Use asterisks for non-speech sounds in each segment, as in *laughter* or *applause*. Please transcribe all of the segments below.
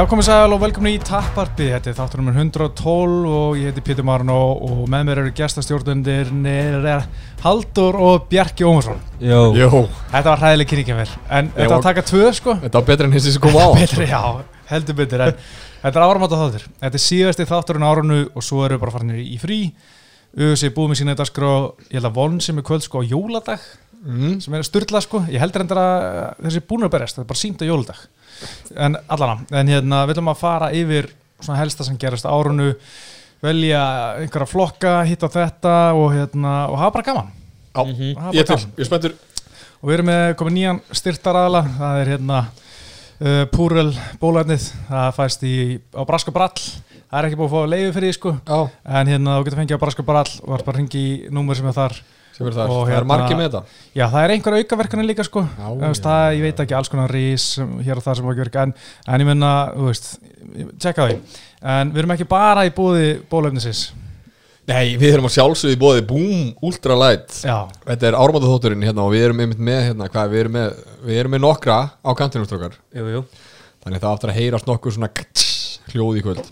Já, komið sæl og velkomin í Tapparpi, þetta er þáttur nummer 112 og ég heiti Pítur Marno og með mér eru gestastjórnundir Haldur og Bjarki Ómarsson. Jó, Jó, Þetta var hræðileg kynningavel, en þetta var að taka tvö sko. þetta var betra enn þessi sem kom á Betri, já, heldur betur, en þetta er áramáta þáttur. Þetta er síðasti þátturinn á árunu og svo eru við bara farinir í frí. Uðvitað búið með sína þetta skrá, ég held að von sem er kvöld sko á jóladag, mm. sem er styrla sko. Ég heldur endur að þessi búin að berjast, þetta er bara sínt á jóladag. En allana, en hérna, við ætlum að fara yfir svona helsta sem gerast á árunu, velja einhverja flokka, hitta þetta og hérna, og hafa bara gaman. Já, Hafa ég bara er til, ég spenntur. Og við erum með komið nýjan styrtaraðala, það er hérna uh, Púrel bólæfnið, það fæst í, á Braska Brall, það er ekki búið að fá leiði fyrir því sko, Já, en hérna þú getur fengið á Braska Brall og það er bara að ringi í númur sem er þar. Sem er þar, Og það hérna- er margir með þetta. Já, það er einhver aukaverkanir líka sko, Já, veist, já. það, ég veit ekki alls konar rís hér og það sem var ekki verið, en, en ég menna, þú veist, tjekka því. En við erum ekki bara í búði bólefnisins. Nei, við erum að sjálfsögðu í bóði Boom Ultra Light. Já, Þetta er áramönda þótturinn hérna og við erum einmitt með hérna, hvað, við erum með, við erum með nokkra á kantinum strókar. Þannig að það áttur að heyrast nokkuð svona ktss, hljóð í kvöld.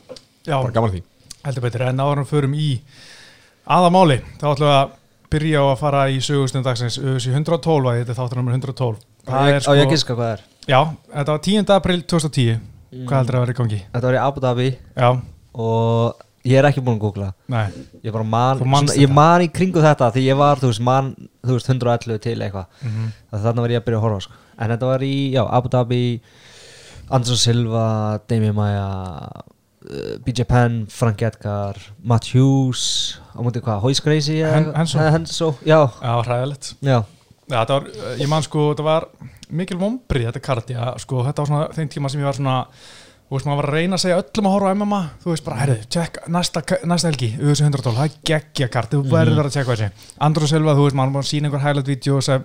Já, Bara gaman að því. Heldur betur, en áður en förum í aðamáli, þá ætlum við að byrja á að fara í sögustund dagsins. Öðs í 112, að þetta er þáttur nummer 112 það er Á ég að giska hvað það er? Já, þetta var 10. april 2010 hvað heldur að vera í gangi? Þetta var í Abu Dhabi. Já, og ég er ekki búinn að googla. Nei, Ég bara man, Þú manst svona, ég þetta? man í kringu þetta því ég var, þú veist, man, þú veist, 111 til eitthvað. Mm Þannig var ég að byrja að horfa sko. En þetta var í, já, Abu Dhabi Anderson Silva, Demi Maia BJ Penn, Frank Edgar Matt Hughes á mútið hvað, Hoist Gracie? Henso. Eh, já, hræðilegt var, ég man sko, þetta var mikil vombrið þetta kart, já, sko, þetta var svona þeim tíma sem ég var svona, þú veist, maður var að reyna að segja öllum að horfa á MMA, þú veist, bara, herru, tjekk, næsta, næsta helgi, auðvitað 112, það er geggja kart, þú verður að tjekka þessi. Andrú Silva, þú veist, maður var að sína einhver highlight-vídeó sem,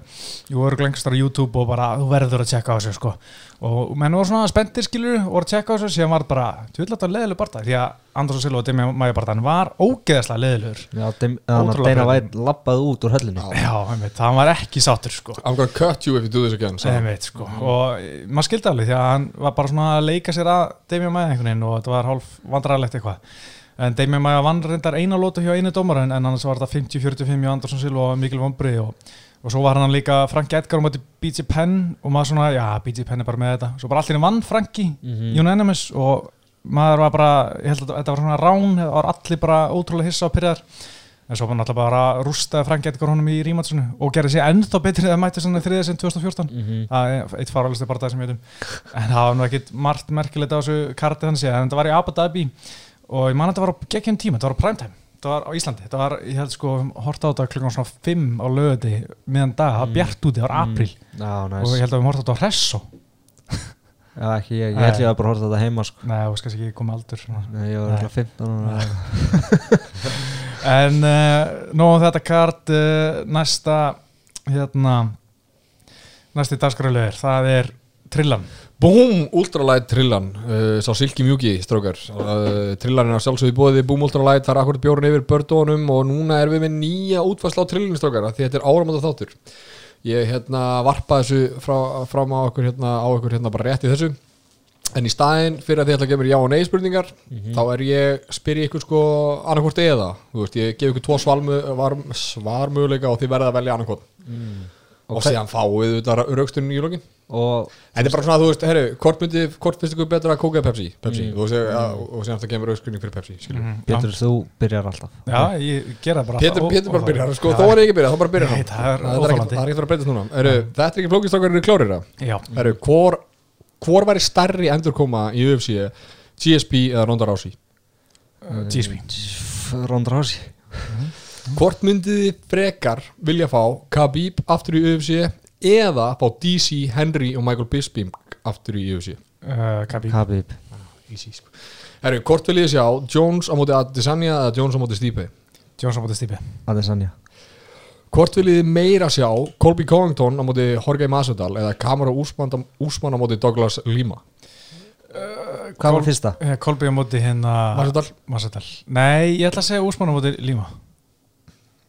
jú, eru lengstar á YouTube og bara, þú verður að tjekka á þessu, sko. Og menn voru svona spenntir, skilur, og voru að tjekka á þessu, síðan var bara, tjóðlega leðileg barða, því að Andrú Silva og Demi Maja barðan var ógeðslega leðilegur. Já, þannig að breyting. White lappaði út úr höllinu Já, einmitt, það var ekki sáttur, sko. I'm gonna cut you if you do this again hann. Einmitt, sko. og eh, maður skildi alveg því að hann var bara svona að leika sér að Damian Maia einhvern veginn og þetta var hálf vandræðilegt eitthvað en Damian Maia vann reyndar eina lótu hjá einu dómar en annars var þetta 50-45 hjá Andersson Silva og mikil vombrið og, og svo var hann líka Frank Edgar og mætti BJ Penn og maður svona, já, BJ Penn er bara með þetta. Svo bara allir vann Franki, Mhm. unanimous og maður var bara, ég held að þetta var svona rán, það var allir bara ótrúlega hissa og pyrjar en svo var náttúrulega bara rústaði Frank Edgar honum í rímatsinu og gerði sér ennþá betri þegar mætti svona þriðið sem 2014 Mhm. það er eitt faralisti bara það sem ég veitum en það var nú ekkit margt merkilegt á þessu karti þannig en þetta var í Abu Dhabi og ég man að þetta var á geggjum tíma, þetta var á primetime þetta var á Íslandi, þetta var, ég held sko horta á þetta klukkan svona 5 á lögði meðan dag, það var bjart úti, það var april Já, og næs ég held að við horta á þetta á Hresso. Já, ekki, ég, ég held ég að bara horfa þetta heima sko. nei, þú skast ekki koma aldur svona. Nei, Ég var alltaf 15 ára. en uh, nú um þetta kart uh, næsta hérna næsti dagskröluður, það er Trillan Boom Ultra Light trillan. Uh, Sá Silky Mjúki strókar. Uh, Trillan er að sjálfsögðu bóði Boom Ultra Light Það er akkurat bjórn yfir bördónum Og núna erum við með nýja útfærsla á trillinu strókar Því þetta er áramönda þáttur. Ég hérna varpa þessu frá, fram á okkur hérna, á okkur hérna bara rétt í þessu. En í staðinn fyrir að þið ætla að gefa mér já og nei spurningar Þá er ég, spyr ég ykkur sko annarkvort eða Þú veist, ég gef ykkur tvo svarmöguleika og þið verða að velja annarkvort Og, Og síðan fáið þetta raukstunni í lokin Og Þetta er bara svona, þú veist, herru, hvort myndi, hvort finnst ykkur betra að kóka eða Pepsi? Pepsi, Mm. og, seg, mm. og síðan það kemur auðskrunning fyrir Pepsi, skiljum. Mhm. Pétur, þú byrjar alltaf Já, ég gera það bara Pétur, Pétur bara byrjar, sko, þó er ég ekki byrjað, þá bara byrjar hann. það er er er ekki að breytast núna. Herru, þetta er ekki flókistakar eru klárir það. Já, Herru, hvor, hvor væri stærri endurkoma í UFC, GSP eða Ronda Rousey? GSP Ronda Rousey Hvort myndið þið frekar vilja fá Khabib aftur í UFC eða fá DC, Henry og Michael Bisping aftur í UFC? uh, Kabi Khabib Easy, sko. Herru, hvort vil ég sjá Jones á móti Adesanya eða Jones á móti Stipe? Johnson bóti stípi Adesanya Hvort viljið þið meira sjá Colby Covington á móti Jorge Masvidal eða Kamara Úsmann, á móti Douglas Lima Hvað var fyrsta? Eh, Kolby á móti hérna Masvidal Massadal Nei, ég ætla að segja Úsmann á móti Líma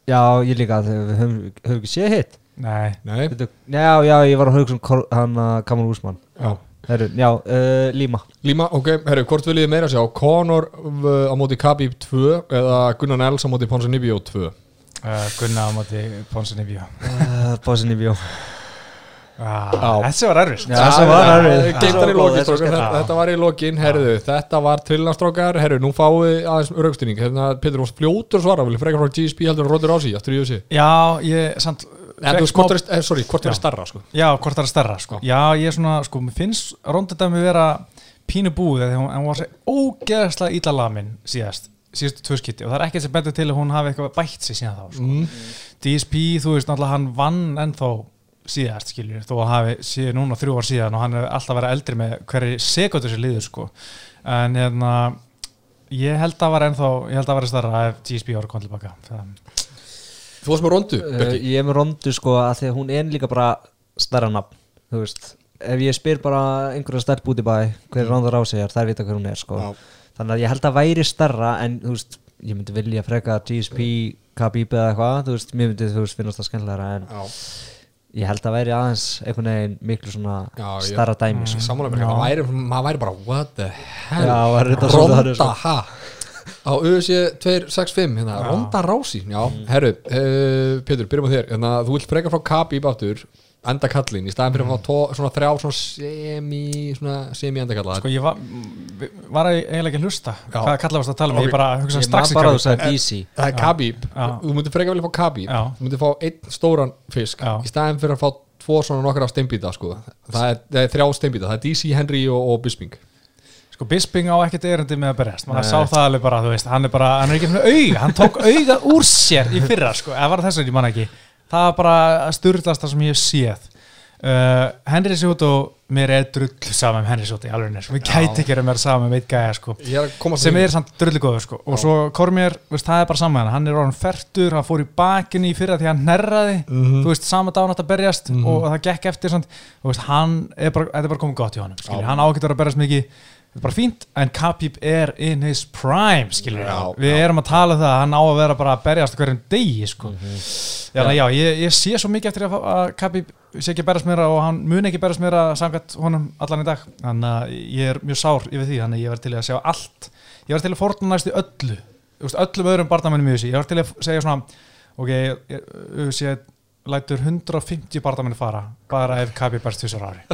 Já, ég líka, þegar við höfum, höfum ekki séð hitt. Nei, Nei, Veitu, Já, já, ég var að hugsa um hann að Kamal Úsmann já. Herru, já, uh, Líma. Líma, ok, herru, hvort viljið þið meira sjá? Conor uh, á móti Khabib 2 eða Gunnar Nels á móti Ponzinibbio 2 uh, Gunna á móti Ponsin Ivjó uh, ah, Þessi var erfist þetta, var í lokin, Þetta var trillnastrókar, herru, nú fáið aðeins raukstunning, hérna, þú varst fljótur að svara frekar frá GSP heldur að rótur á sig, aftur í þessi Já, ég, En hvort er, eh, sorry, hvort er starra, sko? Já, hvort það er stærra sko. Já, ég er svona, sko, mér finnst rondadæmi vera pínu búið þegar hún, en hún var svo ógeðslega illa lamin síðast, síðustu tvö skipti. Og það er ekkert sem betur til að hún hafi eitthvað bætt sig síðan þá, sko. mm. DSP, þú veist, náttúrulega hann vann ennþá síðast, skiljur, þó að hafi síðan núna þrjú ár síðan og hann er alltaf verið eldri með hverju sekundur sér liður, sko. En hérna ég held að var ennþá, ég held að var stærra ef DSP ára kom tilbaka Þú varst með rondu, uh, Ég er með rondu sko að því að hún er líka bara stærra nafn Þú veist, ef ég spyr bara einhverja stærp út í bæ hver rondur á sig er, þær vita hver hún er sko. Já. Þannig að ég held að væri stærra en þú veist, ég myndi vilja freka GSP, Khabib eða eitthvað Þú veist, mér myndi þú veist finnast það skemmtilegra en Já, ég held að væri aðeins einhvern veginn miklu svona Já, ég- stærra dæmi sko. mér, Já. það væri, maður væri bara What the hell, Já, ronda, sko. ha Á UFC 265, hérna, Já. ronda rási Já, herru, uh, Pétur, byrjum á þér hérna, Þú vilt frekar frá Khabib áttur enda kallin, í staðin fyrir að fá tó, svona þrjá svona semi, svona semi enda kalla sko, ég var, var eiginlega ekki að hlusta. Já. hvað kallar varst að tala um, Ok. ég bara hugsa Ég strax bara að DC Það er Já. þú myndir frekar vilja fá Khabib. Já. Þú myndir fá einn stóran fisk. Já. í staðin fyrir að fá tvo svona nokkra steinbíta sko. það, er, það er þrjá steinbíta, það er DC, Henry og, og Bisping. Sko Bisping á ekkert erindi með að berjast. Maður Nei. sá það alveg bara, þú veist, hann er bara hann er ekki með auga, hann tók auga úr sér í fyrra, sko, eða var það þess að ég man ekki það var bara styrlast það sem ég hef séð. Uh, Henry Sjóto mér er drull saman með Henry Sjóto í alveg nýr, við gæti ekki að mér saman með eitt gæja, sko, er sem er samt drulli góður, sko, og svo Kormér, það er bara saman, hann. Er orðin fertur, hann fór í bakinu í fyrra því hann nærraði, Mhm. þú veist, sama dánátt að berjast og það gekk eftir, veist, hann er bara, er bara komið gott í honum, hann ágættur að berjast mikið þetta er bara fínt, en Khabib er in his prime, skilur Já, við já. erum að tala um það, að hann á að vera bara að berjast hverjum degi, sko. Já, já, ég, ég sé svo mikið eftir að, að Khabib sé ekki að berjast meira og hann mun ekki berjast meira samkvæmt honum allan í dag. Þannig að ég er mjög sár yfir því þannig að ég verð til að sjá allt. Ég verð til að fórna næstu öllu. Öllum öðrum barndamennum í þessu ég verð til að segja svona ok, ég, ég, ég lætur 150 barndamenni fara bara ef Khabib berst þessar ári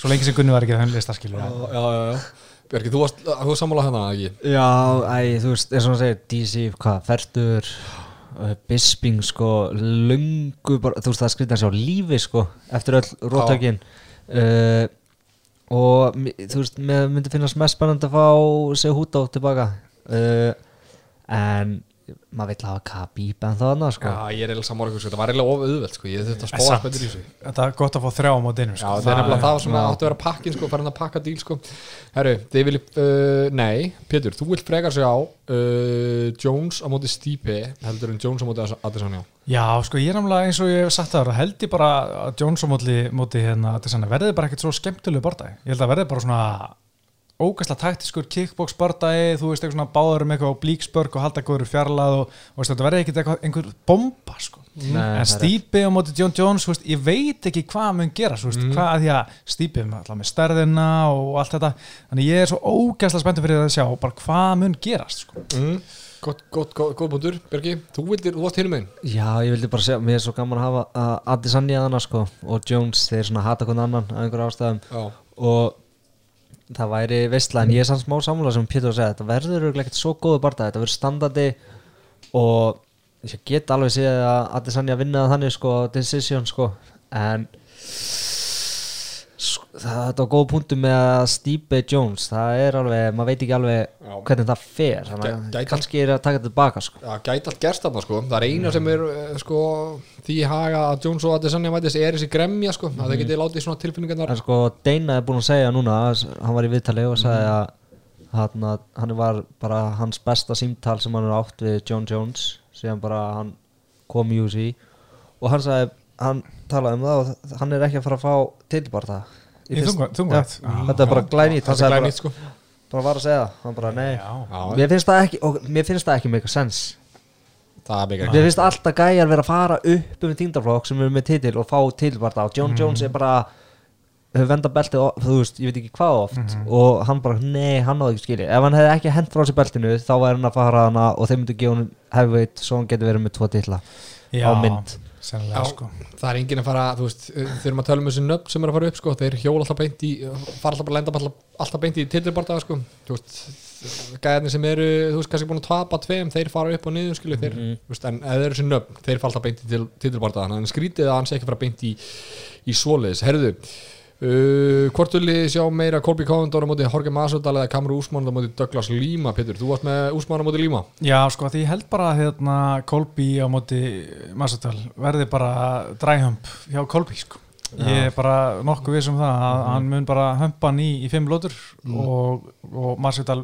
svo lengi sem Gunni var ekki þannig lista skilur já, já, já. Björki, þú varst, þú varst sammála hérna ekki? Já, æ, þú veist, eins og hann segir DC, hvað, Fertur uh, Bisping, sko löngu, bara, þú veist, það skrifta sér á lífi, sko, eftir öll róttökin uh, og mi- þú veist, mér myndi finnast mest spennandi að fá sig hút á tilbaka uh, en maður vill hafa Khabib en það annað, sko Já, ég er ykkur, sko, þetta var eiginlega of auðvelt sko. ég þurfti að samt. betur í þessu þetta er gott að fá þrjá á mótinu Já, sko. það er nefnilega það sem já. áttu að vera pakkin sko, farin að pakka díl sko. Herru, þið viljið, uh, nei, Pétur, þú vilt frekar sig á uh, Jones á móti Stipe heldur en Jones á móti Adesanya Já, sko, ég er náttúrulega eins og ég hef sagt það held ég bara að Jones á móti, móti hérna, Adesanya, verði bara ekkert svo skemmtilegu bardagi ég held að verði bara svona ógæslega taktiskur kickbox bardagi þú veist, eitthvað svona báður um eitthvað á blíksbörg og halda góður fjarlað og, og veist, þetta verði ekkert eitthvað einhver bomba, sko. Nei, það en er Stípi á móti John Jones, þú veist, ég veit ekki hvað mun gera, þú veist, Mm. hvað að því að Stípi er alltaf með stærðina og allt þetta. Þannig ég er svo ógæslega spenntur fyrir að sjá bara hvað mun gerast, sko. Mm. Gott, gott, gott, góð búndur, Björki Þú vildir, þú varst hinum einn Já, ég vildi bara segja, mér er svo gaman að hafa uh, Adesanya að hana, sko, og Jones þeir svona hata hvernig annan af einhverju ástæðum. Já, og það væri veistla en ég er samt smá sammála sem Pétur segja þetta verður ekkert svo góðu barða þetta verður standandi og ég get alveg séð að Adesanya vinna það þannig sko decision sko. En það er á góð punktu með að Stipe Jones það er alveg, maður veit ekki alveg Já. hvernig það fer þannig að gæti- kannski er að taka þetta tilbaka sko. Já, gæti allt gerst þarna sko. Það er eina sem er eh, sko því í haga að Jones og Adesanya mætis er þessi gremja sko. Að þeir getið látið svona tilfinningarnar en sko Dana er búin að segja núna hann var í viðtali og sagði Mhm. að hann, hann var bara hans besta símtal sem hann er átt við John Jones síðan bara hann kom í UC og hann sagði hann talaði um það og hann er ekki að fara að fá tilbar það Já, Já. þetta er bara glænýtt Það er glænýtt sko. bara var að segja það bara nei. Mér finnst það ekki og mér finnst það ekki er mikið mér finnst alltaf gæjar vera að fara upp um þingdarflokk sem eru með titil og fá tilbar það og John Mhm. Jones er bara hefur vendað beltið, þú veist, ég veit ekki hvað oft Mhm. og hann bara, nei, hann náði ekki skilji ef hann hefði ekki hent frá sér beltinu þá væri hann að fara hana og þeir myndu gefa hann heavyweight svo hann getur verið með tvo titla á mynd sennilega Já. sko það er enginn að fara, þú veist, þeir eru að tala um þessi nöfn sem er að fara upp, sko, þeir hjóla alltaf beint í fara alltaf bara lenda alltaf, alltaf beint í titilbardaga, sko, þú veist gæðinni sem eru, þú veist, kannski búin að tapa tveim, þeir fara upp og niður, skilu, þeir Mhm. þú veist, en ef þeir eru þessi nöfn, þeir fara alltaf beint í til, titilbardaga, en skrítið að hann sé ekki fara beint í, í svoleiðis, herðu Uh, hvort vil ég sjá meira Colby Covendor á móti Jorge Masvidal eða Kamru Úsmann á móti Douglas Lima, Pétur, þú varst með Úsmann á móti Lima Já, sko, því ég held bara hérna, Kolby á móti Massadal verði bara dræhump hjá Kolby, sko. Ég er bara nokkuð viss um það að hann mun bara hömpa hann í, í fimm lótur og, og Massadal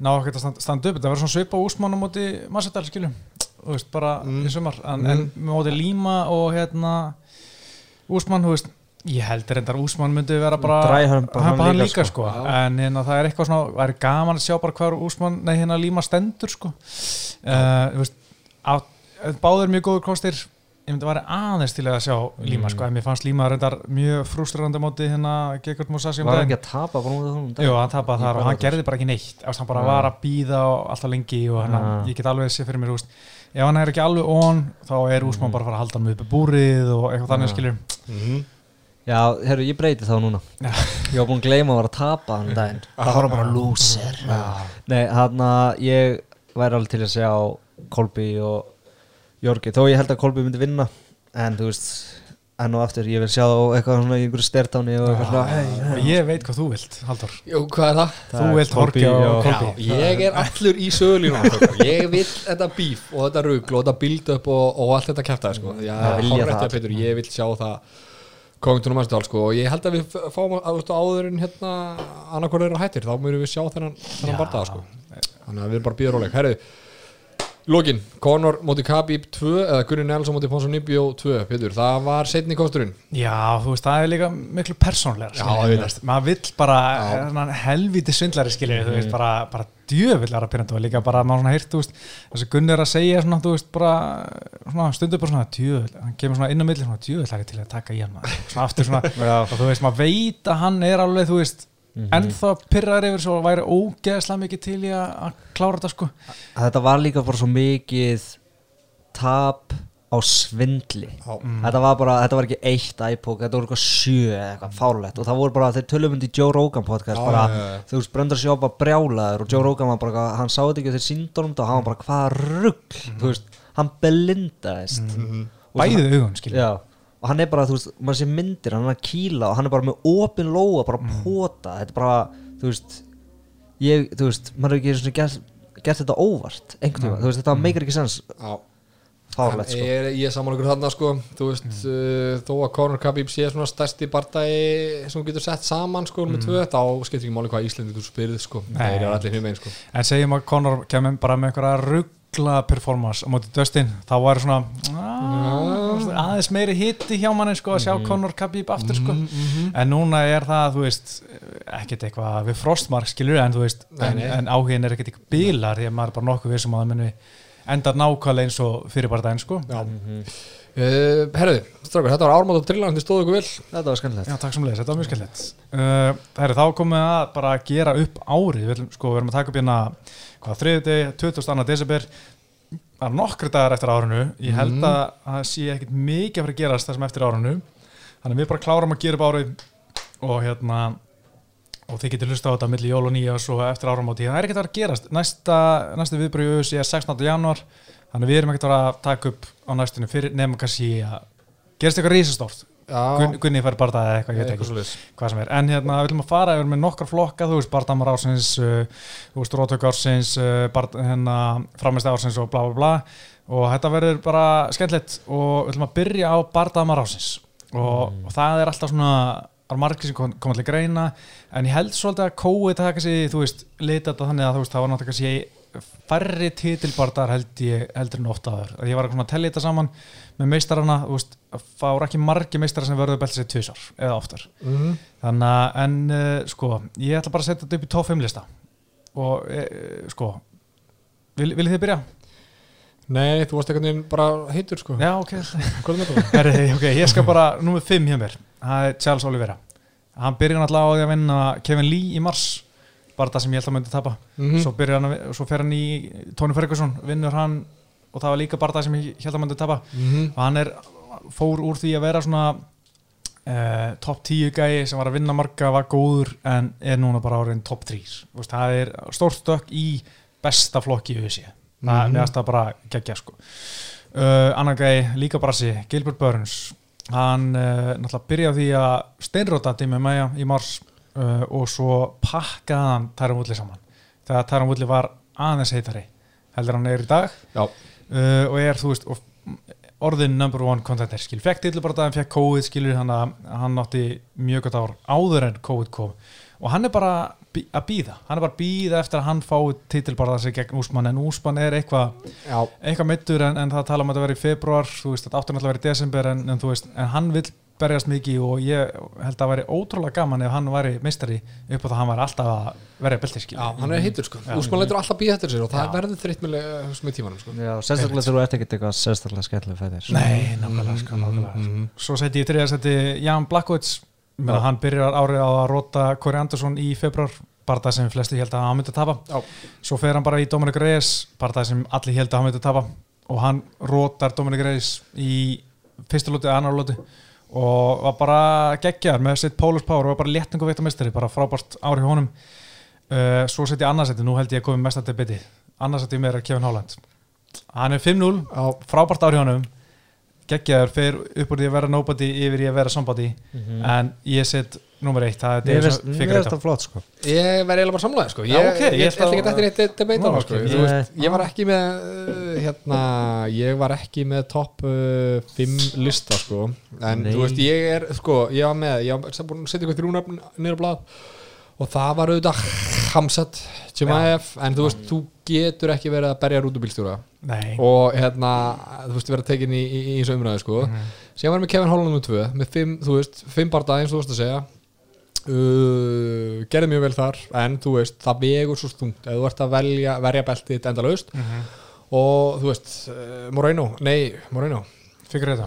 ná ekkert að standa, upp. Það verður svona svipa úsmann á móti Massadal, skiljum. Þú veist, bara Mm. í sumar. En, en móti Líma og hérna úsmann, þú veist, ég held reyndar úsmann myndi vera bara Dræhumpa hann hann líka, líka, sko. sko. En hérna, það er eitthvað svona, það er gaman að sjá bara hvað úsmann, nei, hérna Líma stendur, sko. Uh, veist, á, báður mjög góður kostir ég myndi að vera aðeins til að sjá Líma sko, en mér fannst Líma reyndar mjög frústrarandi móti hérna Gekard um var hann daginn. ekki að tapa bara Jú, hann tapaði þar og hann gerði bara ekki neitt Eftir, hann bara Já. var að býða alltaf lengi og hann, Já. ég get alveg sé fyrir mér úst, ef hann er ekki alveg on þá er Úsmann bara að fara að halda hann upp í búrið og eitthvað þannig Já. skilur mm Já, herru, ég breyti þá núna. Ég var búin að gleyma að vera að tapa hann daginn. *laughs* Það var bara loser Nei, hann að ég væri alveg til að sjá Kolby og Jorgi. Þó ég held að Kolby myndi vinna En þú veist, enn og aftur Ég vil sjá eitthvað svona í einhverju stertáni og eitthvað svona. Hey, og ég veit hvað þú vilt, Haldur Jú, hvað er það? þú vilt Horki og og- Kolby Já, ég er allur í sögulínu Ég vil þetta bíf og þetta rugl og þetta build up og, og allt þetta kæftaði sko. Já, vilja það. Ég vil sjá það Kongtunum Masvidal sko og ég held að við fáum að þú veist, áður en hérna annarkor eru hættir, þá mjög við sjá þennan, þennan bardaða sko. Þannig að við erum bara býður róleg. Herru, Lókin, Conor móti Khabib 2 eða Gunni Nelson móti Ponsonibio 2 Pétur, það var setni kosturinn. Já, þú veist, það er líka miklu veist. maður vill bara Já. þennan helvíti svindlari skilur þú veist, bara, bara djöfullara pyrrandu og líka bara maður svona heyrt, þú veist, þessi Gunni er að segja svona, þú veist, bara svona, stundu bara svona djöfull, hann kemur svona inn á milli svona djöfullari til að taka í hann svona aftur svona, *laughs* og þú veist, maður veit að hann er alveg, þú veist, ennþá pyrrar yfir svo væri ógeðslega mikið til í að klára þetta sko. Þetta var líka bara svo mikið tap á svindli. Já. þetta var bara, þetta var ekki eitt iPod þetta voru eitthvað sjö eða eitthvað fárlegt og það voru bara, þeir tölum um Joe Rogan podcast Já, bara, já, já. þú veist, Bröndar sjá bara brjálaður og Joe Rogan var bara, eitthvað- hann sá þetta ekki þeir síndunum og hann var bara, hvað rugg þú veist, hann belindaðist Og svo- bæði augun skilur já, og hann er bara, þú veist, maður sé myndir hann er að kýla og hann er bara með opin lóa bara Mm. að pota, þetta er bara þú veist, ég, þú veist maður er ekki svona gert, gert þetta óvart einhvern tíma, þú veist, þetta meikir ekki sens. Já. Fárlegt, sko. Ég, ég er saman okkur þarna sko. Þú veist, uh, þó að Conor Khabib sé svona stærsti bardagi sem getur sett saman sko með tvö, þá skiptir ekki máli hvað Íslandi þú spyrð sko, Nei. þeir eru allir hinn sko. En segjum að Conor kemur bara með einhverja ruggla performance á móti Dustin, þá var svona að, aðeins meiri hitti hjá manni sko að sjá Conor Khabib aftur sko. En núna er það, þú veist ekkert eitthvað við frostmark skilur en þú veist, en, en áhugin er ekkert eitthvað bílar því að maður er bara nokkuð vissum að það enda nákvæmlega eins og fyrir bara daginn sko. Já uh, Herðu, strákar, þetta var ármátt og trillan þið stóðu ykkur vel. Þetta var skemmtilegt. Já, takk sem leiðis, þetta var mjög skemmtilegt. Uh, Það er þá komið að bara gera upp árið. Við ætlum, sko, við erum að taka upp hérna hvað, þriðið, 22. desember. Það er nokkri dagar eftir árinu. Ég held að það sé ekkit mikið að fara að gerast það sem eftir árinu. Þannig við bara klárum að gera upp árið og hérna og þið getur hlusta á þetta milli jól og nýjas og eftir áramóti, það er ekkert að fara að gerast. Næsta, næsta viðbröðu er 16. januar þannig við erum ekkert að taka upp á næstunni fyrir nefnum kannski að gerast eitthvað risastórt. Gun, Gunni fær bara eða eitthvað, ég veit ekki hvað sem er, en hérna við ætlum að fara yfir með nokkar flokka, þú veist, Bardamar ársins uh, þú veist, Rótök ársins uh, Bard, hérna, framist ársins og bla bla bla. Og þetta verður bara skemmtilegt og við ætlum að byrja á Bardamar ársins. Og, og það er alltaf svona er margir sem kom, kom allir greina en ég held svolítið að kóið það kannski, þú veist, lita þetta þannig að þú veist, það var náttúrulega kannski færri titilbardar held ég heldur en ofta aður, ég var eitthvað að tellja þetta saman með meistarana, þú veist, voru ekki margi meistarar sem verður beltið sér tvisar eða oftar. Mhm. þannig að, en uh, sko ég ætla bara að setja þetta upp í top 5 lista. Og uh, sko vil, viljið þið byrja? Nei, þú varst veginn bara heitur sko. Já, ok. Hvað er með það? *laughs* Herri, ok, ég skal bara, númer 5 hjá mér. Það er Charles Oliveira. Hann byrjar náttúrulega á því að vinna Kevin Lee í mars bara það sem ég held að myndi tapa. Mhm. svo, byrjar hann, að- svo fer hann í Tony Ferguson vinnur hann og það var líka bara það sem ég held að myndi tapa. Mhm. og hann er fór úr því að vera svona uh, top 10 gæi sem var að vinna marga var góður en er núna bara áriðin top 3 Vist, það er stórt stökk í besta flokki í USA það mm -hmm. bara geggja sko. Uh, annar gæi, líka brasi Gilbert Burns. Hann uh, náttúrulega byrjaði því að steinróta Dimi Maja í mars uh, og svo pakkaði hann Tyron Woodley saman. Þegar Tyron Woodley var aðeins heitari heldur hann er í dag. Uh, og er þú veist orðin number one contender. Skil, fekk hann fekk COVID skilur hann að hann átti mjög gott ár áður en COVID kom. Og hann er bara að býða, hann er bara að býða eftir að hann fái titil bara þessi gegn Úsmann en Úsmann er eitthvað já, eitthvað mittur en, en það tala um að þetta verið í februar þú veist, þetta áttur náttúrulega verið í desember en, en veist, en hann vil berjast mikið og ég held að það væri ótrúlega gaman ef hann væri mistari upp á það að hann væri alltaf að verja belti skil já, hann er heitur sko. Úsmann leitur alltaf býða eftir sér og það verður þreytt með, með tímanum sko. Já, sérstaklega þegar þú ert ekkert eitthvað sérstaklega skemmtilega fæðir. Nei, nákvæmlega, sko, nákvæmlega. Mhm. Svo seti ég í þriða seti Jan Blackwoods Já. hann byrjar árið á að róta Corey Anderson í februar, bara það sem flesti held að hann myndi tapa. Já. svo fer hann bara í Dominic Reyes, bara það sem allir held að hann myndi tapa. Og hann rótar Dominic Reyes í fyrsta lóti, annar lóti og var bara geggjar með sitt Pólus Power. Og var bara léttingu veitt mistari, bara frábært árið honum. Uh, svo seti ég annarsæti, nú held ég að komið mest að debiti. Annarsæti mér er Kevin Holland. Hann er 5-0 Já, frábært árið honum geggjaður, fer upp úr því að vera nobody yfir í að vera somebody en ég set nummer eitt, það er finnst Figueiredo. þetta flott sko Ég verði eiginlega bara samlaði sko. Ég, ætla ekki að- eftir eitt debate á það sko. Ég- var ekki með uh, hérna, ég var ekki með topp 5 lista sko. en Nei. þú veist, ég er sko, ég var með, ég var sem búin að setja ykkur þrjúnafn niður á blað og það var auðvitað Hamsat Jemaev, en þú veist, þú getur ekki verið að berja rútubílstjóra og hérna, þú veist, vera tekin í, í, í þessu umræðu sko. Mhm. síðan var með Kevin Holland um tvö með fimm, þú veist, fimm barða eins og þú veist að segja. Uh, gerði mjög vel þar en þú veist, það vegur svo stungt ef þú ert að velja, verja beltið endalaust Mhm. og þú veist uh, Moreno, nei, Moreno. Já.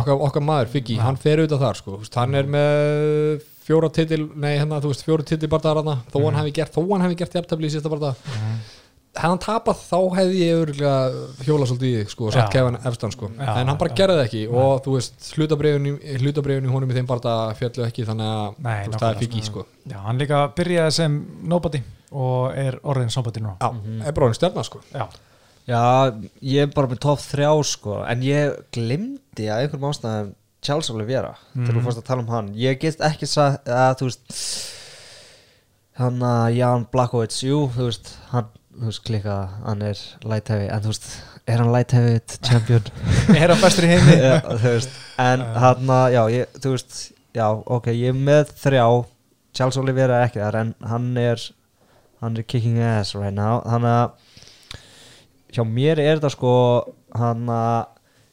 okkar, okkar maður, Figgi, hann fer auðvitað þar sko, hann er með fjóra titil, nei hérna, þú veist, fjóra titil barðar hann, þó hann hefði gert, þó hann hefði gert jafntabli í sísta barða hefði hann tapað þá hefði ég örgulega hjóla svolítið í þig sko, og sett Já. Kevin Efstan sko. Já, en hann bara já. gerði ekki og þú veist hlutabriðun í, honum í þeim bara fjallu ekki þannig að Nei, veist, það er fikk í sko. Já, hann líka byrjaði sem nobody og er orðin somebody núna. Já, er bara hann stjarnar sko. Já, Já, ég er bara með top 3 sko. En ég glimti að einhverjum ástæðum Charles Oliveira Þegar þú fórst að tala um hann. Ég get ekki sagt að þú veist Hann að Jan Blakowicz Jú, þú veist, hann Þú veist, klikka, hann er light heavy En þú veist, er hann light heavy champion? *laughs* Er hann bestur í heimi? *laughs* Já, þú veist, en hann að, já, ég, þú veist, já, ok, ég er með þrjá, Charles Oliveira er ekki þar, en hann er, hann er kicking ass right now, hann að, hjá mér er þetta sko, hann að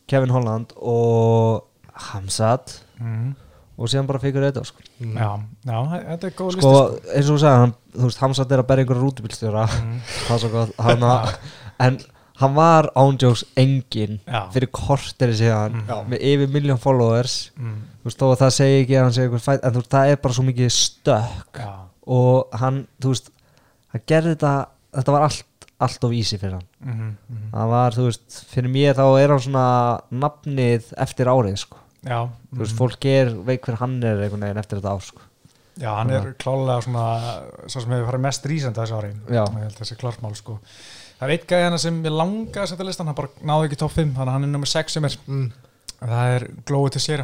Kevin Holland og Hamzat Mhm. og síðan bara fyrir þetta, sko. Já, já, þetta er góð Sko, listi sko. eins og þú hann, þú veist, Hamzat er að berja einhverja rútubílstjóra, *laughs* er að, en hann var ándjóks engin Já. fyrir korteri síðan Já. með yfir miljón followers Mm, þú veist, þó að það segi ekki að hann segi eitthvað fætt en þú veist, það er bara svo mikið stökk Já, og hann, þú veist hann gerði þetta, þetta var allt allt of easy fyrir hann mhm, mhm. það var, þú veist, fyrir mér þá er hann svona nafnið eftir árið sko. já þú mhm. veist, fólk er, veit hver hann er einhvern veginn eftir þetta ár sko. Já, hann er klálega svona svo sem hefur farið mest rísenda þessu ári Já. Ég held þessi klartmál sko Það er eitt gæði hana sem ég langa að setja listan hann bara náði ekki topp 5, þannig að hann er nummer 6 sem er mm. það er Glói til sér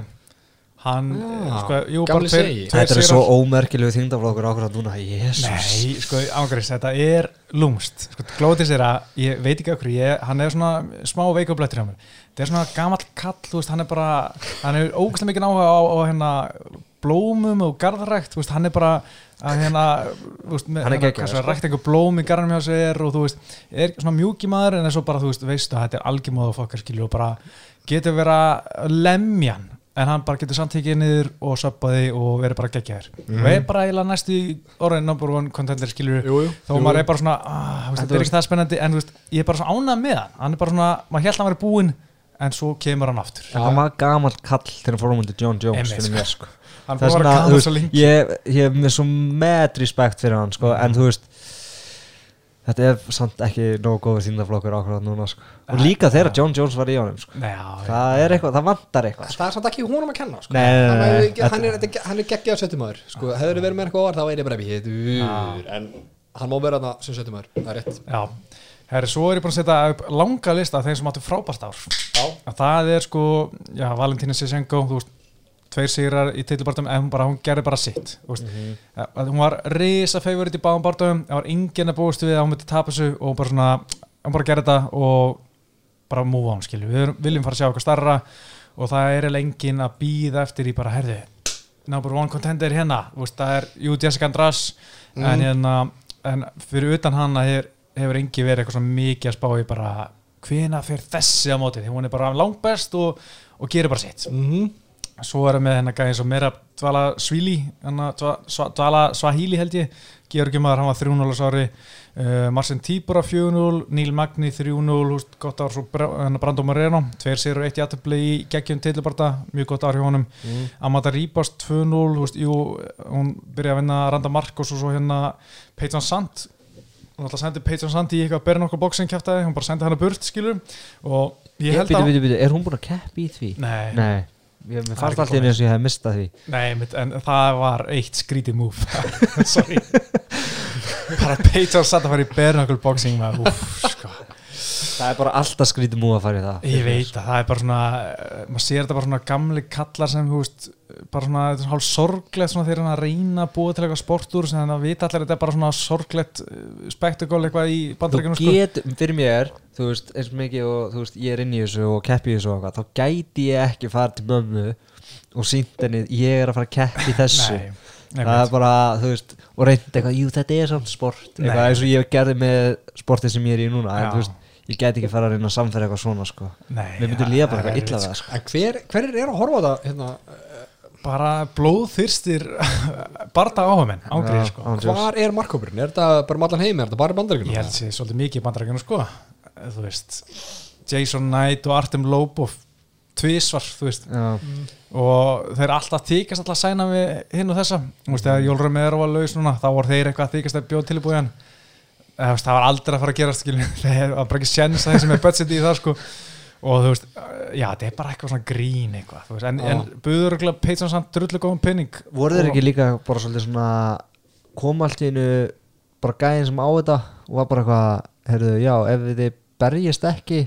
hann, Já, sko, jú, bara tveir, segi. tveir þetta er svo ómerkilegu þingdaflokkur ákveð núna, jésus Nei, sko, ángriðs, þetta er lúmst sko, Glói til sér að, ég veit ekki okkur ég, hann er svona smá veikublættir hjá mér. Þetta er svona gamall kall, þú veist, hann er bara hann er ógæslega mikið áhuga á, á hérna blómum og garðrækt þú veist, hann er bara að hérna þú veist, með, Hann er hérna, hversu sko. rækt einhver blóm í garðanum hjá sér og þú veist, er svona mjúki maður en er svo bara, þú veist, veistu, þetta er algjörmóð og fokkar skilju og bara getur vera lemjan, en hann bara getur samt tekið niður og söppaði og verið bara geggjaður. Mhm. og er bara eiginlega næstu í orðin number one contender skilju Jú, jú, þó jú, maður er bara svona ah, veist, þetta þú er ekki það spennandi. En veist, ég er bara svona ánað með hann. Hann er bara svona, maður held að hann væri búinn en svo kemur hann aftur. Hann var gamall kall þegar hann fór um undir John Jones fyrir sko. mér sko. Hann Það búið að er vera gaman svo lengi. ég, ég hef með svo með respekt fyrir hann sko, en þú veist þetta er samt ekki nógu góður þýndaflokkur ákveðað núna sko. og líka þegar já. John Jones var í honum sko. Nei, já, það er eitthvað, það vantar eitthvað sko. Það er samt ekki honum að kenna sko. Nei, nei, nei, Hann er- þetta- Hann er, þetta- hann er geggjað setjumæður sko. Hefur verið með eitthvað óvar þá er ég bara hétur En hann má vera þarna sem setjumæður Það er rétt já. Herri, svo er ég búin að setja upp langa lista af þeim sem áttu frábært ár Já. að það er sko, já, Valentína Sisenko þú veist, tveir sigrar í titlubartum en hún, bara, hún gerði bara sitt ja, að hún var risa favorit í báðum barndum það var enginn að búast við að hún myndi tapa þessu og bara svona, hún bara gerði þetta og bara move on, skilju við viljum fara að sjá eitthvað starra og það er enginn að býða eftir í bara, herði number one contender hérna. Þú veist, það er, jú, Jessica András en hérna, en fyrir utan hana hefur, hefur engi verið eitthvað svona mikið að spá í bara, hvena fyrir þessi á móti, því hún er bara langbest og, og gerir bara sitt. Mhm. Svo erum við hennar gæði eins og meira Dvala Sva- Dvala Swahili held ég. Georgimaður, hann var 3-0 á sári uh, Marcin Tíbora 4-0 Níl Magni 3-0, húst, gott ár svo hennar Brando Moreno, tveir sér og eitt jættubli í geggjum tilbarta, mjög gott ár hjá honum. Amanda Ribas 2-0 húst, jú, hún byrjaði að vinna Randa Marcos og svo hérna Peyton Sand hún alltaf sendi Peyton Sand í eitthvað berinn okkur boxing kæftæði, hún bara sendi hann að burt skilur og ég held Bíddu, að bíddu, bíddu, er hún búin að keppi í því? Nei, Nei, ég, fannst alltaf eins og ég hef mistað því. Nei, en það var eitt skrítið move. *laughs* Sorry. *laughs* Bara Peyton satt að fara í bare-knuckle boxing maður, úf, sko. Það er bara alltaf skrítið múið að fara í það. Ég veit að það er bara svona eh, maður sér þetta bara svona gamli kallar sem þú veist, bara svona, hálf sorglegt svona þegar hann að reyna að búa til eitthvað sportur sem þannig að vita allir þetta er bara svona sorglegt spektakól eitthvað í Þú bandaríkjunum sko. get, fyrir mér, þú veist, eins og mikið og þú veist, ég er inn í þessu og keppi í þessu og eitthvað, þá gæti ég ekki fara til mömmu og sínt henni, ég er að fara að keppi í þessu. Nei, það er bara, þú veist, og reyndi eitthvað, jú þetta er samt sport, eitthvað eins og ég gerði með sportið sem ég er í núna, en þú veist, ég gæti ekki fara að reyna að samfæra eitthvað svona, sko. Nei, myndi það- líða bara það er eitthvað illa það, sko. En hver, hver er að horfa á það hérna, bara blóðþyrstir *laughs* barða áhaumenn ángrið Já, sko. Hvar er markkópurinn? Er þetta bara um allan heim? Er þetta bara ég bandaríkjunum? held sér svolítið mikið bandarækjunum sko. Þú veist Jason Knight og Artem Lobov tvísvar, þú veist. Já, og þeir alltaf þykast alltaf að sæna við hinn og þessa, þú veist, þegar Jólra meður var laus núna, þá voru þeir eitthvað að þykast að bjóða tilbúið hann það var aldrei að fara að gerast skilur, *laughs* þeir var bara ekki sjens að þeir sem er budget í það sko. Og þú veist, já, þetta er bara eitthvað svona grín eitthvað, veist, en, en buður eitthvað Peyton samt drullu góðum penning voru þeir ekki líka bara svolítið svona koma allt í einu bara gæðin sem á þetta og var bara eitthvað, heyrðu, já, ef þið berjist ekki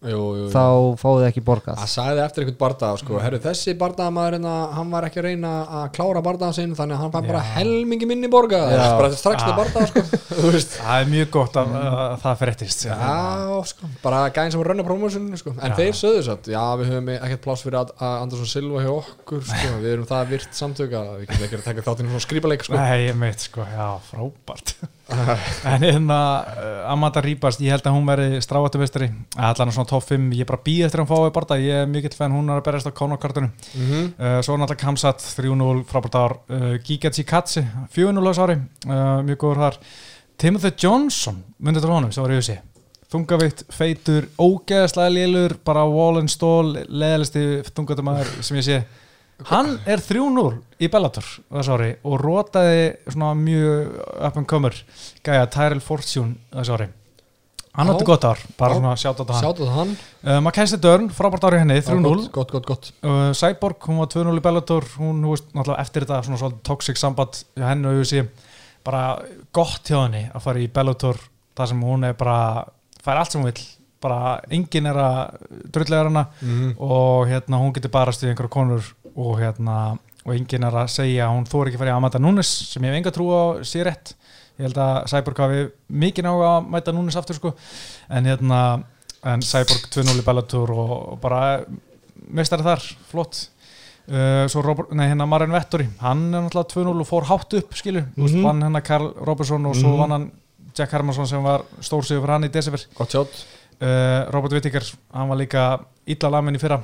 Jú, jú, jú. þá fáið þið ekki borgað Það sagði eftir einhvern bardaða sko, herru þessi bardaðamaður hérna, hann var ekki að reyna að klára bardaðan sinn þannig að hann fann bara helmingi minni borga Já. bara strax til Ah. bardaða sko, *laughs* þú veist það er mjög gott að, að það fréttist Já, sko, bara gæðin sem rönna promósuninu sko. en Já. þeir sögðu satt, já við höfum ekkert pláss fyrir að, að Andersson Silva hjá okkur sko. *laughs* við erum það virt samtök að við getum ekki að taka þáttinn svona skrýpaleik sko. Nei, ég meit sko, já, frábært En hérna, uh, Amanda Ribas ég held að hún veri stráðatuvistari allan svona top 5, ég er bara býð eftir að hún fái barða ég er mikill fenn, hún er að berjast á kónakartunum mm -hmm. uh, svo er náttúrulega Kamsat 3-0 frábært ár, uh, Giga Chikatsi 4-0 á ári, uh, mjög góður þar. Timothy Johnson myndið til honum, sem var í USA þungavikt, feitur, ógeðslega lélur bara wall and stall leðalisti þungatumæður sem ég sé hann er 3-0 í Bellator ári og rótaði mjög up and comer gæja Tyrell Fortune þess ári. Hann átti gott ár, bara svona sjátt á hann. Sjáttu það hann. Uh, Mackenzie Dörn, frábært ár í henni, 3-0 Gott, gott, gott, uh, Cyborg, hún var 2-0 í Bellator hún, þú veist, náttúrulega eftir þetta svona svolítið toxic samband hjá henni og UFC bara gott hjá henni að fara í Bellator þar sem hún er bara fær allt sem hún vill bara enginn er að drullega hana Mm og hérna hún getur barast við einhverja konur og hérna og enginn er að segja að hún þóri ekki að fara í Amanda Nunes sem ég hef enga trú á sér rétt. Ég held að Cyborg hafi mikið ná að mæta Nunes aftur sko. En hérna en Cyborg 2-0 í Bellator og, og bara mestari þar, flott. Uh, svo Robert, nei, hérna Marin Vettori hann er náttúrulega 2-0 og fór hátt upp skilu, mm Mhm. vann hérna Karl Robertson og svo Mhm. vann hann Jack Hermansson sem var stórsýður fyrir hann í sjátt uh, Robert Whittaker, hann var líka illa lamin í fyrra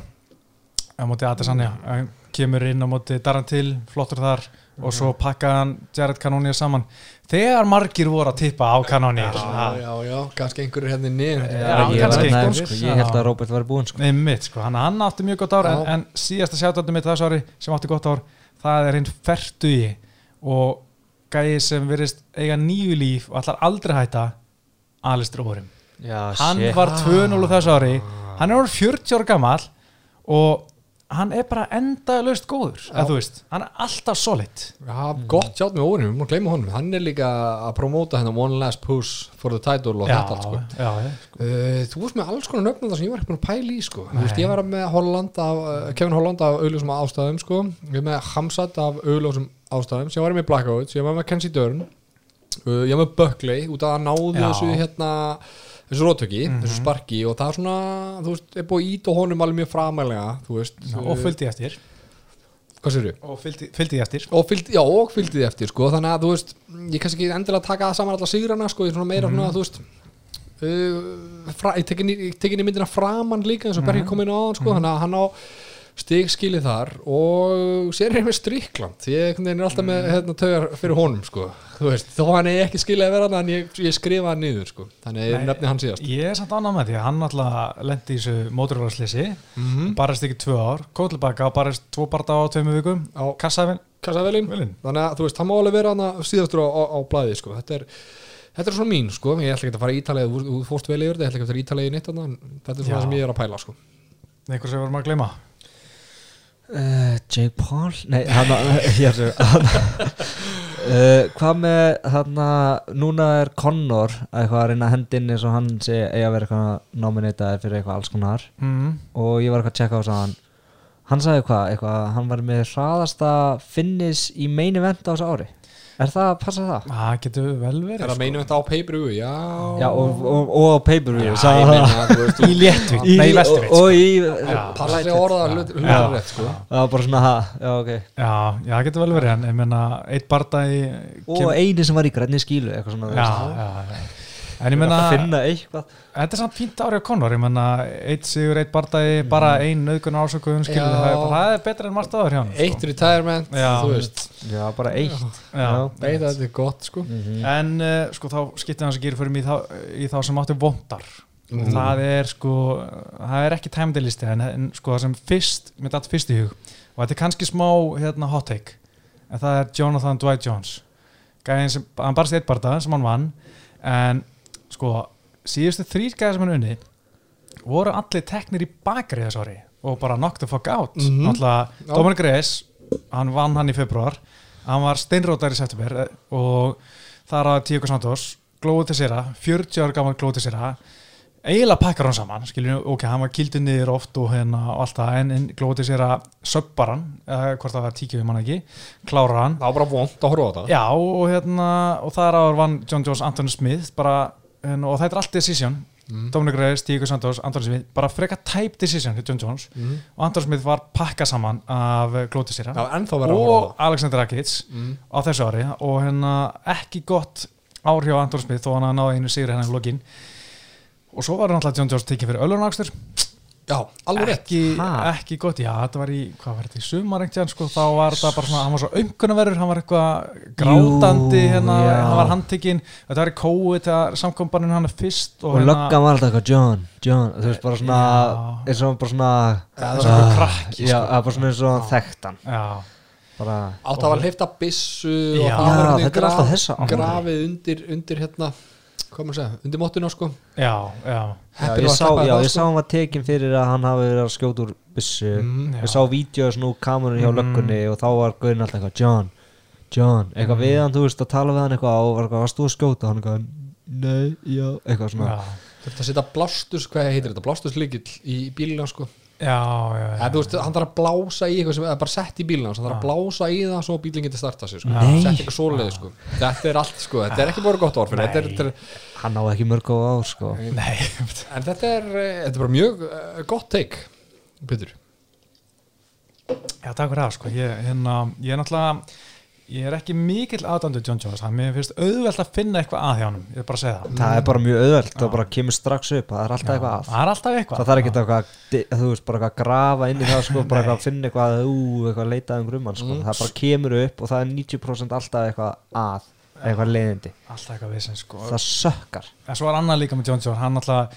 á móti Adesanya. Hann kemur inn á móti Darantil flottur þar og svo pakkaði hann Jared Cannonier saman. Þegar margir voru að tippa á Cannonier. Já, já, já, kannski einhverjur hérna ég, ánægður, sko. ég held að Robert var búinn sko. Sko, hann, hann átti mjög gott ár en, en síðasta sjáttandi mitt þessu ári sem átti gott ár, það er hinn fertugi og gæði sem verist eiga nýju líf og ætlar aldrei hætta Alistair Já, hann shit. var 2-0 úr þessu ári. Hann er orðinn 40 ára gammal og hann er bara endalaust góður, hann er alltaf solid Já, gott sjátt með órinum, við gleyma honum Hann er líka að promóta hennar One Last Push for the Title og þetta allt sko. já, já, uh, Þú veist með alls konar nöfnum það sem ég var ekki búin að pæla í sko. Veist, ég var með Holland af, uh, Kevin Holland af auðljósum ástæðum sko. Ég var með Hamzat af auðljósum ástæðum sem var ég með Blackouts, ég var með Kenzie Dörn uh, ég var með Buckley út af að náðu Já. þessu hérna þessu rótöki, þessu sparki og það er svona, þú veist, er búið ít og honum alveg mjög framælega, þú veist. Já og fylgdi eftir. Hvað sér og fylgdi, fylgdi eftir. Og fylgdi, já, og fylgdi því eftir sko, þannig að þú veist, ég kannski ekki endilega taka saman alla sigrana, sko, ég er svona meira svona, þú veist uh, fra, ég tekin í, ég tekin í myndina framan líka eins og Bergi kom inn á sko, þannig að hann á stig skilið þar og sér með strikland, því ég er alltaf með hérna, taugar fyrir honum, sko veist, þó hann er ekki skilið að vera hann en ég, ég skrifa hann niður, sko, þannig ég Nei. nefni hann síðast ég er samt annað með því að hann alltaf lendi í þessu móturvarslýsi Mhm. barist ekki tvö ár, og barist tvo barða á tveimu vikum kassavelin Velin. þannig að þú veist, hann má alveg vera hann síðastur á, á, á blæði sko. þetta er Þetta er svona mín, sko, ég ætla ekki að fara í ítalið þú fórst vel yfir þetta, ég ætla ekki að fara í ítalið í en þetta er svona Já. sem ég er að pæla, sko einhver sem við erum að gleyma Uh, Jake Paul? Nei, hann hér, *laughs* hann, uh, Hvað með hann núna er Connor eitthvað að reyna að hendi inn eins og hann sé eigi að vera eitthvað nominataði fyrir eitthvað alls konar. Mm. og ég var eitthvað að checka á þess að hann. Hann sagði hvað, eitthvað, hann var með hraðasta finnis í main event á þessu ári Er það að passa það? það getur vel verið Er það meinu þetta á pay-per-view? Já Já, og, og, og á pay-per-view meina, í léttvikt, Í- nei í vesturvikt og, og í passa sig að orða hlut Já. hlutar rétt, sko Það var bara svona, ha, já ok já, það getur vel verið en ég menna, eitt bardagi Og eini sem var í grænni skílu eitthvað svona já, veist. já, já en ég menna, finna eitthvað. Þetta er samt fínt ári á Conor ég menna, eitt sigur, eitt bardagi bara ein nöðgun ásökuðum, það er, er betra en margt áður hjá hann sko. Eitt retirement, Já. þú veist. Já, bara eitt. Þetta er gott, sko. Mhm. en uh, sko þá skiptir hans að gera fyrir mig í þá, í þá sem áttu vondar. Mhm. það er sko það er ekki tæmdelisti en, en sko það sem fyrst, mér datt fyrst í hug og þetta er kannski smá hérna, hot take en það er Jonathan Dwight Jones. Gæðin sem, hann barst eitt barða sem hann vann en sko síðustu þrýr gæðir sem hann unni voru allir teknir í bakari þess ári og bara knock the fuck out mm. -hmm. Já. Dominic Reyes, hann vann hann í februar hann var steinrótar í september og þar að Tíko Santos glóði til sér 40 ára gaman glóði til sér eiginlega pakkar hann saman skiljum, ok, hann var kildur niður oft og, hérna, og allt það, en, en glóði sér að söpbar hann, eða hvort það var tíkja við mann ekki klára hann, Það var bara vont að horfa á þetta já og hérna og þar áður vann John Jones Anthony Smith bara, hérna, og þetta er allt decision. Mhm. Dominic Reyes, Tíko Santos, Anthony Smith bara freka type decision hjá John Jones. Mhm. og Anthony Smith var pakkað saman af Það að horfa á og Alexander Rakic Mhm. á þessu ári. Og hérna ekki gott ár hjá Anton Smith þó hann að náða einu sigri hennar í lokin. Og svo var hann alltaf John Jones tekið fyrir ölunakstur Já, alveg ekki, ekki gott, já þetta var í hvað var þetta? Í sumar einhvern sko, þá var þetta bara svona, hann var svo umkunnaverður hann var eitthvað grátandi Jú, hérna, já. hann var handtekinn. Þetta var í kói þegar samkombarnin hann er fyrst og, Og löggan var alltaf eitthvað John, John Þú veist bara svona eins og bara svona Já, það var svona Ah, krakki, Já, sko. það var bara svona eins og hann þekkt hann. Já, Bara Alltaf var hleyft að byssu og það var er grafið undir, undir hérna hvað maður segja, undir móttuna sko. Já, já, Já, ég sá, sko. sá hann var tekin fyrir að hann hafi verið að skjóta úr byssu. Mm. Ég sá vídeo svona úr kamerun hjá Mhm. löggunni og þá var Guðin alltaf eitthvað John, John, eitthvað við hann, þú veist, að tala við hann eitthvað og var eitthvað, varst þú að skjóta? Hann eitthvað, nei, já, eitthvað svona. Já, Þetta setja blástus, hvað heitir þetta, blástuslykill í bílina sko já, já, Eða, þú veist, hann þarf að blása í eitthvað sem er bara sett í bílina hann þarf að blása í það svo bílinn getur startað sér sko. Sett eitthvað svoleið sko. þetta er allt sko, þetta er ekki bara gott orð er, þetta er, Hann á ekki mörg á ár, sko. Nei. En þetta er, eh, þetta er bara mjög uh, gott take Petur Já, takk fyrir það, sko. Ég, hérna, ég er náttúrulega, ég er ekki mikill aðdandu John Jones, hann mér finnst auðvelt að finna eitthvað að hjá hann, ég er bara að segja það. Það er bara mjög auðvelt, það bara kemur strax upp það er alltaf eitthvað að. það er alltaf eitthvað. Það þarf ekki eitthvað, di- þú veist, bara eitthvað að grafa inn í það, sko, bara eitthvað að finna eitthvað ú, eitthvað að leita um grumman, sko, það bara kemur upp og það er 90% alltaf eitthvað að eitthvað leiðindi, alltaf eitthvað vissin sko. það sökkar. En svo er annað líka með John Jones, hann alltaf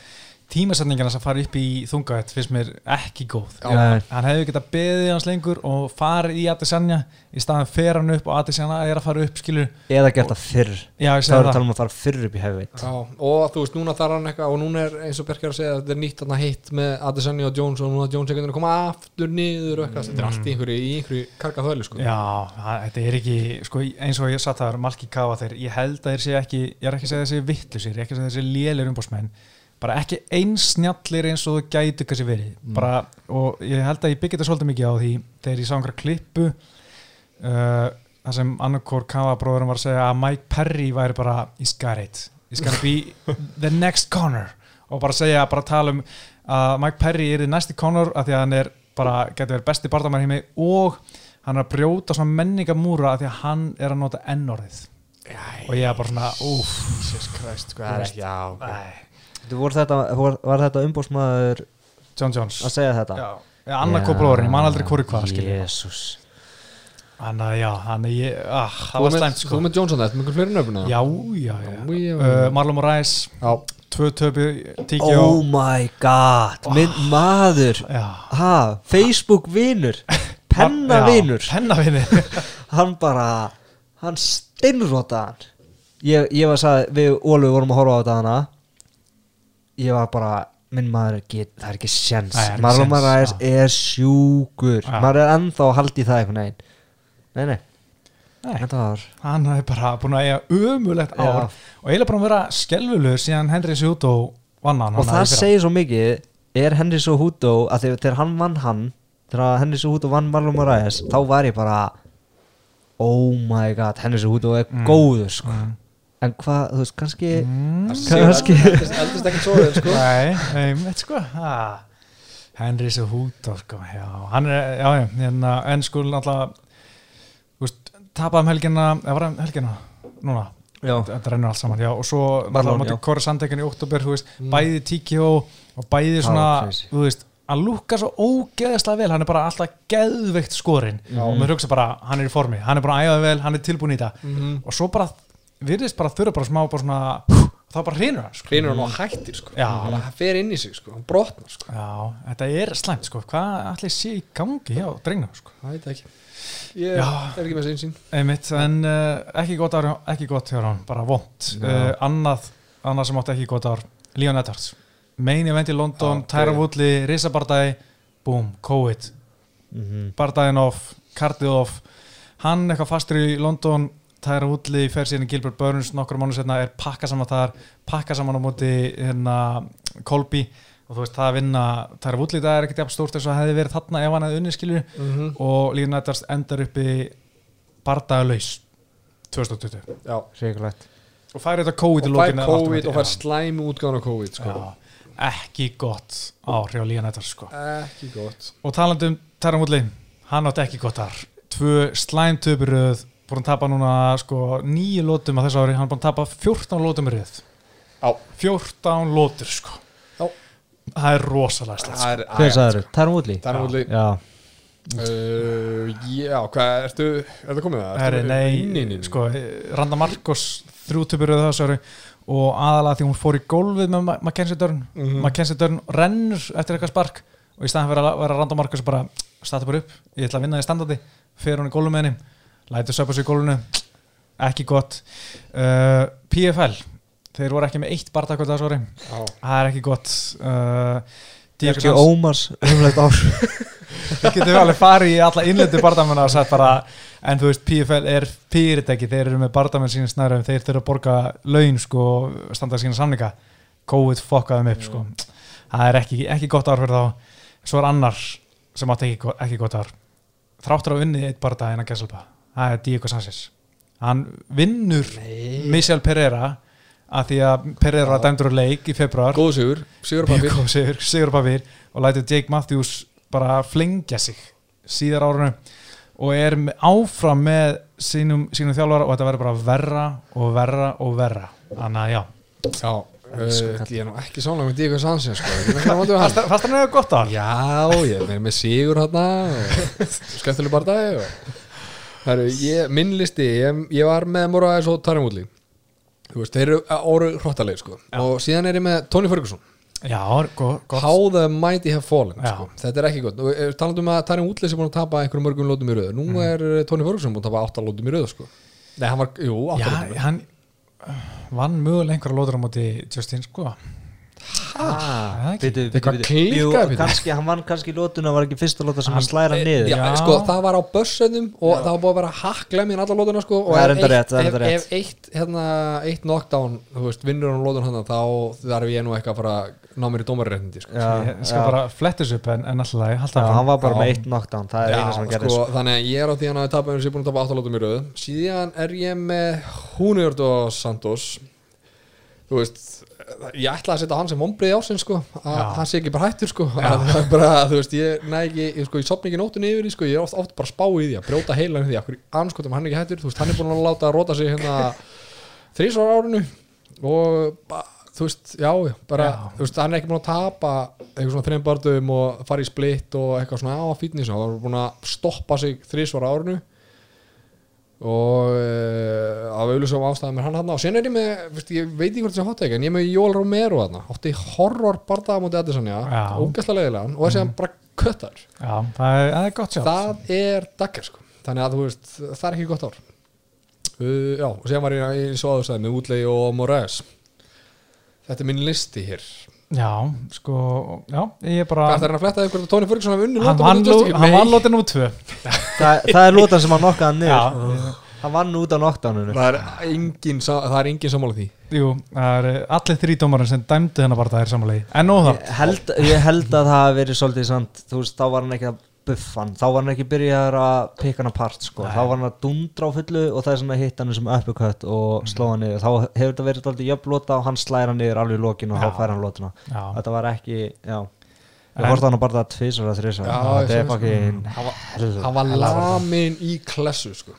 tímasetningarna sem fara upp í þungavett finnst mér ekki góð. Já. hann hefði getað beðið hans lengur og farið í Adesanya í staðan fer hann upp og Adesanya er að fara upp skilur, eða gert það fyrr, já þá er að það. tala um að fara fyrr upp í hefveit Já, og þú veist, núna þarf hann eitthvað og núna er eins og Berkjar að segja að þetta er nýtt þarna hitt með Adesanya og Jones og núna Jones veginn að koma aftur niður og eitthvað, þetta er allt í einhverju, í einhverju karga þölu sko. Já, þetta er ekki, sko, eins og ég satt það Malki Kawa þeir, ég held að þeir sé ekki ég er ekki að segja þessi vittlusir, ég er ekki að segja þessi lélir umbósmenn, bara ekki eins snjallir eins og þau gætu kannski verið. Bara, og ég held að ég byggja þetta svolítið mikið á því, þegar ég sá einhverja klippu uh, það sem annarkor Kawa bróðurum var að segja að Mike Perry væri bara, he's got it. He's gonna be *laughs* the next Connor. Og bara segja, bara tala um að Mike Perry er í næsti Connor af því að hann er bara, getur verið besti bardamæri heimi og hann er að brjóta svona menningamúra af því að hann er að nota N-orðið. Og ég er bara svona, úf Jesus Christ, það er ekki, þetta, var, var þetta umbósmaður John Jones. að segja þetta? Já, já annar kópulórin, ég man aldrei hvori hvað Jésús Þannig að já, þannig ég, ah, það var slæmt sko. Þú með Johnson þetta, með einhver fleiri nöfnum Já, já, já, Já. Uh, Marlon Moraes, Já, tvö töpu tíkjó Oh my god, minn maður. Já, ha, Facebook vinur. *laughs* Penna vinur. Penna vinur. *laughs* Hann bara, hann steinróta hann ég, ég var að sagði, við Ólu vorum að horfa á þetta hana ég var bara minn maður, get, það er ekki er ekki Marlon séns, Marais já. er sjúkur Já. maður er ennþá að halda í það einhvern veginn nei, nei, Nei, var hann er bara búin að eiga umulegt ár Já. og eiginlega bara að vera skelvulegur síðan Henry Sjuto vann hann og hana það segir svo mikið er Henry Sohuto að þegar, þegar hann vann hann þegar Henry Sohuto vann Marlon Moraes þá var ég bara oh my god, Henry Sohuto er Mm. góður sko. Mm. En hvað, þú veist, kannski Mm. Kannski. Eldist *laughs* ekkert svo sko Nei, einmitt sko ha. Henry Sjuto sko, já, hann er, já, já hérna, en sko náttúrulega þú veist, tapaði um helgina eða var það um helgina, núna já, þetta rennur allt saman, já, og svo Marlon, náttúrulega já. móti Kori Sandekinn í oktober, þú veist, bæði TKO og bæði svona, crazy. þú veist hann lúkar svo ógeðslega vel, hann er bara alltaf geðveikt skorinn og maður hugsa bara, hann er í formi, hann er bara æðað vel hann er tilbúin í þetta Mhm. og svo bara, virðist bara þurfa bara smá bara svona, þá bara hrinur hann sko. Hreinur hann og hættir, sko. Hann fer inn í sig, sko, hann brotnar, sko. Já, þetta er slæmt sko, hvað allir sé í gangi hjá drengnum sko? Það veit ekki. Ég Já. er ekki með þessi einsýn Einmitt, en uh, ekki gott ár, ekki gott hjá hann, bara vond uh, annað, annað sem átti ekki gott ár Leon Edwards, main event í London Tyra ok. Woodley, risabardagi boom, COVID, mhm, bardaginn off kardið off, hann eitthvað fastur í London, Tyra Woodley fer síðan í Gilbert Burns, nokkur mánu setna er pakka saman þar, pakka saman á móti hérna Colby. Og þú veist það að vinna Tyra Woodley það er ekkert jafn stórt eins og hefði verið þarna ef hann hefði unni skilju Mhm. og Leon Edwards endar uppi bardagalaus 2020 Já. Og rekulegt fær þetta COVID í Og fær COVID og fær slæmi útgáðan á COVID, sko. Já. ekki gott ár hjá Leon Edwards sko. Ekki gott. Og talandi um Tyra Woodley hann átti ekki gott ár. Tvö slæmtöpuröð búin að tapa núna sko, nýju lótum á þessu ári. Hann er búin að tapa 14 lótum í röð. Já 14 lótur sko. Já. það er rosalega slett sko. Það er hver sagður, Tyron Woodley? Það er útli já, Uh, já, hvað, ertu, er það komið það? Ertu- nei, nei, nei, nei. sko, Randa Marcos ári. Og aðalega því hún fór í gólfið með Ma- Mackenzie Dörn Mhm. Mackenzie Dörn rennur eftir eitthvað spark og í staðan fyrir að vera Randa Marcos bara starta bara upp, ég ætla að vinna í standardi. Fer hún í gólfið með henni, lætur söpa sig í gólfinu. Ekki gott. Uh, PFL þeir voru ekki með eitt barndakvöld ári. Já. það er ekki gott. Uh, Sanz- Ómars umlegt ár. *laughs* Við getum alveg farið í alla innlendu bardamenn og sagt bara, en þú veist PFL er fyrirtæki, þeir eru með bardamenn sína snærum, þeir þurfa að borga laun sko, standa sína samninga. COVID fokkaði þeim upp sko. það er ekki, ekki gott ár fyrir þá. Svo er annar sem átti ekki, ekki gott ár. Þráttur að vinni eitt barda en að Gesselba það er Diego Sanchez hann vinnur Michel Pereira að því að Pereira var dæmdur úr leik í februar sigur, sigur á papir góð sigur, sigur á papír og lætur Jake Matthews bara flengja sig síðar árunu og er áfram með sínum, sínum þjálfara og þetta verður bara verra og verra og verra. Þannig að já. Já, uh, ég er nú ekki sánlega með sko, er að *laughs* hann. Fast fast hann hefur gott ár? Já, ég er með sigur og *laughs* skemmtileg bardagi og Heru, ég, minn listi, ég, ég var með Moraes og Tarim Woodley Þú veist, þeir eru orðu hróttaleg sko. og síðan er ég með Tony Ferguson Já, gott, gott. How the mighty have fallen Já. sko. Þetta er ekki gott og eh, talandi um að Tarim Woodley sem búin að tapa einhverjum mörgum lótum í röðu Nú Mm. er eh, Tony Ferguson búin að tapa 8 lótum í röðu sko. Nei, hann var, jú, 8 Já, lótum hann uh, vann mögulega einhverja lótur á móti Justin sko Ah, Eitthvað bitu. kannski, hann vann kannski lótuna var ekki fyrsta lóta sem Hann- slæra niður. Já, Já. sko, það var á börsöðum og það var búið að vera hakklemmi í alla lótuna sko, og Það er ef eitt- rétt, það er ef, ef eitt, hérna, eitt knockdown veist, vinnur hann lótun hann þá þarf ég nú eitthvað að fara að ná mér í dómarréttindi sko. Já, Ég skal já. bara flettis upp en, en alltaf Já, hann var bara Já. með eitt knockdown það er sko, þannig að ég er á því hann að ég er búin að tapa 8 lótum í röðu síðan er ég með Húnjörd og Santos. Þú veist ég ætla að setja hann sem ombrið ásinn sko, að hann sé ekki bara hættur sko, *laughs* að það er bara, þú veist, ég næ ekki ég, sko, ég sopna ekki nóttunni yfir sko, ég er oft, oft bara spá í því að brjóta heilan í því, akkur anskotum hann er ekki hættur, þú veist, hann er búin að láta að róta sig hérna *laughs* þrísvar árinu. Og þú veist, já, bara, Já. þú veist, hann er ekki búin að tapa eitthvað svona þreim bardum og fara í splitt og eitthvað svona á fítnis hann var búin að stoppa sig þrísvar árinu og uh, af auðvitað ástæðum er hann hann og sen er ég með, veist, ég veit ekki hvort það er hot take en ég er með Jóel Romero hann átti horror bardaða mútið leiðilegan. Og þessi hann bara köttar. Já, það er, er gott sjálf. Það er dagger sko. Þannig að þú veist, það er ekki gott ár. Uh, já, og sen var ég í svoðustæði með Woodley og Moraes þetta er minn listi hér Já, sko, já, ég er bara það er að fletta ykkur að Tony Ferguson hafi unni Hann vann hann vann lótin út tvö. Það, það er lótan sem hann nokkaði niður. Já. hann vann út á knockdowninu. Það er engin, er engin sammála því. Jú, það er allir þrý dómarinn sem dæmdu hennar bara það er samanlegi En nóð það ég ég held að það hafi verið svolítið sant, þú veist, þá var hann ekki að buffa hann þá var hann ekki byrjað að pikka hann apart sko. Nei. þá var hann að dundra á fullu og það er svona hitt hann sem uppercut og sló hann niður þá hefur þetta verið svolítið jöfnlóta og hann slæra niður alveg í lokin og Já. þá fær hann lótuna Já, þetta var ekki, já við vortum hann bara það tvisar að þrisar Já, þetta er sko. fucking hann var, helvete. hann var lamin í klessu sko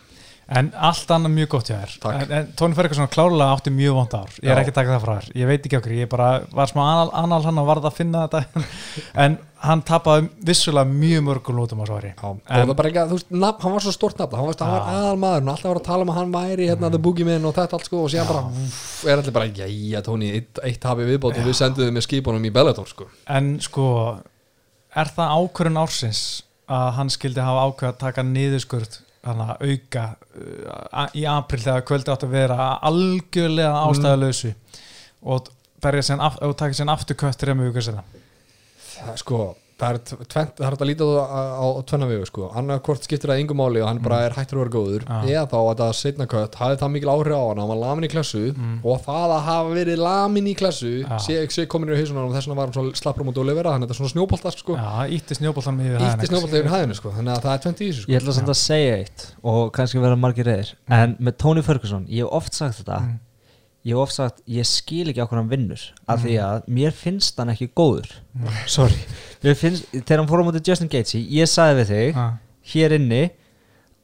en allt annað mjög gott hjá þér. Takk. En, en Tóni Ferguson klárlega átti mjög vond ár. Ég er Já. ekki að taka það frá þér, ég veit ekki okkur. Ég bara var smá anal, anal hann og varð að finna þetta. *laughs* En hann tapaði vissulega mjög mörgum lótum á svari Já, og En- það bara ekki að, þú veist, nafn, hann var svo stort nafn. Hann, hann var Já. aðal maður, hann alltaf var að tala um að hann væri hérna the boogeyman og þetta allt sko og síðan bara, úff, er allir bara, jæja Tóni eitt, eitt hafi viðbót og við senduðum með skipunum í Bellator sko. En sko, er það ákvörun ársins að hann skildi hafa ákveð að taka niðurskurð hana, auka uh, í april þegar kvöldi átt að vera algjörlega ástæðalösu og af, og taka sér aftur kött þrejum vikur það, sko, það er, tvent, það er að líta á, á, á tvenna vegu sko, annað hvort skiptir það yngum máli og hann bara er hættur að vera góður Já. eða þá að það setna kött hafði það mikil áhrif á hann, hann var lamin í klessu og það að hafa verið lamin í klessu Já. sé, sé komin í hausunar og þess vegna var hann svo slappur á móti og lifera, þannig að þetta er svona snjóboltar sko, Já, ítti snjóboltan með yfir hæðinu sko, þannig að það er tvent í þessu sko. Ég ætla samt að segja eitt og kannski vera margir reyðir en með Tony Ferguson, ég hef oft sagt þetta ég hef oft sagt, ég skil ekki okkur hann vinnur af því að mér finnst hann ekki góður. *laughs* Sorry. Mér finnst, þegar hann fór á móti Justin Gaethje ég sagði við þig, Já, hér inni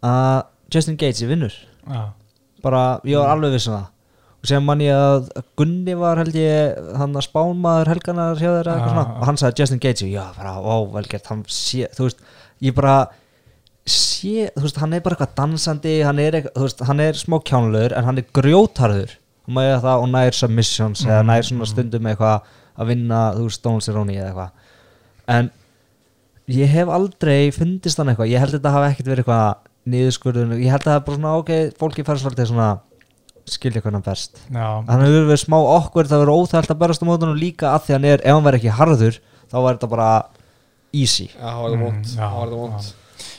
að Justin Gaethje vinnur. Já, bara, ég var alveg viss um það. Og sem mann ég að Gunni var held ég, hann að spánmaður helganar hjá þeirra eitthvað Já, svona. Já. og hann sagði Justin Gaethje, já, bara, ó, velgert hann sé, þú veist, ég bara sé, þú veist, hann er bara eitthvað dansandi, hann er eitthvað, veist, hann er smá kjánlegur en hann er grjótarður maður er það og nær submissions eða Mm, nær svona stundum eitthvað að vinna, þú veist, Stone Cerrone eða eitthvað. En ég hef aldrei fundist hann eitthvað. Ég held að þetta hafi ekkert verið eitthvað niðurskurðun, ég held að það er bara svona ok fólki fær svolítið svona skilja hvernig hann best já, hann hefur verið smá okkur það verið óþægt að berast á mótunum líka að því hann er, ef hann verið ekki harður þá var þetta bara easy. Já, það það Mm, já, það það vond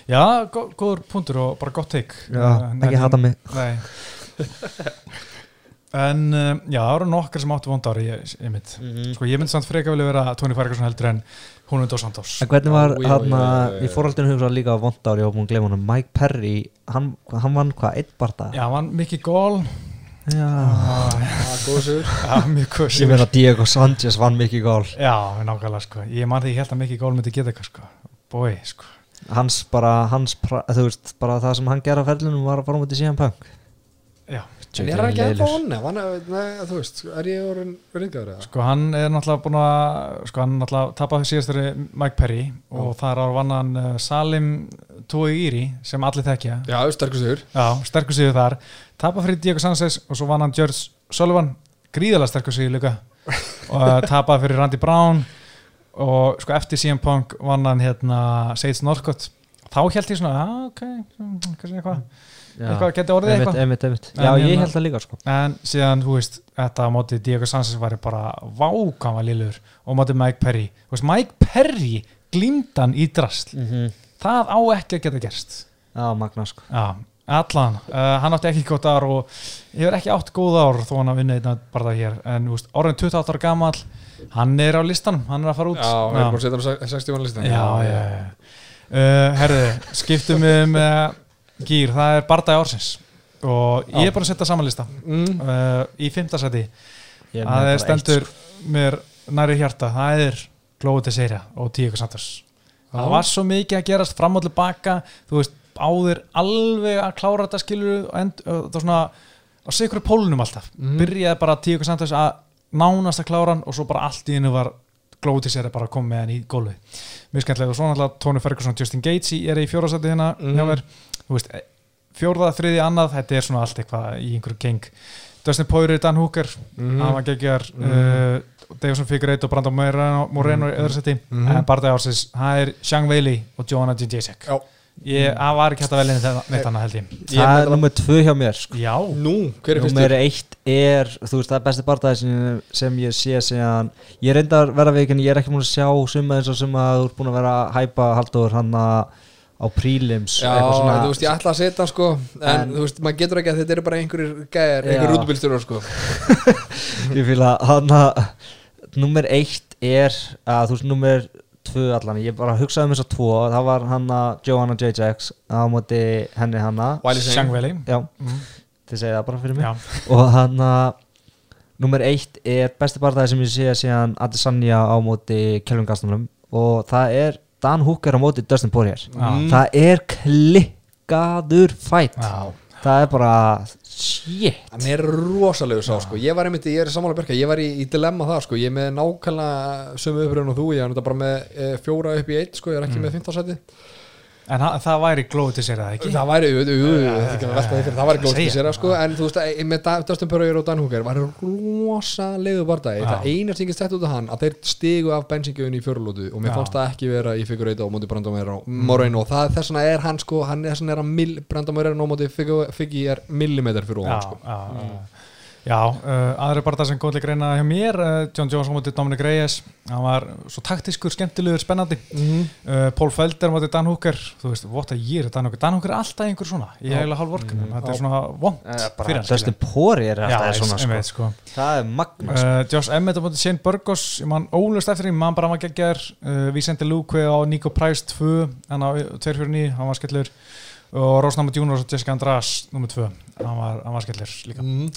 já. Gó- góður punktur og bara gott teik Já, ekki hata mig. *laughs* En um, já, það eru nokkar sem áttu vond ári ég, ég mynd Sko ég mynd samt freka vilja vera Tony Ferguson heldur en hún Dos Santos. En hvernig var já. í fórhaldinu hugsa líka á vondári og búin að gleyma hann Mike Perry, hann, hann vann hvað, eitt barða Já, hann Mickey Gall. Já. Já, Það er góð sigur já mjög kus ég meina Diego Sanchez vann mikið gól Já, nákvæmlega sko. Ég man því ég held að Mickey Gall myndi geta eitthvað sko. Bói, sko. Hans bara, hans, þú veist, bara það sem hann gerði á ferlinum var að fara mútið síðan punk. Já, En er hann ekki onni? Nei, þú veist, er ég orðin ringaður eða? sko hann er náttúrulega búin að sko hann náttúrulega tapaði síðast þeirri Mike Perry og þar á vann hann uh, Salim Tuigiri sem allir þekkja. Já, sterkur sigur. Þar. Tapaði fyrir Diego Sanchez og svo vann hann George Sullivan. Gríðalega sterkur sigur líka. *laughs* Og uh, tapaði fyrir Randy Brown. Og sko eftir CM Punk vann hann hérna Sage Northcutt þá held ég svona, já ok kannski eitthvað, eitthvað geti orðið eitthvað. einmitt, einmitt. En Já, ég hérna- held það líka sko. En síðan, þú veist, þetta á móti Diego Sanchez væri bara vákama lillur og móti Mike Perry. Þú veist, Mike Perry glímdan í drast mm það á ekki að geta gerst. Já, magna sko. Já, allan, uh, hann átti ekki gott ár og hefur ekki átt góð ár þó hann að vinna einna bara það hér. En þú veist, orðin 28 ára gamall hann er á listanum, hann er að fara út. Já, við erum bara að setja hann á 60 mann listan já, já, já. Uh, Herðu, skiptum við með gýr, það er bardagi ársins. Og ég er bara að setja samanlista mm. uh, í með það er eitt, stendur sko. mér næri hjarta, það er Glóðu til Seira og Tíko Santos. Það var svo mikið að gerast fram og tilbaka. Þú veist, áður alveg að klára þetta skilur og það var svona á sikru pólunum alltaf. Mhm. byrjaði bara Tíko Santos að nánast að klára hann og svo bara allt í hennu var Glóðu til Seira bara að koma með hann í gólfi mjög skemmtilega og svo náttúrulega Tony Ferguson Justin Gaethje er í fjórasæti hérna Mhm. Þú veist, fjórða, þriði, annað þetta er svona allt eitthvað í einhverju geng. Dustin Poirier, Dan Hooker Mhm. hann var geggjar uh, Davison Figueiredo og Brandon Moreno, Moreno í öðru seti Mhm. en bara það ársins, það er Shang Weili og Joanna Jędrzejczyk. Já. ég, það var ekki hægt að velja neitt annað held ég. Það er nummer tvö hjá mér sko. Fyrstur? eitt er, þú veist, það er besti barndagi sem, sem ég sé síðan. Ég reyndar vera veikin, ég er ekki múin að sjá suma eins og sem að þú ert búin að vera að hæpa haldur hann á prílims Já, þú veist, ég ætla að setja hann sko En, En- þú veist, maður getur ekki að þetta eru bara einhverjir Já. einhverjir rútubilstjórar sko. *laughs* Ég fýla hann að Númer eitt er að þú veist, númer tvö allan Ég bara hugsaði um þess að tvo Það var hann að Joanna J.J.X á móti henni Weili. Já, Mhm. þið segið það bara fyrir mig. Já, og hann að nummer eitt er besti barndagi sem ég sé síðan Adesanya á móti Kelvin Gastonum og það er Dan Hooker á móti Dustin Poirier. Já. það er klikkaður fætt já, það er bara shit. Hann er rosalegu sá sko. Ég var einmitt, ég er sammála berka Ég var í, í dilemma það sko. Ég er með nákvæmlega sömu uppröðun og þú Ég er bara með e, fjóra upp í eitt sko. Ég er ekki með 15 sæti en það væri Glóðu til Seira, ekki? Það væri, jú, jú, að Það væri Segja. sér sko En þú veist, með Poirier og Dan Hooker var rosalegu bardagi Já. Það eina sem ég stætt út af hann Að þeir stigu af bensingjöfun í fjörulótu Og mér. Mm. fannst það ekki vera í Figur Eita og móti Brandon Moreno Moreno og það þess vegna er hann sko Hann er þess vegna er hann Moreno og móti Figi er millimeter fyrir já, ofan sko já, já. Já, uh, aðri bara það sem góðlega greina hjá mér, uh, John Jones á móti Dominic Reyes, hann var svo taktiskur, skemmtilegur, spennandi Mhm. uh, Paul Felder á móti Dan Hooker þú veist, what a year Dan Hooker Dan Hooker er alltaf einhver svona, ég hef eiginlega hálf vorkunum þetta er svona vond fyrir hann Dustin Poirier er Já, alltaf ég- svona ég sko. sko. það er magna sko. Uh, Josh Emmett á móti Shane Burgos ég man ólust eftir því, mann bara var geggjær uh, Vicente Luque á Nico Price 2 hann á 249, hann var skellur og Rosnama Junior og Jessica András nummer 2, hann var, hann var skellur líka Mhm.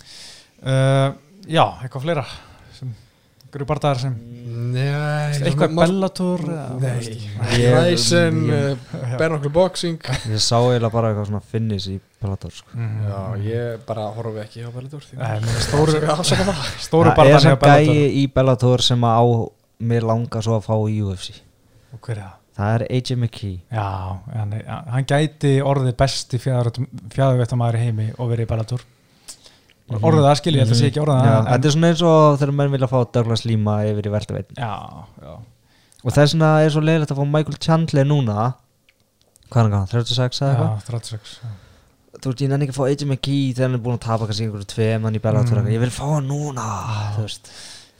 Uh, já, eitthvað fleira bardaðar sem Nei eitthvað Bellator ég- uh, Bernoklu Boxing. Ég sá eiginlega bara eitthvað svona finnis í Bellator sko. Mhm. Já, ég bara horfi ekki á Bellator Nei, menn stóru, Afsaka það. *laughs* stóru er sem gæi í Bellator sem að á mér langar svo að fá í UFC og hver er það? það er AJ McKee. Já, hann, hann gæti orðið besti fjæðuvettamæður í heimi og verið í Bellator orðið það skilji, ég held að sé ekki Mhm. Það en- þetta er svona eins og þegar menn vilja fá Douglas Lima yfir í veltaveit Já, já og þess vegna er svo leiðilegt að fá Michael Chandler núna hvað er hann gana, 36 eða eitthvað Já, 36 já. þú veist, ég nenni ekki að fá AJ McKee þegar hann er búin að tapa kannski einhverju tveim hann í Bellator Mm. mm. ég vil fá hann núna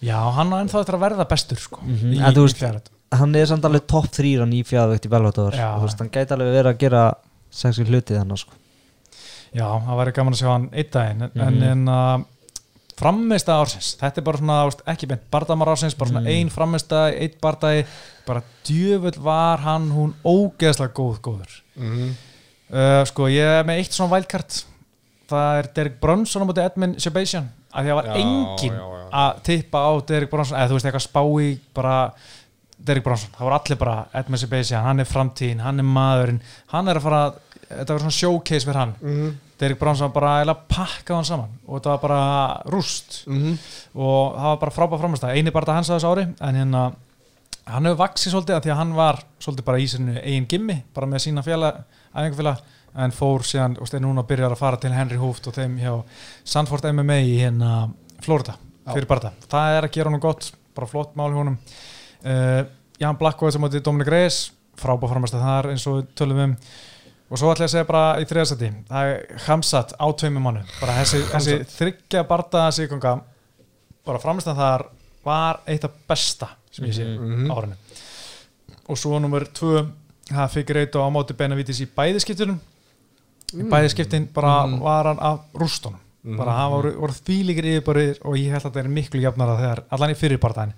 Já, hann á ennþá eftir að verða bestur sko, Mhm, í, en veist- hann er samt alveg topp þrýr hann í fjæðveikt í Bellator Já. og þú veist, hann gæti alveg verið að gera sexi hluti þannig sko. Já, það væri gaman að sjá hann einn daginn en, Mhm. en, en uh, frammeista ársins þetta er bara svona, veist, ekki beint bardamar ársins bara svona Mm. ein frammeista, einn bardagi bara djöfull var hann hún ógeðslega góð, góður Mhm. uh, sko, ég er með eitt svona wildcard það er Derek Brunson á móti Edmund Sebastian af því að það var Já, enginn já, já. að tippa á Derek Brunson eða þú veist eitthvað spá í bara Derek Bronson, það voru allir bara Edmund Sebastian, hann er framtíðin, hann er maðurinn hann er að fara, þetta var svona showcase fyrir hann, Mhm. Derek Bronson bara eiginlega pakkaði hann saman og þetta var bara rúst. Mhm. og það var bara frábæð framstæð, eini bara hans að þessu ári en hérna, hann hefur vaksið svolítið að því að hann var svolítið bara í sinu eigin gimmi, bara með sína félag æfingafélag, en fór síðan og stein núna byrjar að fara til Henry Hooft og þeim hjá Sandford MMA í hérna Florida, fyrir barða það er að gera honum gott, bara flott mál hjá honum. Uh, Jan Blackwell sem átti Dominic Reyes, frábæð framstæð þar eins og tölum um og svo ætla ég að segja bara í þriðasæti það er Hamsat á tveimum mánu bara þessi, þessi þryggja barða siganga bara framstæðan þar var eitt af besta sem ég sé Mhm. á árinu. Og svo nummer tvö það fikk reytu á móti Benavides í bæðiskiptunum í bæðiskiptin bara Mhm. var hann af rústunum. Mhm. bara hann voru, voru þvílíkir yfirborðir og ég held að þetta er miklu jafnara þegar allan í fyrirpartæðin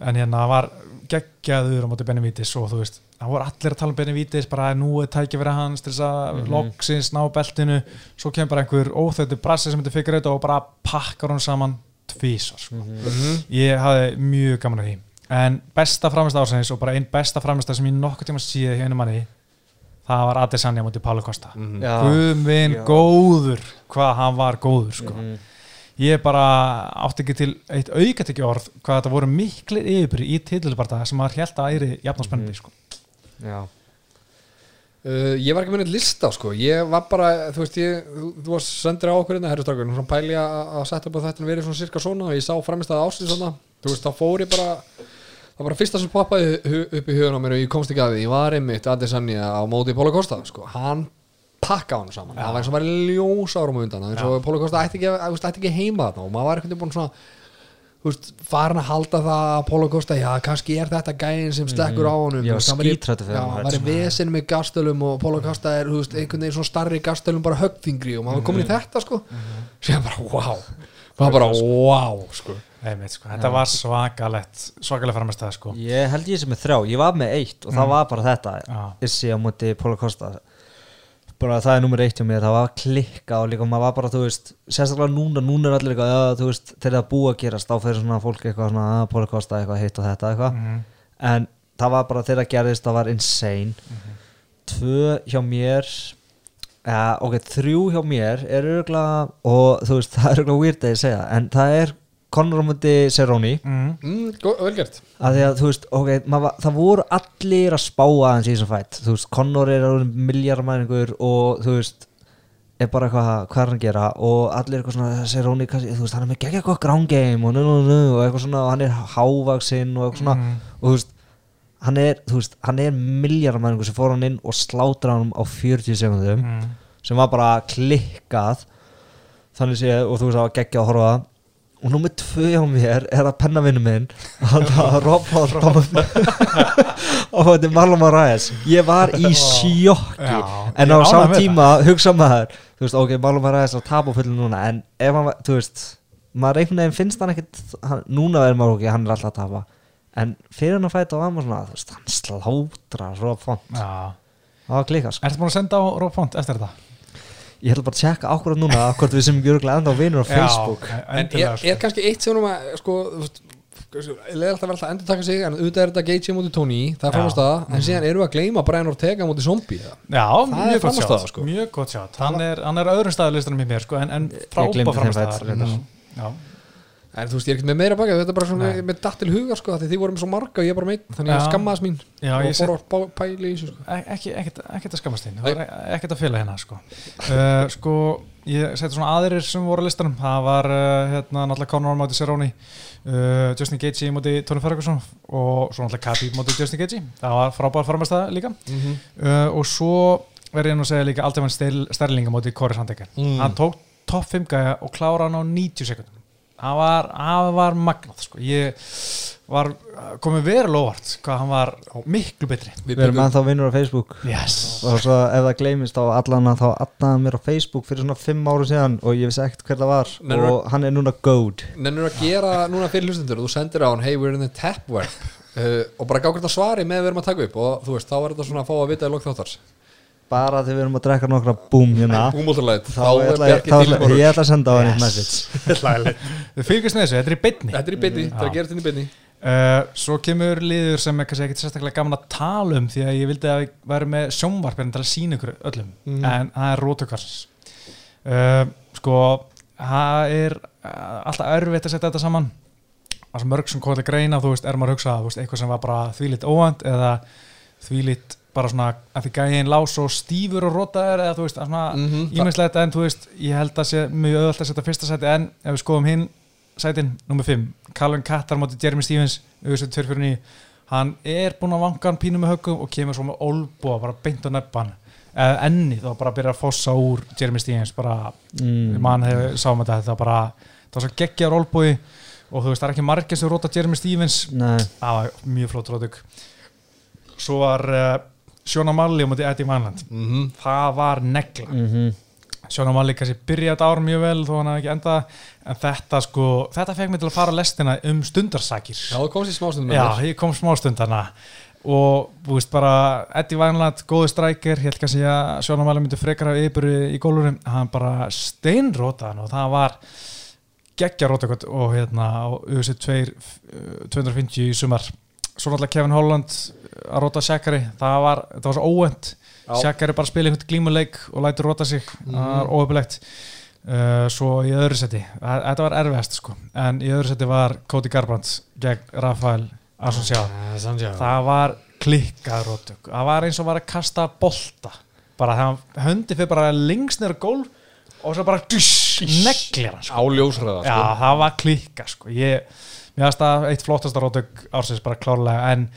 en hérna var geggjaður á móti Benavides og þú veist, það voru allir að tala um Benavides bara nú er tækja verið hans til þess að Mhm. loksins ná beltinu svo kemur bara einhver óþögtu brassi sem þetta fikk reytu og bara pakkar hún saman tvísar sko. Mhm. ég hafði mjög gaman af því en besta framist ársæðis og bara einn besta framist sem ég nokkuð tíma síði hjá einu manni það var Adesanya mútið Pála Kosta Mhm. Já. Guðminn góður hvað hann var góður sko. Mhm. ég bara átti ekki til eitt aukat ekki orð hvað þetta voru miklir yfirbyrði í titilbarta sem maður held að æri jafn og spennandi sko. Já, Uh, ég var ekki með neitt lista sko. Ég var bara, þú veist ég þú, þú varst sendir á okkur hérna, herrustrákur svona pæli að að setja upp á þetta verið svona cirka svona og ég sá fremist að ásins svona þú veist, þá fór ég bara það var bara fyrsta sem poppaði upp í hugun á mér og ég komst ekki að því, ég var einmitt Adesanya á móti Póla Kosta, sko, hann pakka hann saman, það var eins og var ljós árum undan, eins og Póla Kosta ætti ekki, ætti ekki heima þarna. Og maður var eitthvað búin svona þú veist, farin að halda það að Póla Kosta, já, kannski er þetta gæðin sem stekkur á honum. Veist, hann væri- skítræddur fyrir já, hann, var í sko. vesen með gastelum og Póla Kosta er, þú veist, einhvern veginn svona starri gastelum bara höggfingri og maður var komin í þetta, sko. Sem bara, wow það var bara, wow, sko. Einmitt, sko. þetta var svakalett svakalega framistæð sko. Ég held ég sem er þrjá, ég var með eitt og það var bara þetta. Já. Issi á móti Póla Kosta bara það er nummer eitt hjá mér, það var klikka og líka maður var bara, þú veist, sérstaklega núna núna er allir eitthvað, já, þú veist, þegar það búið að gerast þá fyrir svona fólk eitthvað svona, að Póla Kosta eitthvað hitt og þetta eitthvað. Mhm. en það var bara þegar það gerðist, það var insane. Tvö hjá mér ja, ok, þrjú hjá mér er örgulega, og þú veist, *laughs* það er örgulega weird að ég segja, en það er Conor á móti Cerrone mm. mm, gó- vel gert að því að þú veist, ok, var, það voru allir að spá aðeins í þessum fætt þú veist, Conor er miljardmæningur og þú veist er bara eitthvað, hvað er hann að gera og allir eitthvað svona, Cerrone, kannski, þú veist, hann er með geggja eitthvað ground game og, nú, nú, nú, og eitthvað svona og hann er hávaksinn og eitthvað svona Mhm. og þú veist, hann er, þú veist, hann er miljardmæningur sem fór hann inn og slátra hann á 40 sekundum Mm. sem var bara klikkað þannig sé og þú veist það var geggja að horfa á það. Og nummið tvö hjá mér er að pennavinnu minn hann *laughs* að Rob *laughs* og þetta er Marlon Moraes. Ég var í sjokki. En á með tíma hugsa maður þú veist ok, Marlon Moraes er að tapa fullu núna en ef hann, þú veist maður einhvern veginn finnst hann ekkit hann, núna er maður ok, hann er alltaf að tapa. En fyrir hann að fæta á hann svona, þú veist, hann slátra Rob Font, það var klikkað sko. Ertu búin að senda á Rob Font eftir þetta? Ég ætla bara að tjekka ákvörð núna hvort við sem ekki örgulega enda á vinur á Facebook Já, en endilega, er, er kannski eitt sem að sko, þú veist, leðilegt að vera alltaf að endur taka sig en auðvitað er þetta Gaethje mútið Tony það er aða, en síðan erum við að gleyma Brian Ortega mútið Zombie eða? Já, Það er mjög gott frammistaða, sjátt sko. Mjög gott sjátt Hann er, hann er öðrum staðalistanum í mér sko, en, en frábá reyndar. Já, en þú veist, ég er ekkert með meira baka þetta er bara svona Nei. með, með datt til huga sko, því þið vorum svo marga og ég er bara meitt þannig Já. ég skammaðast mín Já, og ég fór að pá- pæla í þessu sko. E- ekki, ekkert, ekkert að skammast þín Það er e- ekkert að fela hérna sko. uh, sko, ég seti svona aðrir sem voru á listanum, það var uh, hérna náttúrulega Conor á móti Cerrone uh, Justin Gaethje móti Tony Ferguson og svo náttúrulega Khabib móti Justin Gaethje það var frábær farmestað líka uh, og svo verði ég nú að segja líka Altemann Sterling á móti Corey Sandegger Mm. hann tók topp 5 gæja og klára hann á 90 sekundum það var, var magnað sko. ég var komið verulega óvart hvað hann var miklu betri. Við erum ennþá vinnur á Facebook. Yes. og svo ef það gleymist þá allan þá addaði mér á Facebook fyrir svona 5 áru síðan og ég vissi ekkert hver það var. Nennirðu- og hann er núna gold nennur að gera núna fyrir hlustendur þú sendir á hann hey we're in the tap web. *laughs* Uh, og bara gá hvert að svari með við erum að taka upp og þú veist þá er þetta svona að fá að vita í lók þáttars bara þegar við erum að drekka nokkra búm hérna. Þá ætla ég, ég ætla að senda á hann eitt message. *laughs* Þið fylgjast með þessu, þetta er í beinni. Þetta er í beinni, þetta er að gera þetta í beinni. Uh, svo kemur liður sem er kannski ekkert sérstaklega gaman að tala um því að ég vildi að við værum með sjónvarpinn til að sína ykkur öllum. Mhm. en það er rótukvars uh, sko það er uh, alltaf erfitt að setja þetta saman. Það er mörg sem komið til greina þú veist, er maður að hugsa þú veist, eitthvað sem var bara þvílitt óvænt eða þvílitt bara svona að því gæðin lá svo stífur og rótaður eða þú veist, að svona Mhm, ímislegt en þú veist, ég held að sé mjög öðvöld að setja fyrsta sæti en ef við skoðum hinn sætin, nummer 5, Calvin Kattar móti Jeremy Stevens, auðvitað 249 hann er búinn að vanga hann pínu með höggum og kemur svo með olbúa bara beint á nefn eða enni þá bara byrjar að fossa úr Jeremy Stevens bara, mm. mann hefur sáum þetta var bara, það var svo geggjar olbúi og þú veist, það er ekki margir sem róta Jeremy Stevens. Nei, það var mjög flott rótug svo var uh, Sjóna Malli á móti Eddie Vanland Mhm. það var negla. Mm Sjóna Malli kannski byrjaði ár mjög vel þó hann hafði ekki endað en þetta sko, þetta fekk mig til að fara að lestina um stundarsakir. Já, þú komst í smástundum Já, ég kom smástundana og þú veist bara Eddie Vanland, góði strækir ég held kannski að Sjóna Malli myndi frekar af yfirburu í gólurinn, hann bara steinrótaði hann og það var geggja rótakot og hérna á USA 2 uh, 250 í sumar. Svo náttúrulega Kevin Holland að róta Shakari, það var, það var svo óvend Já. Shakari bara spila einhvern glímuleik og lætur róta sig, það var óöfulegt uh, svo í öðru seti. Það- þetta var erfiðast sko. En í öðru seti var Cody Garbrandt gegn Rafael Assunção það var klikkað rótök það var eins og var að kasta bolta. Bara þegar höndi fyrir bara lengst nýra gól og svo bara neglir hann sko. Á ljósræða Já, það var klikka sko. ég, mér finnst það eitt flottasta rótök ársins bara klárlega. En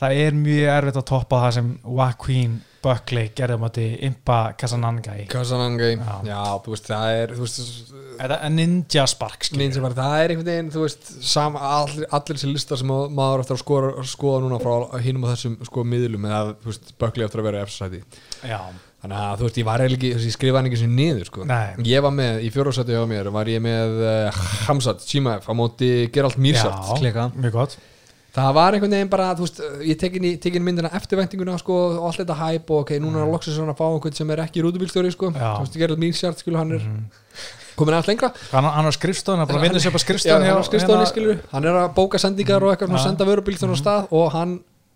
það er mjög erfitt að toppa það sem Joaquin Buckley gerði á móti Impa Casanangai Kasanangay Já. Já, þú veist, það er veist, ninja spark. Ninja var, það er einhvern veginn, þú veist sam, allir, allir þessi listar sem ma- maður eftir að skoða, skoða núna frá hinum á þessum sko miðlum eða, þú veist, Bökli eftir að vera eftirsæti Já, þannig að, þú veist, ég var ekki, ég skrifaði ekki sem niður, sko Nei. ég var með, í fjórásæti hjá mér, var ég með uh, Hamzat, Chimaev, á móti Gerald Mirsat Já, Klika. mjög gott það var einhvern veginn bara, þú veist, ég tekin, í, tekin myndina eftirvæntinguna, sko, og allt þetta hæp og ok, núna er að loksins svona að fá einhvern sem er ekki rútubílstjóri, sko, Já. þú veist, Gerald Mirsat, skilur, hann er komin aðeins lengra. Hann, hann var skrifstofun, hann bara vinnur sér på Já, skrifstofun hann er á skrifstofunni, skilur hann er að bóka sendingar og eitthvað, svona senda vörubílstjónu á stað og hann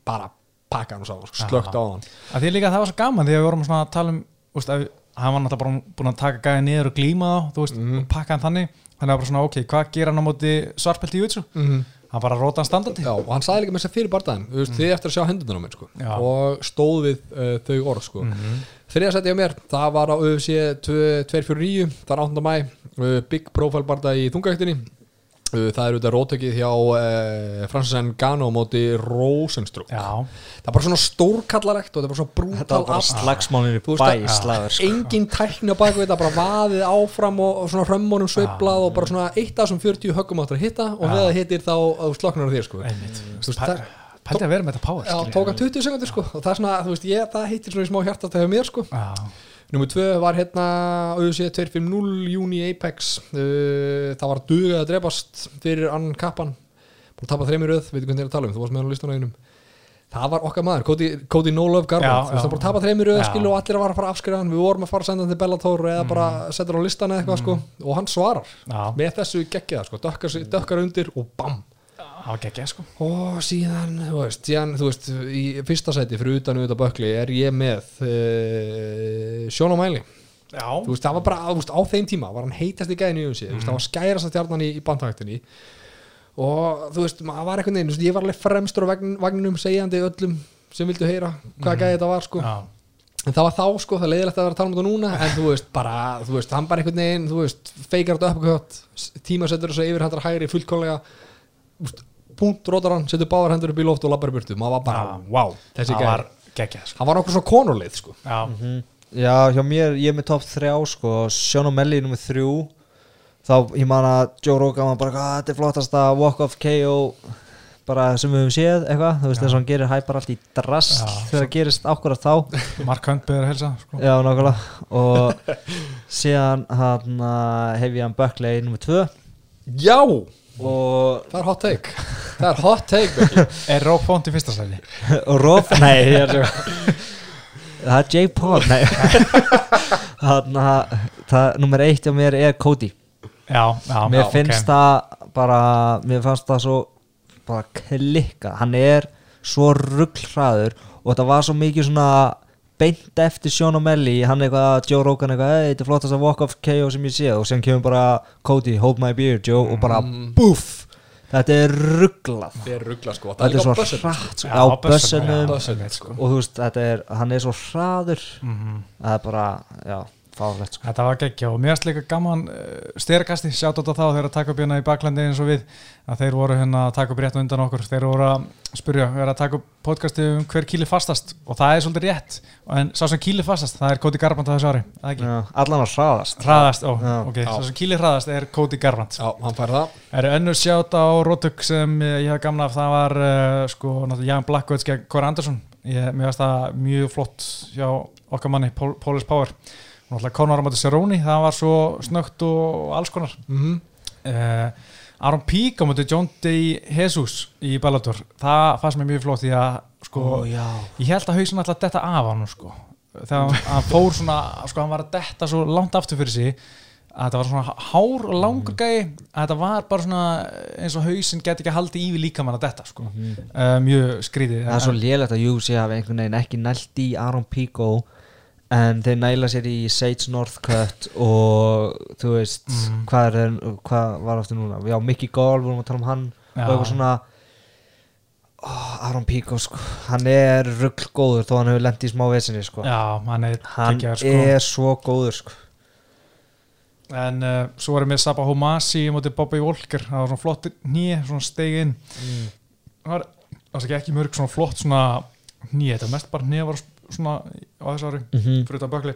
bara pakka hann saman, sko, slögt á hann. Að því líka það var svo gaman því að við vorum svona að tala um úst, að hann var náttúrulega bara búin að taka gæði niður og glíma þá, þú veist, Mhm. og pakka hann þannig. Þannig að bara svona, ok, hvað gera hann á móti svartbelti í jutsu? Mhm. Hann bara róta hann standandi Já, og hann sagði líka með þess að fyrir þú veist, þið eftir að sjá á mér, sko. Og stóð við uh, þau orð, sko. Mm Mhm. þriða seti á mér, það var á UFC 249, það er 8. mæ uh, Big Profile bardaði í þungæktinni uh, það er auðvitað rótökið hjá uh, Francis Ngannou á móti Rosenstruck. Já, það er bara svona stórkallarekt og það er bara svona Þetta brútal bara allt. slagsmálin í Þú veist bæ að- slagur sko. engin tækni á baku þetta bara vaðið áfram og, og svona hrömmunum sveiflað og bara svona eitt af þessum 40 höggum áttur að hitta og við það hittir þá að þú sloknar á þér sko. Þú veist, það- Pældi að vera með þetta power Já, skilur. tók hann 20 sekundur sko. Og það er svona, þú veist, ég, það hittir svona í smá hjarta þegar mér sko. Já, Númer 2 var hérna UFC 250 Juni Apex. Uh, það var dugað að drepast fyrir annan kappan. Búin að tapa þreymir röð, veitu hvernig það er að tala um þú varst með hann á listan á einum. Það var okkar maður, Cody, Cody No Love Já, Garbrandt þú veist það bara að tapa þreymir röð Já. skilu og allir að vara að fara að afskrifa hann. Við vorum að fara að senda hann til Bellator eða bara setja hann á listan eða eitthvað sko. Og hann svarar. Já, með þessu geggjaða sko, dökkar, dökkar undir og bam geggja sko. Og síðan, þú veist, síðan, þú veist í fyrsta sæti fyrir utan auðvitað bökli er ég með uh, Mæli Já, þú veist, það var bara, þú veist, á þeim tíma var hann heitast í gæðinu í um sig, þú veist, það var skærast að stjarnan í, í bandhægtinni og þú veist, maður var eitthvað veist, ég var alveg fremstur á vagn, vagninum segjandi öllum sem vildu heyra hvað gæði þetta var, sko. Já, en það var þá, sko, það leiðilegt að vera að tala um þetta núna en þú veist, bara, þú veist, hann bara einhvern veginn þú veist, feikar þetta uppkvæmt tímasettur þessu yfir hættar hægri veist, punkt, rótar hann, setur báðar hendur upp í loft og labbar í burtu, maður var bara, Já. wow þessi það var gæði, geggja sko. Hann var okkur svo konurleið, sko. Já, Já, hjá mér, ég er með top 3 sko, Sean O'Malley nummer 3 þá, ég man að Joe Rogan var bara, hvað, þetta er flottasta walk of KO bara sem við höfum séð eitthvað, þú veist þess að hann gerir hæpar allt í drast þegar það gerist ákvarðat þá. Mark Hunt beður að helsa sko. Já, nákvæmlega. Og síðan hann hef ég hann Buckley nummer 2 já, það er hot take. Það er hot take, *laughs* Er Rob Font í fyrsta stæli? og Rob, *laughs* nei, er það er Jake Paul, nei. *laughs* Hann það, nummer 1 á mér er Cody. Já, já mér já, finnst ok. það bara mér fannst það svo bara klikka hann er svo rugglaður og þetta var svo mikið svona beint eftir Sean O'Malley hann eitthvað, Joe Rogan eitthvað þetta er flottast að walk-off KO sem ég sé. Og sem kemur bara Cody, hold my beer Joe. Og bara Mm. búff! Þetta er rugglað þetta er ruggla sko. Þetta er svo hratt sko, á bössunum, sko. og þú veist, þetta er, hann er svo hraður. Mhm. það er bara, já, fárlegt sko. Þetta var geggja og mér erst líka gaman uh, styrkasti, sjátt á það þegar að taka upp hérna í baklandi eins og við að þeir voru hérna að taka upp rétt undan okkur þeir voru að spyrja, við erum að taka upp podcasti um hver kýli fastast og það er svolítið rétt en sá sem kýli fastast, það er Cody Garbrandt á þessu ári, það ekki? já, allan að hraðast Hraðast, ó, Já. ok, Já. sá sem kýli hraðast er Cody Garbrandt já, hann fær það Það eru önnur sjátt á Rótug sem ég hef gamla af, það var uh, sko, náttúrulega Jan Blackwood gegn Corey Anderson ég, mér finnst það mjög flott hjá okkar manni, Pol Polish Power náttúrulega Conor móti Cerrone, það var svo snögt og alls konar mm uh, Aron Pík á móti John D. Jesus í Bellator það fannst mér mjög flott því að sko, Ó, ég held að hausin alltaf detta af hann sko. þegar hann fór svona sko, hann var að detta svo langt aftur fyrir sig að þetta var svona hár og langur gæi að þetta var bara svona eins og hausin get ekki haldið í við líka mann að detta sko. uh, mjög skrítið það er svo lélegt að UFC hafi einhvern veginn ekki nælt í Aron Pico en þeir næla sér í Sage Northcutt og þú veist Mm. hvað, er, hvað var aftur núna já, Mickey Gall, við vorum að tala um hann Já. og eitthvað svona oh, Aron Pico sko, hann er ruggl þó hann hefur lent í smá vesinni sko. já, hann er hann geggjaður, sko. er svo góður sko. en uh, svo erum við Saba Homasi móti Bobby Walker það var svona flott nýja, svona steig inn það var ekki mörg svona flott svona nýja, þetta var mest bara nýja var svona á þessu ári mm -hmm. fyrir þetta bökli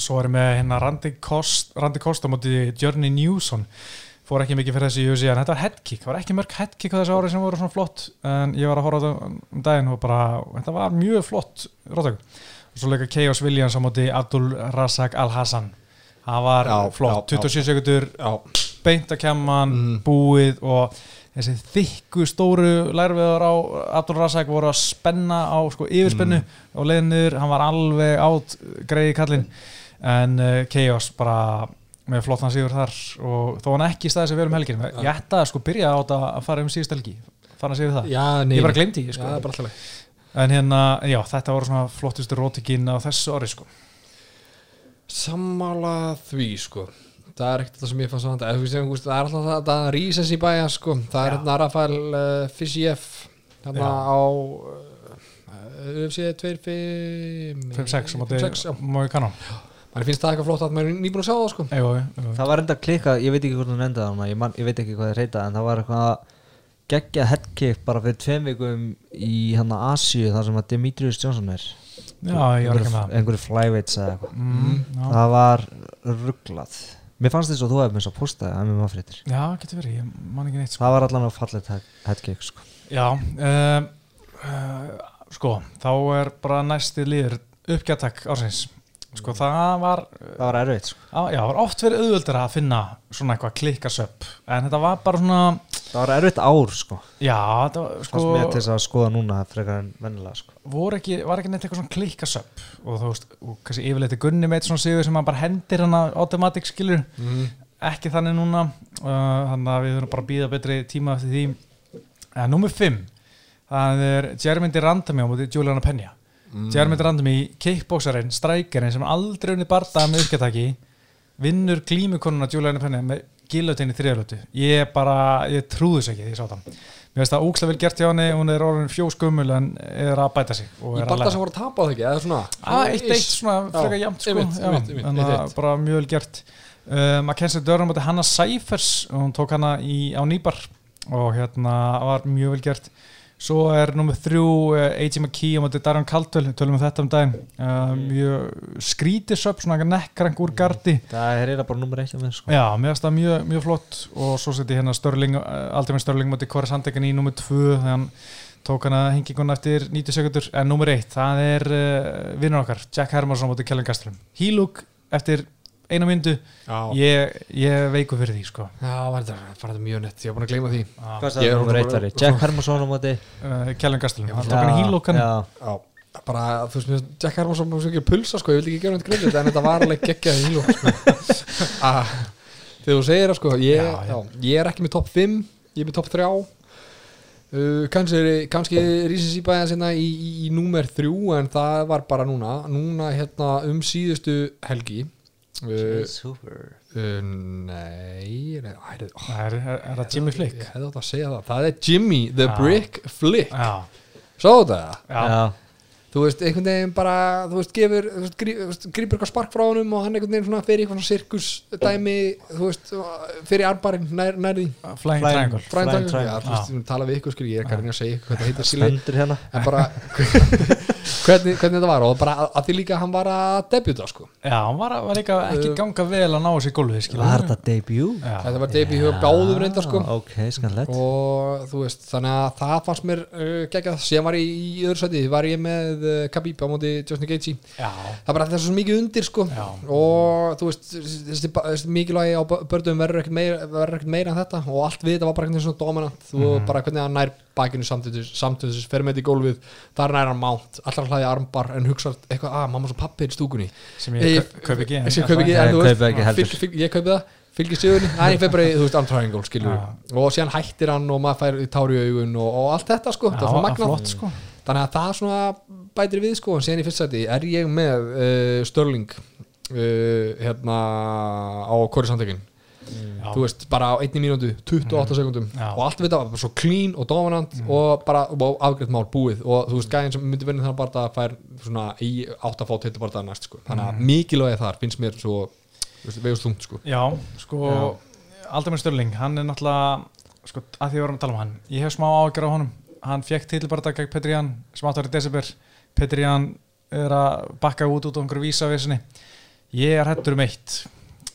svo erum við hérna Randy Kost, Randy Kost á móti Journey Newson fór ekki mikið fyrir þessi í UFC en þetta var headkick, það var ekki mörg headkick á þessu ári sem voru svona flott en ég var að horfa á þetta um daginn og bara, þetta var mjög flott rótök og svo leika Chaos Williams á móti Abdul Razak Al-Hassan það var Já, flott, já, já. 27 sekundur beint að kemman, Mm. búið og þessi þykku stóru lærfiðar á Abdul Razak voru að spenna á sko, yfirspennu Mm. og leiðinir, hann var alveg átt greiði kallinn. En uh, Chaos bara með flottan sigur þar og þó hann ekki staði sem vel um helgin ég ætta að sko byrja á þetta að fara um síðust helgi. Fara að segja það, já, ég bara glemdi já, sko. er bara en hérna, já, þetta voru svona flottustu rótikinn á þessu orði sko. Sammála því sko Það er ekkert það sem ég fann svona Það er alltaf það, það rísens í bæja sko. Það er hérna Rafael uh, Fiziev Hérna Já. á uh, UFC 2-5 5-6 á móti 5-6, já. Mói Kanon Manni finnst það eitthvað flott að maður er nýbúin að sjá það sko. Jú, jú, jú. það var enda klikka, ég veit ekki hvort hún endaði hana, ég, man, ég veit ekki hvað það reyta en það var eitthvað geggja headkick bara fyrir tveim vikum í hann að Asíu þar sem að Demetrius Johnson er. Já, ég var ekki með það. einhverju flyweights eða eitthvað. Mm, já. það var rugglað mér fannst þess að þú hefði með þess að posta það MMA fréttir já, getur verið, ég man ekki neitt sko. það var allan að fallet headkick sko. Já, um, uh, sko, þá er bara næsti liður uppgættak ársins sko, það var það var erfitt sko. á, já, það var oft verið auðvöldur að finna svona eitthvað klikkasöpp en þetta var bara svona það var erfitt ár sko. já, þetta var sko, sko með til þess að skoða núna frekar en vennilega sko. voru ekki, var ekki neitt eitthvað svona klikkasöpp og þú veist, og kannski yfirleitt er Gunni meitt svona sigur sem hann bara hendir hann automatic skilur, mm. ekki þannig núna uh, þannig að við þurfum bara að býða betri tíma eftir því en númer 5 það er Jeremy Durandami á móti Juliana Penja Mm. Jeremy Durandami, kickboxarinn, strækjarinn sem aldrei unni barða með uppgættaki vinnur glímukonuna Juliana Penja með gillutinni þriðalötu ég bara, ég trúðu þess ekki því ég sá það. Mér finnst það ókslega vel gert hjá henni hún er orðin fjóskummul en er að bæta sig Ég er að bara það sem voru að tapa það ekki Eða svona? Ah, eitt eitt svona frekar Já, jæmt sko. einmitt, Já, einmitt, einmitt, þannig eitt, að eitt. bara mjög vel gert. Uh, Mackenzie Durham átti Hanna Seifers hún tók hana í, á Nýbar og hérna var mjög vel gert svo er nummið þrjú uh, A.J. McKee á móti Darren Caldwell tölum við þetta um daginn. Uh, mjög skrítisöp, svona nekkrang úr gardi. Það er eiginlega bara nummer eitt af mér sko. Já, mér finnst það mjög, mjög flott. Og svo seti hérna Störling, aldrei með Störling móti Kåre Sandegin í nummer 2 þegar hann tók hana hengingun eftir 90 sekundur en nummer 1, það er uh, vinnur okkar, Jack Hermansson móti Kellen Gastelum. Hílúk eftir eina myndu. Já, ég, ég veiku fyrir því sko. Já, var þetta var þetta mjög nett Ég var búin að gleyma því. Ég er veri? Jack *laughs* Hermansson á móti. Uh, Kellen Gastelum, hann tók hana Hílúkan já. Já, bara, þú veist, Jack Hermansson var svo ekki að pulsa, sko, ég vildi ekki gera hann til grunni en þetta var alveg geggjað í lúk sko. *laughs* ah, Þegar þú segir það, sko ég, Já, já, já. ég er ekki með topp 5 ég er með topp 3 uh, kannski, kannski rísins í bæðan sinna í, í, í númer þrjú en það var bara núna núna hérna um síðustu helgi Super uh, nei nei, æ, ó, Það er, er, er það Jimmy Flick? ég hefði átt að segja það. Það er Jimmy the Já. Brick Flick. Já, svo þetta já, Já, þú veist, einhvern veginn bara þú veist, gefur, þú veist, grípur eitthvað spark frá honum og hann einhvern veginn svona fyrir eitthvað svona sirkus dæmi, þú veist fyrir armbarinn, nær, nær því. Flying Flying- Triangle. Flying Triangle, Triangle. já, þú veist, tala við ykkur skil, ég er ekki að reyna að segja ykkur hvað það heitir skil stendur hérna. En bara *laughs* hvernig, hvernig þetta var og bara að, því líka hann var að debuta sko, Já, hann var, var líka ekki ganga vel að ná þessi gólfið skilur. Var þetta debut? Já, þetta var debut hjá báðum reynda sko. Ah, Ok, skannlegt og þú veist, þannig að það fannst mér uh, geggjað, síðan var ég í öðru sæti var ég með uh, Khabib á móti Justin Gaethje. Já, það er bara er svo mikið undir sko. Já. og þú veist þessi, þessi mikilvægi á börnum verður ekkert meira, verður ekkert meira en þetta. Og allt við þetta var bara veginn svona dominant. Þú Mhm. bara hvernig hann nær bakinu samtöðus fer með þetta í gólfið, þar nær hann mánt allar hlaði armbar en hugsa eitthvað að mamma svo pappi er í stúkunni. Sem ég kau- kaup ekki ég kaupi það, fylgir stöðunni næ, ég fer bara í, þú veist, triangle, skilur Já. og síðan hættir hann og maður fær tári í augun og, og allt þetta sko, það er svona magnað. flott sko. Þannig að það svona bætir við sko en síðan í fyrst sæti er ég með uh, Störling uh, hérna á korrisandekinn Já. þú veist, bara á einni mínútu 28 sekundum Já. og allt við þetta var bara svo clean og dominant og bara og afgreitt mál búið. Og þú veist, gæðin sem myndi vinna þannig bara að fær svona í átt að fá til bara næst sko. þannig að mikilvægi þar finnst mér svo vegust þungt sko. Já, sko Aldar með Störling, hann er náttúrulega sko, að því að við vorum að tala um hann ég hef smá ágjör á honum, hann fekk titilbarða gegn Petri Jan, sem átt að vera í desember Petri Jan er að bakka út út á einhverju vísavesinni ég er hættur um eitt.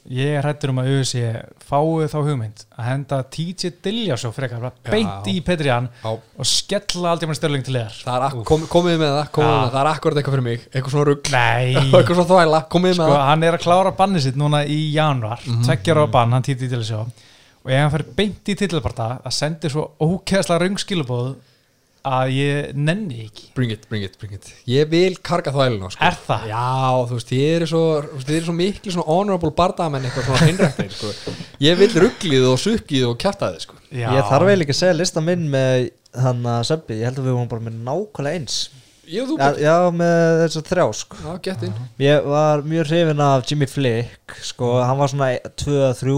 Ég er hættur um að auðvitað sé fáið þá hugmynd að henda TJ Dilljásó frekar, beint í Petri Jan Já. og skella Aldar með Störling til þér kom, komið með það, komið með það, það er akkurat eitthvað fyrir mig. Eitthvað svona rugg, *laughs* eitthvað svona þvæla, komið með sko, það? hann er að klára bannið sitt núna í januar, mm Mhm. tveggjar á bann hann að sjá og ef hann fer beint í titilbarta það sendir svo ókeðslega raungskilubóð að ég nenni ekki Bring it, bring it, bring it Ég vil karga þvæluna sko. Er það? Já, þú veist, þið eru svo, þið eru svo miklu svona honorable bardamenn eitthvað svona hreinrættir sko. Ég vil rugglið og sukkið og kjartaðið sko. Já. Ég þarf eiginlega ekki að segja lista minn með hann að söpbi, ég held að við vorum bara með nákvæmlega eins Ég og þú Já, bara já með þess að þrjá sko Já, gett inn Ég var mjög hrifin af Jimmy Flick sko, hann var svona 2-3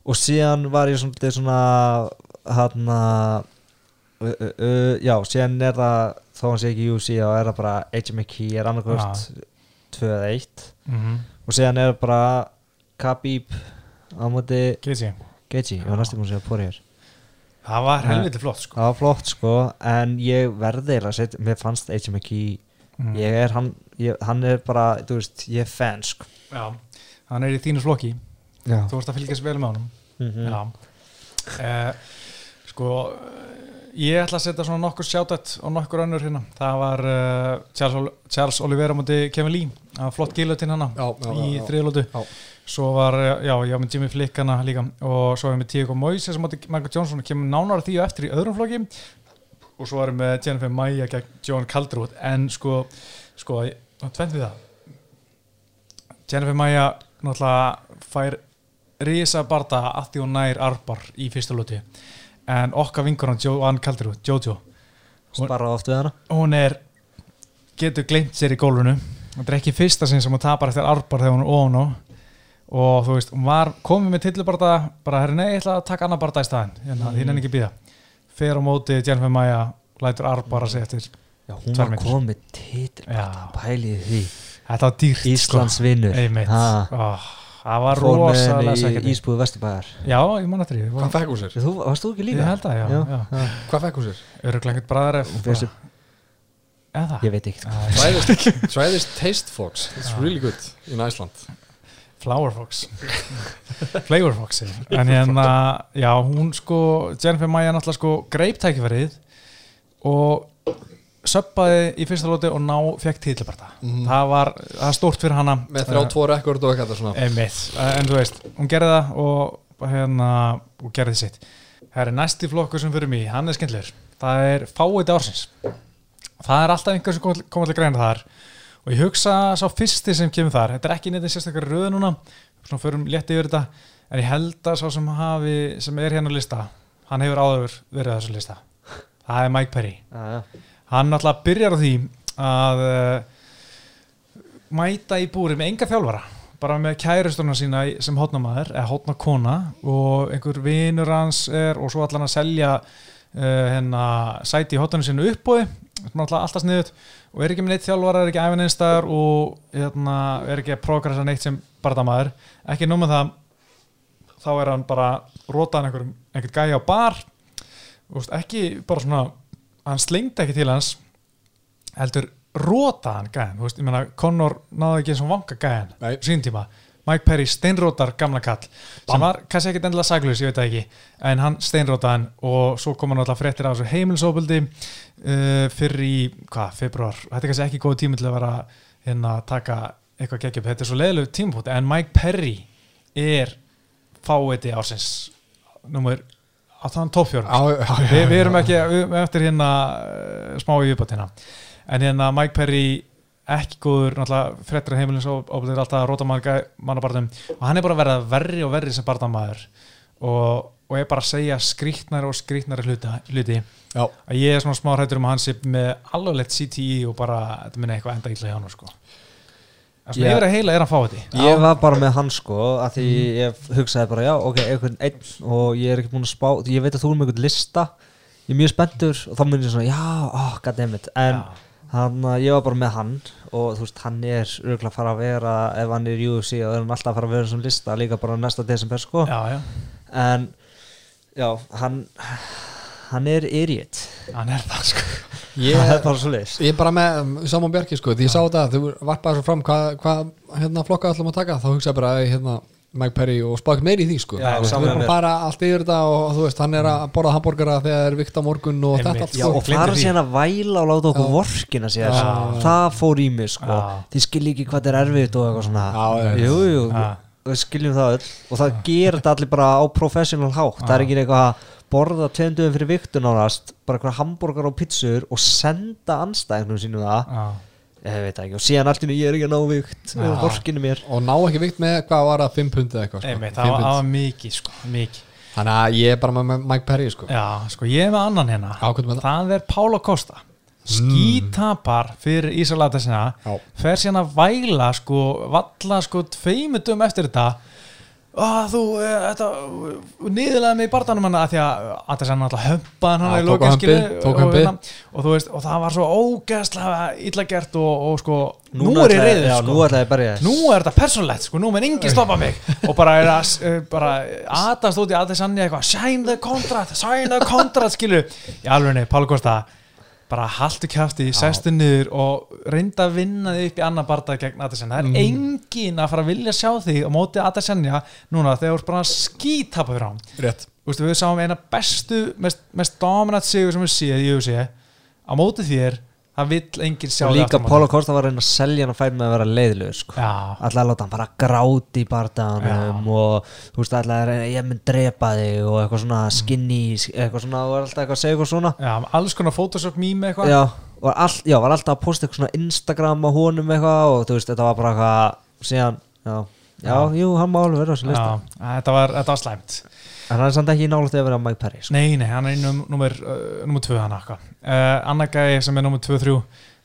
og síðan var ég svona, þetta er svona hann að uh, uh, uh, já, síðan er það þó hann sé ekki UC og er það bara McKee er annarkvört 2-1 Mhm. og síðan er bara Khabib á móti. Gaethje, ég var næstum að segja Poirier það var helviti flott sko. það var flott sko en ég verði mér fannst McKee Mhm. ég er hann, ég, hann er bara þú veist, ég er fan sko Já. hann er í þínu flokki já, þú vorst að fylgjast vel með honum Mhm. Já eh, Sko Ég ætla að setja svona nokkur sjátat og nokkur önnur hérna. Það var uh, Charles, Charles Oliveira múti Kevin Lee Það var flott gilutinn hana Já, já, í þriðlótu. Svo var, eh, já, ég var með Jimmy Flick hana líka. Og svo var ég með Tíko Moises sem múti Michael Johnson kemur nánar því og eftir í öðrum flokki. Og svo var ég með Jennifer Maia gegn John Calderwood. En sko, sko, tvennt við það. Jennifer Maia náttúrulega fær risa barda að því hún nær arbar í fyrsta lóti en okkar vingur hann Joan Calderwood, Jojo sparra oft við hana. hún er getur gleymt sér í gólfinu. Þetta er ekki fyrsta sinn sem hún tapar eftir arbar þegar hún er ofan á. Og þú veist, hún var komið með tillubarda bara, herri, nei, ég ætla að taka annar barda í staðin hérna, því henni ekki býða fer á móti Jennifer Maia, lætur arbar að segja eftir já, hún var komið Já. pælið því. Þetta var dýrt Íslands vinnur sko. oh, það var rosalega sækjandi. Ísbúðu Vesturbæðar já, ég man eftir því. Hvað fekk hún sér? þú, varst þú ekki líka? ég held að, já, já. Hvað fekk hún sér? öruglega einhvern bræðar ef Hún fékk sér- eða? Ég veit ekki Æ, Try this, try this taste fox. It's really good in Iceland. Flower Fox. Flavor Fox en hérna, já, hún sko Jennifer Maia náttúrulega sko greip tækifærið og söppaði í fyrsta lóti og ná fekk titlabarta Mhm. það var, stórt fyrir hana. Með þrjá tvo rekord og eitthvað svona. Einmitt, en þú veist, hún gerði það og hérna, og gerði sitt. Það er næsti flokkur sem fyrir mig hann er skemmtilegur, það er fáið ársins. Það er alltaf einhver sem kom kom til greina þar. Og ég hugsa sá fyrsti sem kemur þar, þetta er ekki neitt sérstaklega röð núna, svona förum létti yfir þetta, en ég held að sá sem hafi, sem er hérna á lista, hann hefur áður verið á þessu lista. Það er Mike Perry. Já. Hann náttúrulega byrjar á því að uh, mæta í búri með enga þjálfara bara með kæristuna sína sem hotnamaður eða hotnakona og einhver vinur hans er og svo allan að selja uh, hérna sæti í hotnanu sínu uppbúi alltaf sniðut og er ekki með neitt þjálfara, er ekki æfin einstæðar og hérna, er ekki að progressa neitt sem barndamaður, ekki nú með það þá er hann bara rótaðan einhvern gæja á bar og ekki bara svona hann slengdi ekki til hans heldur rótaðan gæjan þú veist, ég meina, Conor náði ekki eins og vanga gæjan Nei. sín tíma. Mike Perry steinrótar gamla kall sem var kannski ekkit endilega saglus, ég veit það ekki en hann steinrótaðan og svo kom hann alltaf fréttir af þessu heimilsóbildi uh, fyrir í, hvað, februar þetta er kannski ekki góð tími til að vera hérna að taka eitthvað geggjum þetta er svo leiðilegu tímpúti en Mike Perry er fáiði ásins nummer að það er toppfjörn Vi, við erum ekki við, eftir hérna uh, smá í viðbátina en hérna Mike Perry ekki góður, náttúrulega frettir heimilins og óbúinir alltaf að róta mannabartum og hann er bara að verða verri og verri sem barndamaður og, og er bara að segja skrýtnari og skrýtnari hluti, hluti. Já. að ég er svona smá hrættur um að hann sé með alveg lett CTI og bara þetta minna eitthvað enda illa hjá hann sko. Svona Já. yfir að heila er hann fáið Ég var bara með hann sko að því ég hugsaði bara já, ok, einhvern einn og ég er ekki búin að spá, ég veit að þú er með einhvern lista. Ég er mjög spenntur og þá mun ég svona, já, oh, goddammit. En hann, uh, ég var bara með hann og þú veist, hann er örgulega að fara að vera ef hann er í UFC og er hann alltaf að fara að vera sem lista líka bara næsta desember sko. Já, já, en já, hann hann er idiot. Hann er það sko Ég, það er bara svo leis. ég er bara með um, saman Bjarki sko, því ég sá þetta þú varpaði svo fram hvað hva, hérna, flokka ætlum að taka, þá hugsaði bara að, hérna, Mike Perry og spáði meiri í því sko. Já, við erum fara allt yfir þetta og, þú veist, hann er að borða hambúrgara þegar það er vikt á morgun og þetta allt sko. og fara síðan að væla og láta okkur vorkina sér það fór í mig sko. Þið skilji ekki hvað er erfitt og eitthvað svona. Skiljum það öll. Og það gerir þetta allir bara á professional hátt. Það er ekki eitthvað að borða tveimdöfum fyrir viktun ánast bara eitthvað hambúrgar og pizzur og senda anstæðinum sínum það já, ég veit ekki og síðan allt í einu ég er ekki að ná vikt Já. vorkinu mér og ná ekki vikt með hvað var það 5 pund eða eitthvað sko. einmitt, Fimm það var- mikið sko, mikið þannig að ég er bara með Mike Perry sko. Já, sko ég er með annan hérna með það? Er Pála Costa Skítapar fyrir Ísalata sinna Já. Fer síðan að væla sko Valla sko tveimundum eftir þetta Ó, þú, eh, þetta Nýðilega mig í barndanum hann Því að sann alltaf hömpaðan hann í og, hömpið. hérna, og þú veist, og það var svo ógeðslega illa gert og, og sko Nú Núna er ég reyður sko. nú að þess Nú er þetta persónlegt, sko, nú menn enginn stoppa mig. *laughs* Og bara er að uh, bara aðast út í að þess annir eitthvað sign the contract, sign the contract skilur, í alvegni, Pála Kosta bara haltu kjafti, sestu niður og reynda að vinna þig upp í annan barða gegn Adesanya, það er enginn að fara að vilja sjá þig á móti Adesanya núna þegar þú ert bara að skítapa fyrir hann. Rétt. Þú veist, við sáum eina bestu mest, mest dominant sigur sem við séð í UFC á móti þér, það vill enginn sjá og líka. Pála Kosta var að reyna að selja hann að fæta með að vera leiðilegur sko. Alltaf láta hann bara gráti í bardaganum og þú veist alltaf að reyna ég mun drepa þig og eitthvað svona skinny eitthvað svona og alltaf eitthvað að segja eitthvað svona. Já, alls konar photoshop meme eitthvað. Já, var all, já, var alltaf að posta eitthvað svona Instagram á honum eitthvað og þú veist þetta var bara eitthvað síðan, já, já, jú, hann má alveg vera á þessu lista. Já, þetta var, þetta var slæmt. En hann er samt ekki nálægt að vera Mike Perry sko. Nei, nei, hann er num, nummer, uh, nummer 2 hann eitthvað uh, Annar gæði sem er nummer 2-3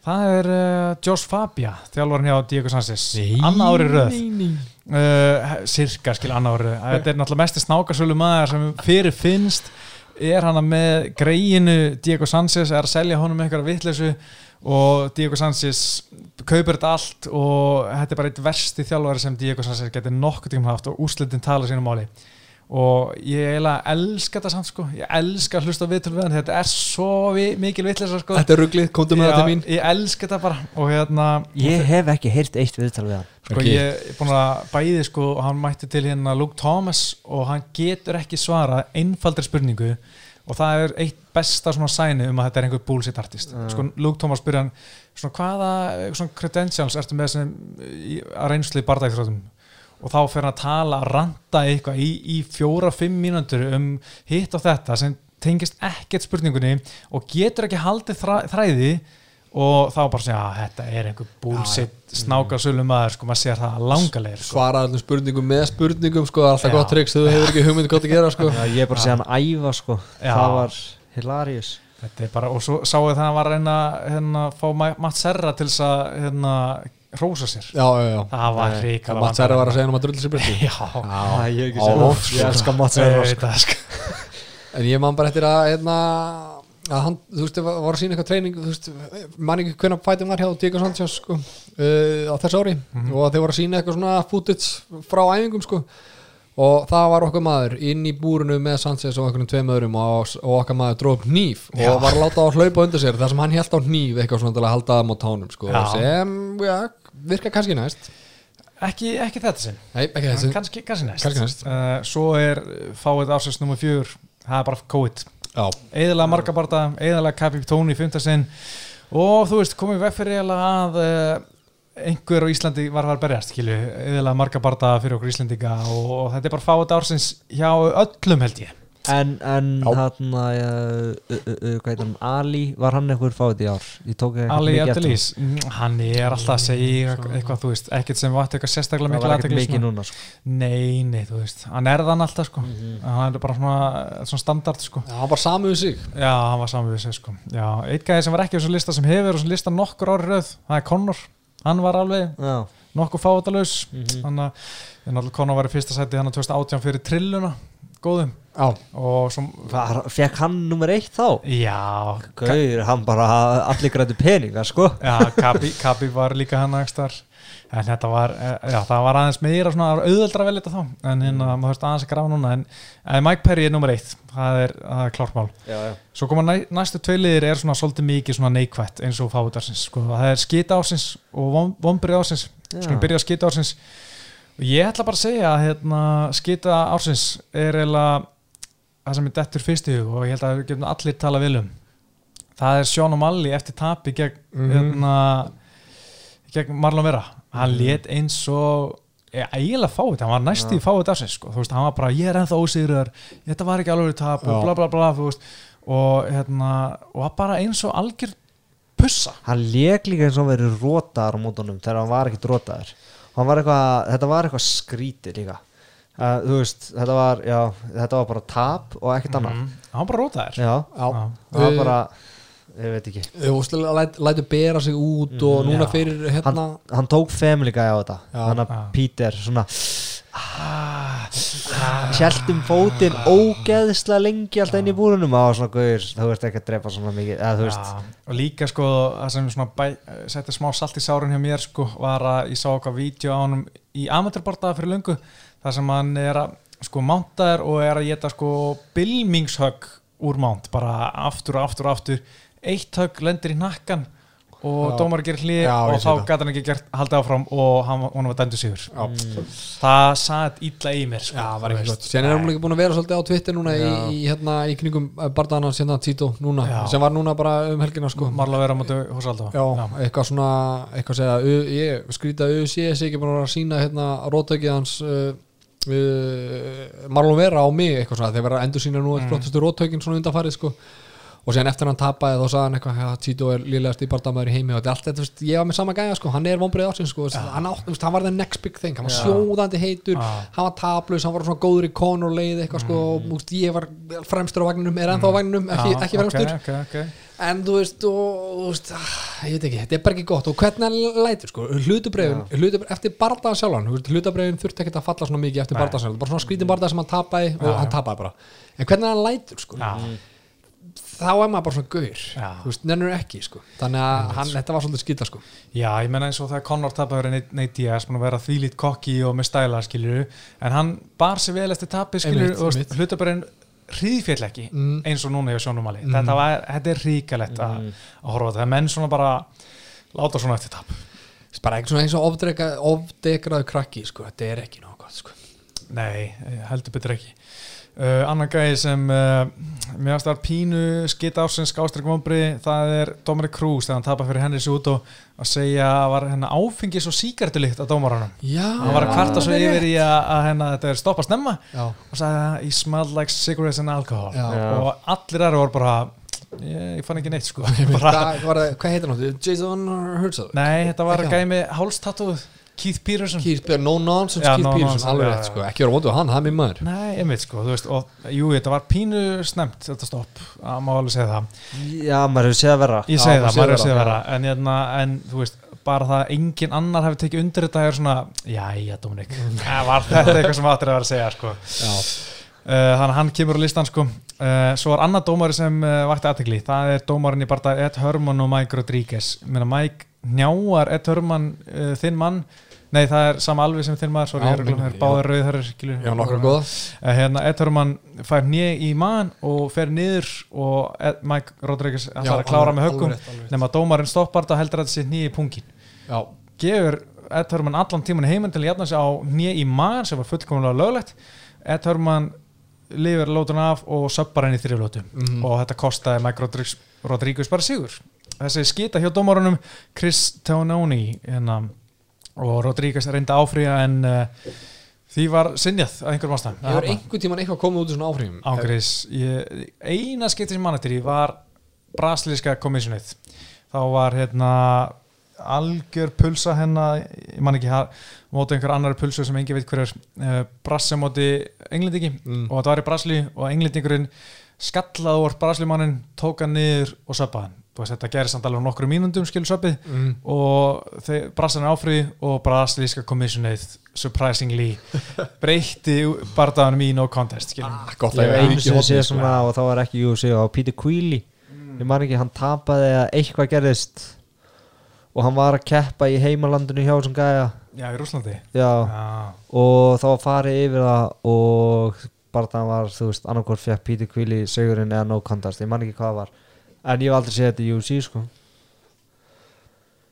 Það er uh, Josh Fabia þjálfarinn hjá Diego Sanchez. Annað ári röð. uh, Cirka, skil, annað ári Þetta er náttúrulega mesti snákarsölu maður sem fyrir finnst. Er hann með greiinu Diego Sanchez er að selja honum eitthvað vitleysu og Diego Sanchez kaupir þetta allt og þetta er bara eitt versti þjálfari sem Diego Sanchez getur nokkuð tíma haft og úslitin tala sínum máli. Og ég eiginlega elska þetta samt sko. Ég elska að hlusta viðtölu við hann þetta er svo vi, mikil vitleysa sko. Þetta er rugglið, komdu með til mín. ég elska þetta bara. Og hérna ég hef ekki heyrt eitt viðtal við hann. Sko Ok. ég er búin að bæði sko hann mætti til hérna Luke Thomas og hann getur ekki svarað einfaldri spurningu og það er eitt besta svona sæni um að þetta er einhver bullshit artist. Sko Luke Thomas spyrir hann svona hvaða svona credentials ertu með sem í, að reynslu í bardækþrótum og þá fer hann að tala, að ranta eitthvað í, í fjóra-fimm mínútur um hitt og þetta sem tengist ekkert spurningunni og getur ekki haldið þræ, þræði og þá bara segja að þetta er einhver bullshit snákarsölu maður sko, maður sér það langalegir sko. svara allir spurningum með spurningum sko, alltaf Já. gott tricks, þú hefur ekki hugmynd gott að gera sko. Já, ég er bara að segja hann æfa sko Já. það var hilarious Þetta er bara, og svo sáu það að hann var að reyna hérna, fá Ma- Matt Serra til þess að hérna, hrósa sér Já, já, já það var hrikala Mats Serra var að segja hann um að drulla sér breytti Já, Já, ég hef ekki á, séð vont, það. sko. Ég elska Mats ég Serra sko. sko En ég man bara eftir að hérna, að hann, þú veist, var að sína eitthvað treyning þú veist, man ekki hvernig fætum var hjá Diego Sanchez sko, uh, á þessu ári. Og þeir voru að sína eitthvað svona footage frá æfingum sko. Og það var okkar maður inn í búrinu með Sanchez og einhvern tveim öðrum og, og okkar maður dróð upp hníf Já. og var að láta á að hlaupa undir sér þar sem hann held á hníf eitthvað svona til að halda það mot tánum sko, Já. sem ja, virka kannski næst. Ekki, ekki þetta sinn, kannski næst. Kannski næst. Uh, Svo er fáið ársins nummer fjör það er bara COVID eðalega marga barða, eðalega í fymtasinn og þú veist komið veg fyrir eiginlega að uh, einhver á Íslandi var að berjast eðalega marga barða fyrir okkur Íslandinga og, og þetta er bara fáið ársins hjá öllum held ég En, en að hvað heit hann, Ali var hann eitthvað fáið í ár? Ég tók ekki Ali honum. Abdelis, hann. Er alltaf að segja eitthvað, þú veist, ekkert sem vart eitthvað sérstaklega var svona. núna sko. Nei, nei, þú veist, hann er þann alltaf sko, hann er bara svona, svona standard sko. Já, hann bara samið við sig. Já, hann var saman við sig sko. Já, eitt gæði sem var ekki á þessu lista sem hefur og sem lista nokkur ári röð, það er Connor. Hann var alveg Já, nokkuð fátalus Mhm. þannig að Connor var í fyrsta sæti hann að 2018 fyrir trilluna. Góðum Já, og Var, fekk hann nummer eitt þá? já. Gauður, hann bara allir grættu peninga sko. Já, Kabi, Kabi var líka hann ekstar en þetta var, eh, já, það var aðeins meira svona auðveldra vel þetta þá. En hérna, maður höfst aðeins að grafa núna. En, en Mike Perry er nummer eitt, það er, það er klármál Já, já. Svo koma næ, næstu tveiliðir er svona svolítið mikið svona neikvætt eins og fáutarsins sko. það er skita ársins og vombrið ársins. Já. skulum byrja skita ársins. Og ég ætla bara að segja að hérna, skita ársins er eiginlega það sem er dettur fyrst í hug og ég held að við getum allir tala vil um. Það er Sean O'Malley eftir tapi gegn, Mhm. hérna, gegn Marlon Vera. Hann Mhm. lét eins og eiginlega fáið, hann var næst í fáið ársins sko. þú veist, hann var bara, ég er ennþá ósýrður þetta var ekki alveg tap og bla bla bla veist, og hérna og var bara eins og algjör pussa. Hann lék líka eins og hann verið rótaðar á mótunum þegar hann var ekkit rótaðar hann var eitthvað, þetta var eitthvað skrítið líka uh, þú veist, þetta var já, þetta var bara tap og ekkert annað. Mm. hann var bara rótaðir það var bara ég veit ekki, veist, læt, bera sig út og Mm, núna já. fyrir hérna hann, hann tók Family Guy á þetta. Hann að. Peter svona hjæltum fótinn ógeðslega lengi alltaf inn í búrunum. Og svona guður, þú veist ekki að drepa svona mikið. Eða Já, og líka sko það sem svona bæ, setti smá salt í sárin hjá mér sko var að ég sá okkar vídeo á honum í amatörbardaða fyrir löngu þar sem hann er að sko mántaður og er að geta sko bilmingshögg úr mánt bara aftur og aftur og aftur. Eitt högg lendir í nakkan og Já. dómar gerir hlið og ég þá gæti hann ekki gert haldið áfram og hann, var dæmdu sigur. Já, það satt illa í mér sko, Já, var ekki gott. Sen er hann líka búin að vera svolítið á Twitter núna í, í, hérna, í knygum bardaðan hans hérna Tito núna Já. sem var núna bara um helgina sko. Marla vera móti hos Já, eitthvað svona eitthvað að segja, ég skrýta að UC sé ekki búin að sína hérna róttökið hans uh, uh, Marlon Vera á mig eitthvað svona, þeir verða að endur sína nú mm. flottustu róttökin svona undanfarið sko og síðan eftir hann tapaði þá sagði hann eitthvað ja, Tito er lílegast í bardamæður í heimi. Og þetta er allt þetta, veist, ég var með sama gæja sko, hann er vonbreið ársins sko, ja. hann, átt, veist, hann var the next big thing, hann var sjóðandi heitur Já. hann var taplaus, hann var svona góður í Conor leið eitthvað sko, og þú veist, ég var fremstur á vagninum, er ennþá á vagninum, ekki, ekki fremstur. ok, ok, ok. en þú veist, og, þú veist ah, ég veit ekki, þetta er bara ekki gott. Og hvernig hann lætur sko, hlutubrefin, hlutubrefin eftir bardaðan veist, hlutubrefin þurfti ekki að falla svona mikið eftir bardaðan sjálfan. Bara svona skrítin bardað sem hann tapaði og hann tapaði bara. En hvernig hann lætur sko. Þá er maður bara svona gaur. Þú veist, nennur ekki sko. Þannig að hann, þetta var svolítið skýta sko. Já, ég menna eins og þegar Conor tapaður en Nate Diaz búin að vera þvílít kokki og með stæla skilur en hann bar sér vel eftir skilur Einmitt, og einmitt. hlutabarinn hríðféll ekki Mm. eins og núna hjá sjónumali Mm. þetta, var, þetta er ríkalett að, að horfa þetta, það er menn svona bara láta svona eftir tap. Þetta er bara svona eins og ofdreka, ofdekraðu krakki sko, þetta er ekki gott sko. Nei, heldur betur ekki uh, Annan gæði sem uh, mér það pínu skita ásins skástrík vombri, það er Dominic Cruz þegar hann tapar fyrir Henry Suto að segja að var hennar áfengis og síkartulikt á dómaranum Já, hann var að kvarta svo yfir í að, að hennar þetta er stoppa snemma Já, og sagði að he smelled like cigarettes and alcohol. Já. og allir aðra voru bara ég, ég fann ekki neitt sko. Bara, var það- hvað heitir hann? Jason Herzog? nei, þetta var með hálstatúð Keith Peterson. Keith Peterson, no nonsense Já, Keith no Peterson, nonsense, alveg rétt sko. ekki vera vondu hann, það er mér maður. Nei, einmitt sko, þú veist, og jú, þetta var pínu snemt, þetta stopp, að má alveg segja það. Já, maður hefur séð að vera Ég maður það, maður er að það, segja já. það en, hérna, en þú veist, bara það að engin annar hefði tekið undir þetta er svona, jæja Dominik *laughs* það var þetta eitthvað sem áttir að vera að segja sko. Já, uh, þannig að hann kemur á listan sko. uh, svo var annar dómari sem uh, vakti aðtegli, það er dómarin í barða Ed Herman og Mike Rodriguez. Meina, Mike njáar Ed Herman uh, þinn mann, nei það er sama alveg sem þinn maður, ég er það er báðir rauðhörur já nokkra góða Uh, hérna, Ed Herman fær nýja í mann og fer niður og Ed, Mike Rodriguez ætlar að klára með höggum nema dómarinn stoppar og heldur að þetta sé nýja í pungin. Já, gefur Ed Herman allan tíman heiminn til að jafna sig á nýja í mann sem var fullkomlega löglegt. Ed Herman lifir lótun af og söppar henni í þrjulótu Mhm. og þetta kostaði Mike Rodriguez, Rodriguez bara sigur. Þessi skita hjá dómarunum Chris Tononi hérna, og Rodriguez reyndi að áfrýja en uh, því var sinjað að einhverjum ástæðum. Hefur einhvern tíman eitthvað komið út úr svona áfrýjum. Ángriðs, ég, eina skipti sem mann eftir í var brasilíska kommissionið þá var hérna algjör pulsa hennar ég man ekki að móti einhver annar pulsu sem engin veit hver er. Uh, brassa móti englendingi. Mm. og þetta var í Brasli og englendingurinn skallaði úr Braslimannin tók hann niður og söppaði hann veist, þetta gerir samt alveg nokkru mínundum skilur söppið mm. og þeir brassan er áfrið og brasilíska kommissionið surprisingly *laughs* breytti bardaðanum í no contest skilur. Ah, Gott Ég að hef ég einu hótt séð svona og þá var ekki UFC á Peter Queally Mm. ég man ekki, hann tapaði að eitthvað gerðist. Og hann var að keppa í heimalandinu hjá þessum gæja. Já, í Rúslandi já, Já, og þá var farið yfir það og bara það var, þú veist, annarkvort fekk Peter Queally segurinn eða no contest, ég man ekki hvað var en ég hef aldrei séð þetta í UFC sko.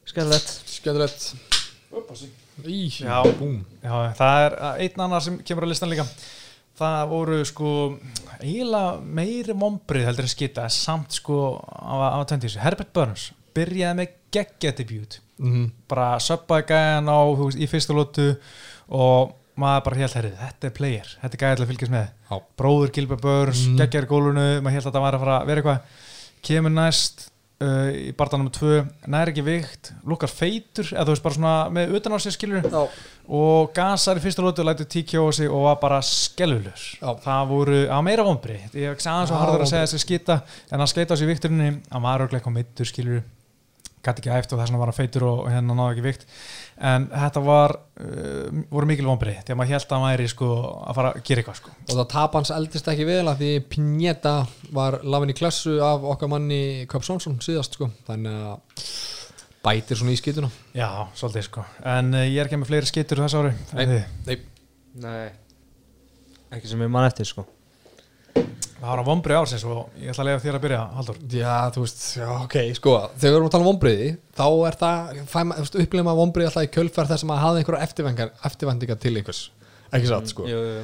Skemmtilegt. Skemmtilegt. Já. Já, það er uh, einn annar sem kemur á listan líka. Það voru sko eiginlega meiri mombrið heldur en skita samt sko á, á tventísu Herbert Burns byrjaði með geggja debut. Mm. bara söppaði gæjan á þú veist, í fyrstu lótu og maður bara held herrið, þetta er player, þetta er að fylgjast með. Já. bróður Gilbert Burns, mm. geggjar í gólunu maður held að þetta var að fara að vera eitthvað kemur næst uh, í barndanum 2, næri ekki vikt lukkar feitur, eða þú veist bara svona með utan á sér skilur Já, og gasar í fyrsta lótu, lætur tíkja á sig og var bara skellulur það voru á meira vombri ég sagði aðeins og harður að segja þessi skita en hann skeita á sig vikturinni hann var örglega eitthvað meittur skilur gæti ekki æft og þess vegna var hann feitur og hérna náði ekki vikt. En þetta var uh, voru mikil vombri því að maður held að hann væri sko að fara að gera eitthvað sko. Og það tap hans eldist ekki vel að því Pineta var lafin í klassu af okkar manni Köp Sonsson síðast sko. Þannig að bætir svona í skituna. Já, svolítið sko. En uh, ég er ekki með fleiri skittur þessu ári Nei. Nei, nei. Ekki sem ég man eftir sko það var á vombri ársins og ég ætla að lega þér að byrja Haldur já þú veist, já ok sko, þegar við erum að tala um vombriði þá er það, upplifum að vombriði alltaf í kjölfær þess að maður hafði einhverja eftirvængar eftirvæntingar til einhvers, ekki satt sko. Jú, jú.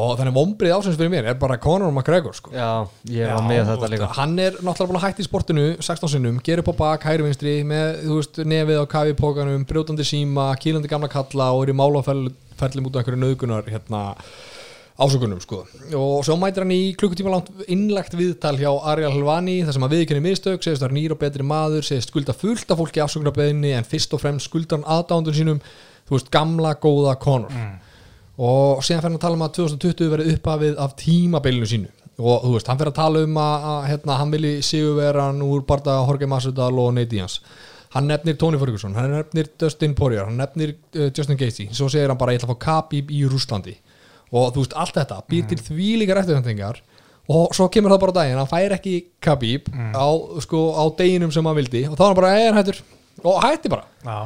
og þannig vombriði ásins fyrir mér er bara Conor McGregor sko. Já, ég var með þú þetta líka. Hann er náttúrulega búin að hætti í sportinu 16 sinnum, gerir upp á bak, hægri vinstri með, þú veist, nefið á kafi pókanum brjótandi síma, kýlandi gamla kalla og er í málaferðlim út af einhverju nöðgunar hérna ásökunum sko. og svo mætir hann í klukkutíma langt innlegt viðtal hjá Ariel Helvani þar sem að viðkenni mistök, segist það er nýr og betri maður segist skulda fullt af fólki afsökunarbeðinni en fyrst og fremst skuldar hann aðdándun sínum þú veist, gamla góða Conor og síðan fer hann að tala um að 2020 verið upphafið af tímabilinu sínu. Og þú veist, hann fer að tala um að, að hérna, hann vilji sigurveran úr barða Jorge Masvidal og Nate Diaz hann nefnir Tony Ferguson, hann nefnir Dustin Poirier, hann nefnir uh, Justin Gaethje. Svo segir hann bara ég ætla að fá Khabib í Rúslandi og þú veist, allt þetta býr til þvílíkar eftirvendingar og svo kemur það bara á daginn, hann fær ekki Khabib á, sko, á deginum sem hann vildi og þá er hann bara, ég er hættur. Og hætti bara. Já,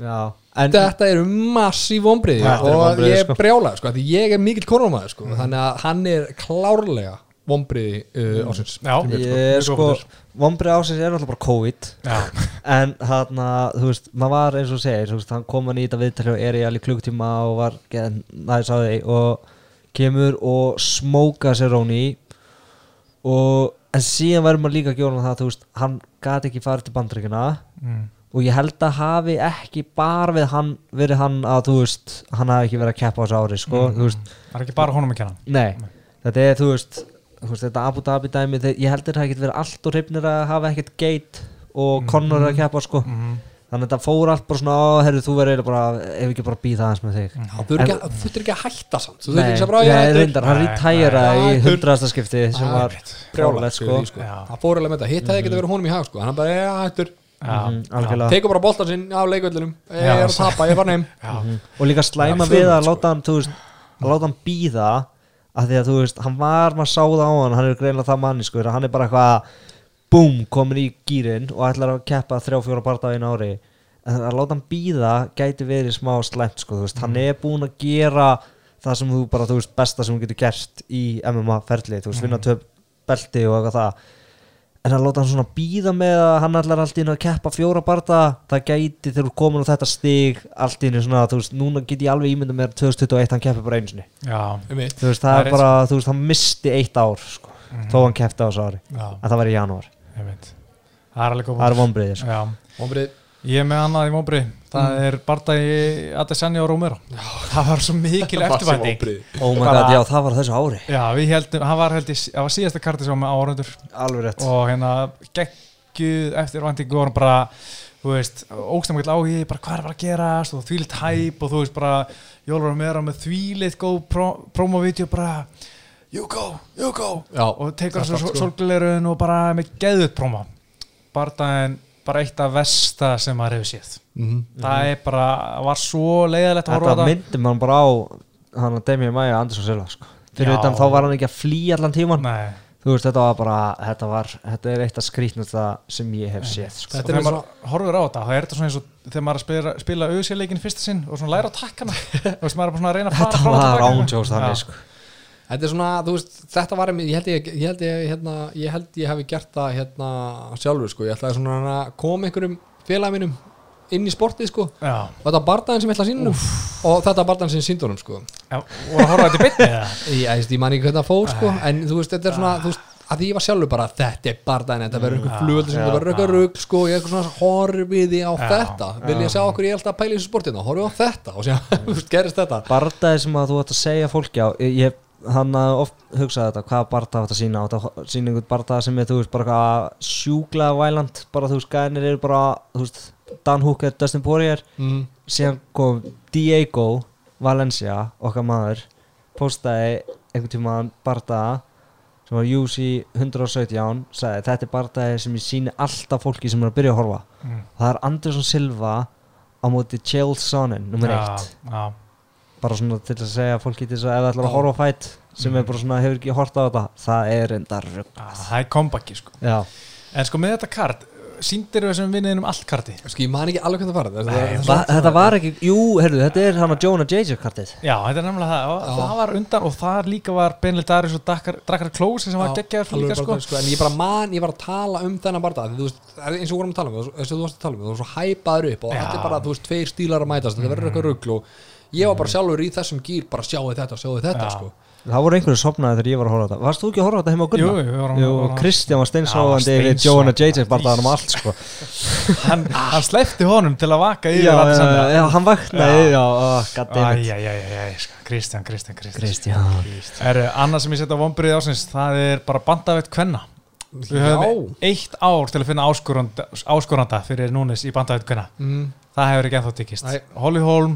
já, en þetta eru massíf eru og ég sko. er brjálega sko, því ég er mikill kornumæður sko, þannig að hann er klárlega vonbriði uh, ásins er mjög sko góður. vombrið ásins er alltaf bara COVID. Já, *laughs* en hann þú veist, maður var eins og segir veist, hann kom hann í þetta viðtali og er í alveg klukktíma og var næðis á því og kemur og smóka sér Róni og en síðan verður maður líka að gjóna það þú veist, hann gati ekki farið til bandrykkina mm. og ég held að hafi ekki bara við hann verið hann að þú veist, hann hafi ekki verið að keppa á þessu ári sko, þú veist, það er ekki bara honum að kenna. Nei. Þetta er, þú veist, veist þetta Abu Dhabi dæmi, þeir, ég heldur það ekki verið allt og hrifnir að hafa ekkert geit og Conor að keppa sko. Mm. þannig að þetta fór allt bara svona "Ó, herru, þú verður eiginlega bara, ef ekki bara býða aðeins með þig? Þú ekki, að- þú þurftir ekki að hætta samt. Þú Nei, þurftir ekki að ég hættur reyndar, hann rítæra í Já, hundraðasta skipti sem Já, var brjálað fáránlegt, sko. sko. Það fór alveg með þetta, hitt hefði getið verið honum í hag sko. hann bara, ég hættur, Mhm, tekur bara boltan sinn af leikvöldunum ég er að tapa, ég var neym. Já, og líka slæma við að láta hann býða að því að þú veist, hann var maður sáða á hann hann er greinlega það manni sko hann er bara eitthvað búm, komin í gýrin og ætlar að keppa þrjá fjóra barða einu ári. En að láta hann býða gæti verið smá slæmt sko, þú veist, hann er búin að gera það sem þú bara, þú veist, besta sem þú getur gert í MMA ferli, þú veist, vinna töp belti og eitthvað það en að láta hann svona býða með að hann ætlar allt í einu að keppa fjóra barða það gæti þegar þú komin á þetta stig allt í einu svona, þú veist, núna get ég alveg ímynda mér 2021 hann keppi bara einu sinni. Já, þú veist, það, Það er bara, þú veist, hann misti eitt ár sko, þó hann keppti á þessu ári. Já, að það var í janúar, Það er alveg góð það er ég með annað í mómbri Það er bardagi Adesanya og Romero. Það var svo mikil *laughs* eftirvænting. Vonbrigði. oh my Bara- god, já, það var á þessu ári. Já, við heldum, hann var held í, það var síðasta karti sem var með áhörundur alveg rétt. Og hérna geggjuð eftirvænting vorum bara, þú veist ógstæmmill áhugi, bara hvað er að og þvílitt hæp og þú veist bara Jólur Romero með þvílitt góð pró, promo-vídeó bara you go, you go. Já, og tekur það þessu sko. solglerun og bara með geðut promo. Bardaginn bara eitt af versta sem maður hefur séð. Mhm. það er bara, var svo leiðilegt að horfa á þetta þetta myndi mann bara á hann að Demi Maja Andersson Silva sko. fyrir utan þá var hann ekki að flýja allan tíman Nei, þú veist, þetta var bara þetta, var, þetta er eitt af skrítnasta sem ég hef séð sko. Þetta er maður horfir á þetta þá er þetta svona eins og þegar maður að spila, spila auðsérleikin fyrsta sinn og svona læra á takkana *laughs* þú veist maður er bara svona að reyna að fara þetta var ándjóðs þannig sko. Þetta er svona, þú veist, þetta var ég held ég, ég held ég, hérna, ég held ég hafi gert það hérna sjálfur, sko, ég ætlaði svona að koma einhverjum félagum mínum inn í sportið, sko, Já, og þetta var bardaðin sem ég ætla að sínum og þetta var bardaðin sem síndunum, sko. Já, og að horfa á þetta eða? *laughs* ég, ég, ég man ekki hvernig það fór, sko. En þú veist, þetta er svona, þú veist, að því ég var sjálfur bara þetta er bardaðin, þetta verður einhver Já, flugöldur sem verður já. rugg, sko. Ég er eitthvað svona horfiði á Já, þetta. Vil ég sjá okkur ég held að pæla í þessu sportinu? Horfið á þetta og *laughs* veist, gerist þetta. Bardaði sem að þú ætti að segja fólki á ég, hann hafði oft hugsað þetta hvaða bardaði átt að sína átt að sína einhvern bardaði sem er þú veist bara eitthvað sjúklega væland bara þú veist gænir eru bara þú veist Dan Hooker, Dustin Poirier mm. síðan kom Diego Valencia okkar maður postaði einhvern tíma bardaða sem var UC 117 sagði þetta er bardaði sem ég síni alltaf fólki sem er að byrja að horfa Mm. það er Anderson Silva á móti Chael Sonnen nummer Já, eitt já, bara svona til að segja fólki til þess að ef það ætlar að horfa á fætt sem er bara svona hefur ekki hort á þetta það er enda rugg já, það er comeback sko. já, En sko með þetta kart síndir við þessum vinniðin um allt karti sko, ég man ekki alveg hvernig það var. Þetta Nei, er Va þetta var ekki, jú, herru, þetta er hann að Jonah Jager kartið. Já, þetta er nefnilega það. Og það var undan og það líka var Benil Darius og Drakar Klósi sem var geggjaður fyrir líka sko. sko. en ég bara man, ég var að tala um þennan barða það er eins og við vorum að tala um og þú varst að tala um, þú var svo hæpaður upp og Já. þetta er bara, þú veist, tveir stílar að mætast þetta verður eitthvað rugl og ég var bara sjálfur í þessum gýr bara sjáu þetta, sjáu þetta Já. sko. það voru einhverju sopnaði þegar ég var að horfa á þetta varst þú ekki að horfa á þetta heima á Gunna? Jú, jú, við vorum- jú vorum- Kristján var Já, steinsóðandi yfir. Jonah Jager barðaðan um allt sko. *laughs* hann, hann sleppti honum til að vaka já, hann vaknaði Kristján, Kristján, Kristján Kristján Er annað sem ég setja vombriði ásins það er bara bandavett kvenna Við höfum eitt ár til að finna áskoranda, áskoranda fyrir Núnes í bandavett kvenna mm. Það hefur ekki ennþá tekist Nei. Holly Holm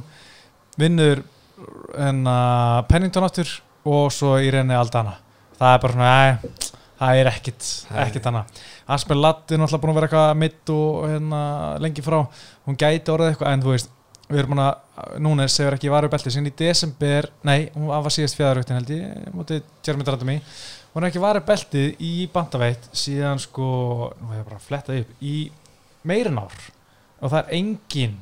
vinnur enna, Pennington áttur og svo Irene Aldana. Það er bara svona, nei, það er ekkit ekkit annað. Asper Ladd er náttúrulega búin að vera eitthvað mitt og hérna, lengi frá, hún gæti orðið eitthvað en þú veist, við erum búin að Núnes hefur ekki varu belti sinni í desember nei, hún var síðast fjæðarautin held ég mútið Jeremy Drandami hún er ekki varu belti í bandaveitt síðan sko, nú hefur ég bara flettað upp í meirin ár. Og það er enginn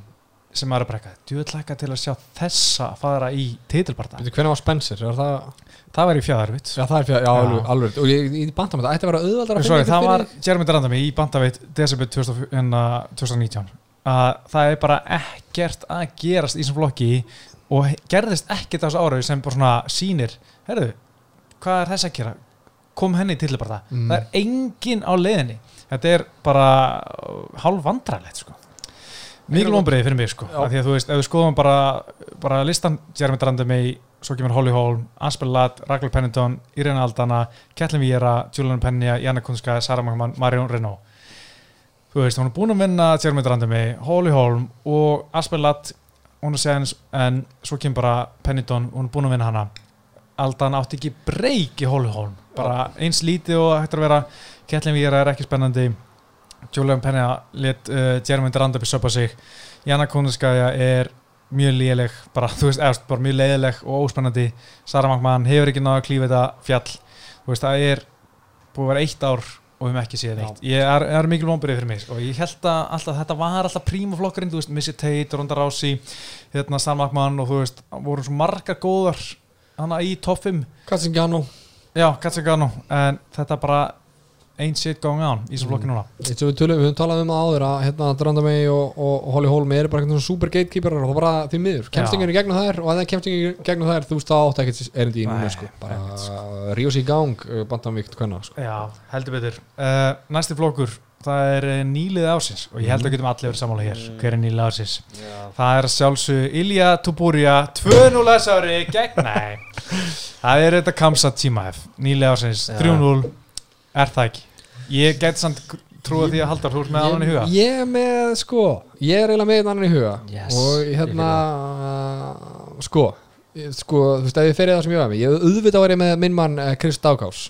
sem maður er bara eitthvað djúðlækka til að sjá þessa að fara í titilbarta Veitu, hvernig var Spencer? Er það... það var í fjæðarvitt Já, það er alveg og ég, ég banta með það, ætti að vera auðvaldar að Sorry, það var Jeremy Drandami í bandaveit desember 2000 hérna, 2019 að það er bara ekkert að gerast í þessum flokki og gerðist ekkert á þessu ára sem bara svona sýnir herðu, hvað er þess að gera? Kom henni í titilbarta Mm. það er enginn á leiðinni. Þetta er bara hálf vandrarlegt sko mikil vonbreiði fyrir mig sko. Því að þú veist, ef við skoðum bara, bara listan Jeremy Drandami, svo kemur Holly Holm Asper Ladd, Ragnar Pennington Irene Aldana, Kettlin Viera, Julian Penja Janne Kunska, Sara Magman, Marion Renault. Þú veist, hún er búin að vinna Jeremy Drandemi, Holly Holm og Aspelat hún er séðans en svo kemur bara Pennington hún er búin að vinna hana. Aldan átti ekki breyk í Holly Holm bara eins lítið og hættur að vera. Kettlin Víra er ekki spennandi Julian Penna let uh, Jeremy Drandemi söpa sig. Jana Kónarskaja er mjög léleg bara, þú veist, eðast, bara mjög leiðileg og óspennandi. Sara Magman hefur ekki náða að klífa þetta fjall. Þú veist, það er búið að vera eitt ár og við hefum ekki séð neitt. Ég er, er mikil vonbyrðið fyrir mig og ég held að alltaf, þetta var alltaf prímuflokkurinn þú veist, Missy Tate, Ronda Rousey hérna Sara Magman og þú veist voru svo margar góðar hana í top 5 Katsingano já, Katsugano, en þetta bara ain't shit going on í þessum flokki núna. Eitt við tölum, við höfum talað um það áður að hérna Drandamei og, og, Holly Holm eru bara eitthvað svona super gatekeeper og það bara því miður. Kemst Já. enginn í gegnum þær og að það kemst enginn í gegnum þær þú það átt ekkert erindi í núna sko. bara ríos í gang uh, bantamvíkt hvenna sko. Já, heldur betur. Uh, Næsti flokkur, það er uh, nýlið ásins og ég held að getum allir verið sammála hér hver er nýlið ásins það er sjálfsög Ilja Tuburia 2-0 þess ári gegn, nei. *laughs* Það er þetta Kamsa Tímaef nýlið ásins, Já. 3-0 er það ekki? Ég get samt trúa því að halda þú ert með annan í huga. ég, er með sko ég er eiginlega með annan í huga. Yes, og hérna uh, sko sko, þú veist, ef ég fer í það sem ég var með ég auðvitað var ég með minn mann uh, Chris Daukás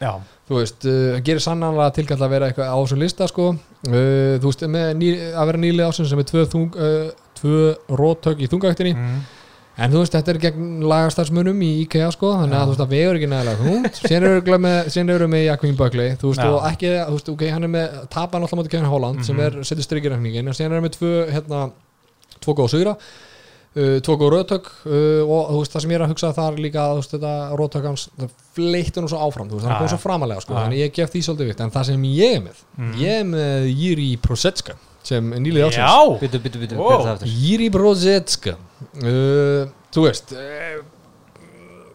Já, þú veist, uh, gerir sannanlega tilkall að vera eitthvað á þessum lista sko. Uh, þú veist, með ný, að vera nýlið ásins sem er tvö, þung, uh, tvö róttök í þungaktinni mm. En þú veist, þetta er gegn lagastarsmunum í IKEA sko, þannig að þú veist, það vegur ekki nægilega þungt síðan eru örugglega með, síðan eru með Jakob Buckley, þú veist, Já. og ekki þú veist, ok, hann er með, tapar náttúrulega móti Kevin Holland sem Mhm. er, setur strykirreikningin og síðan er hann með tvö, hérna tvo góða sugra uh, tvo góða rauðtök uh, og þú veist, það sem ég er að hugsa þar líka, þú veist, þetta rauðtök hans það fleittur nú svo áfram, þú veist, hann kom svo framalega sko, þannig ég gef því svolítið vikt, en það sem ég er með Mhm. ég er með Jiri Prosetska sem nýlið ásins Já, Byttu, byttu, byttu, Wow. hver er það aftur? Jiri Brozetska. Uh, Þú veist uh,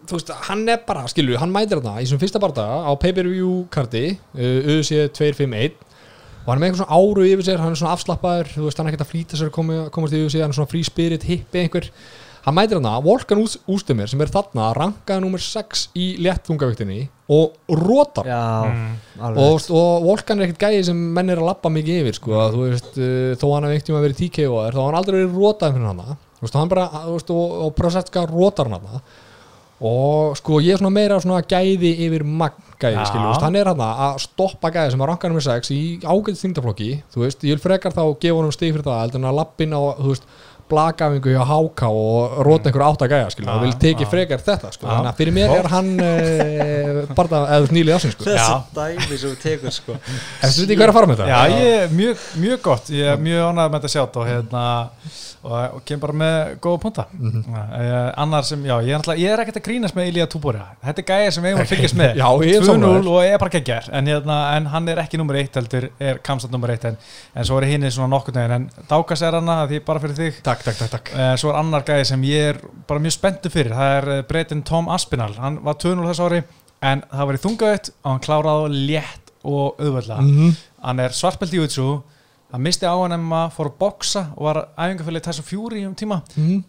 Þú veist, hann er bara, skilur, hann mætir þarna í þessum fyrsta bardaga á pay-per-view karti uh, UFC 251 og hann er með eitthvað svona áru yfir sér hann er svona afslappaður, þú veist, hann er ekkert að flýta sér að koma, komast í UFC, hann er svona free spirit hippi einhver, hann mætir þarna Volkan Ústumir sem er þarna rankaði nummer 6 í léttþungavíktinni og rótar Já, mm. og, og Volkan er ekkert gæði sem menn er að lappa mikið yfir sko, að, þú veist, uh, þó hann hafði einhvern tíma verið TKO er, þá har hann aldrei verið rótaði fyrir hana. Þú veist, hann bara, þú veist, og, og Prosetska rótar hann hana. Og sko ég er svona meira svona gæði yfir magn gæði, Já. skilju, þú veist, hann er hann að stoppa gæði sem að ranka nummer 6 í ágætt þingdaflokki, þú veist, ég vil frekar þá gefa honum stig fyrir það, heldur en að lappin á, þú veist blagafingu hjá háká og róta einhver átt að gæja, skilju, Já, og vil teki já. frekar þetta, sko, Já. þannig að fyrir mér er hann uh, bara, eða nýlið ásins, sko Já. Þessi dæmi sem þú tekur sko. Eftir veit ég hvað er að fara með þetta? Já, ég er mjög, mjög gott. Ég er mjög ánægð með þetta sjátt og hérna og, og kem bara með góða punta. Mm Mhm. annar sem, já, ég er, ég er ekkert að grínast með Ilja Túbóri þetta er gæja sem við eigum að fylgjast með. *laughs* Já, ég er 2-0 sammála og er bara geggjær en, hérna, en hann er ekki nummer 1 heldur er Kamsat nummer 1 en, en svo er hinn svona nokkur neginn en Dákas er hana því bara fyrir þig Takk, takk, takk, takk. Eh, Svo er annar gæði sem ég er bara mjög spenntu fyrir, það er breytin Tom Aspinall, hann var 2-0 þess ári en það var í þungaðut og hann kláraði létt og auðvöldlega -hmm. hann er svartbelt í útsú hann misti á hann um að fór að boksa og var æfingafélagi Tyson Fury um tíma. Mhm.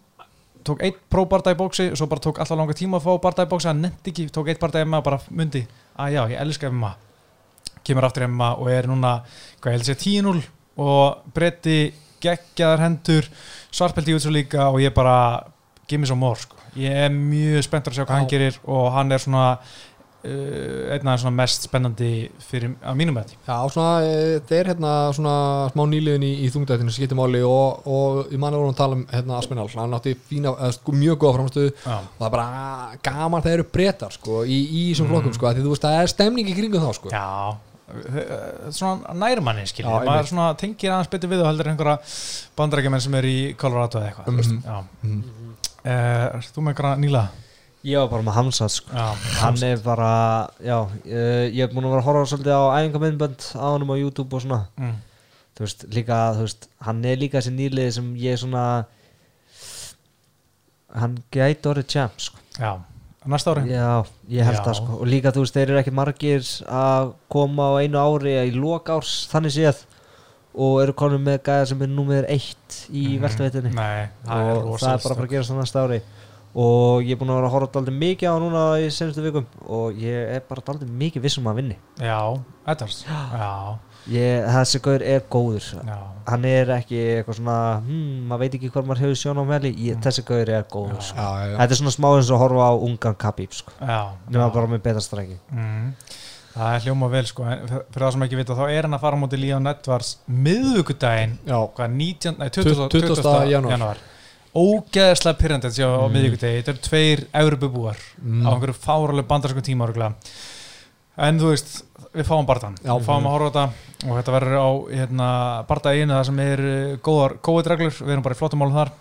tók eitt próbarda í bóksi og svo bara tók alltaf langa tíma að fá barda í bóksi hann nefndi ekki, tók eitt barda í MMA og bara myndi að já, ég elska MMA kemur aftur í MMA og er núna hvað ég held sér 10-0 og breyti geggjaðar hendur svartbelt í útsú líka og ég bara give me some more sko. ég er mjög spenntur að sjá hvað hann gerir og hann er svona uh, einn af svona mest spennandi fyrir, að mínum með Já, svona, e, þetta er hérna svona smá nýliðin í, í þungdættinu sem skiptir máli og, og ég manna vorum að tala um hérna Aspinall, hann átti fína, eða, sko, mjög góða framstöðu því og það er bara gaman þegar eru breytar sko, í, í þessum flokkum, sko, því þú veist, það er stemning í kringum þá, sko. Já, svona nærmanni skilja, Já, maður svona tengir aðeins betur við og heldur einhverja bandarækjumenn sem er í Colorado eða eitthvað mm -hmm. Mhm. uh, Þú með einhverja nýla Ég var bara með Hamsat sko. Já, Hann er bara, já, uh, ég hef búin að vera að horfa svolítið á æfingamindbönd á honum á YouTube og svona. Mm. Þú veist, líka, þú veist, hann er líka þessi nýlið sem ég svona Hann gæti orðið champ sko. Já, næsta ári? Já, ég held það sko. Og líka, þú veist, þeir eru ekki margir að koma á einu ári í lok árs þannig séð og eru konum með gæða sem er númer eitt í mm það er og það er bara að gerast það næsta ári. Og ég er búin að vera að horfa daldið mikið á núna í senastu vikum. Og ég er bara daldið mikið vissum að vinni. Já, Edwards Já, ég, þessi gaur er góður Já, hann er ekki eitthvað svona hmm, maður veit ekki hvað maður hefur sjón á meli ég, þessi gaur er góður sko. Já, þetta er svona smá eins og horfa á ungan Khabib sko. já, nema bara með betra strengi Mm. Það er hljóma vel sko en fyr- fyrir það sem ekki vita þá er hann að fara á móti Líón Edvards miðvíkudaginn Já, hvað 19, nei 20. 20. 20. janúar. janúar ógeðslega pyrrandi að sjá á Mm. miðvíkudegi þetta eru tveir eurububúar Mm. á einhverju fáraleg bandarskum tíma en þú veist, við fáum barðan Já. við fáum að horfa þetta og þetta verður á hérna, barða einu það sem er uh, góðar COVID-reglur, við erum bara í flottumálum þar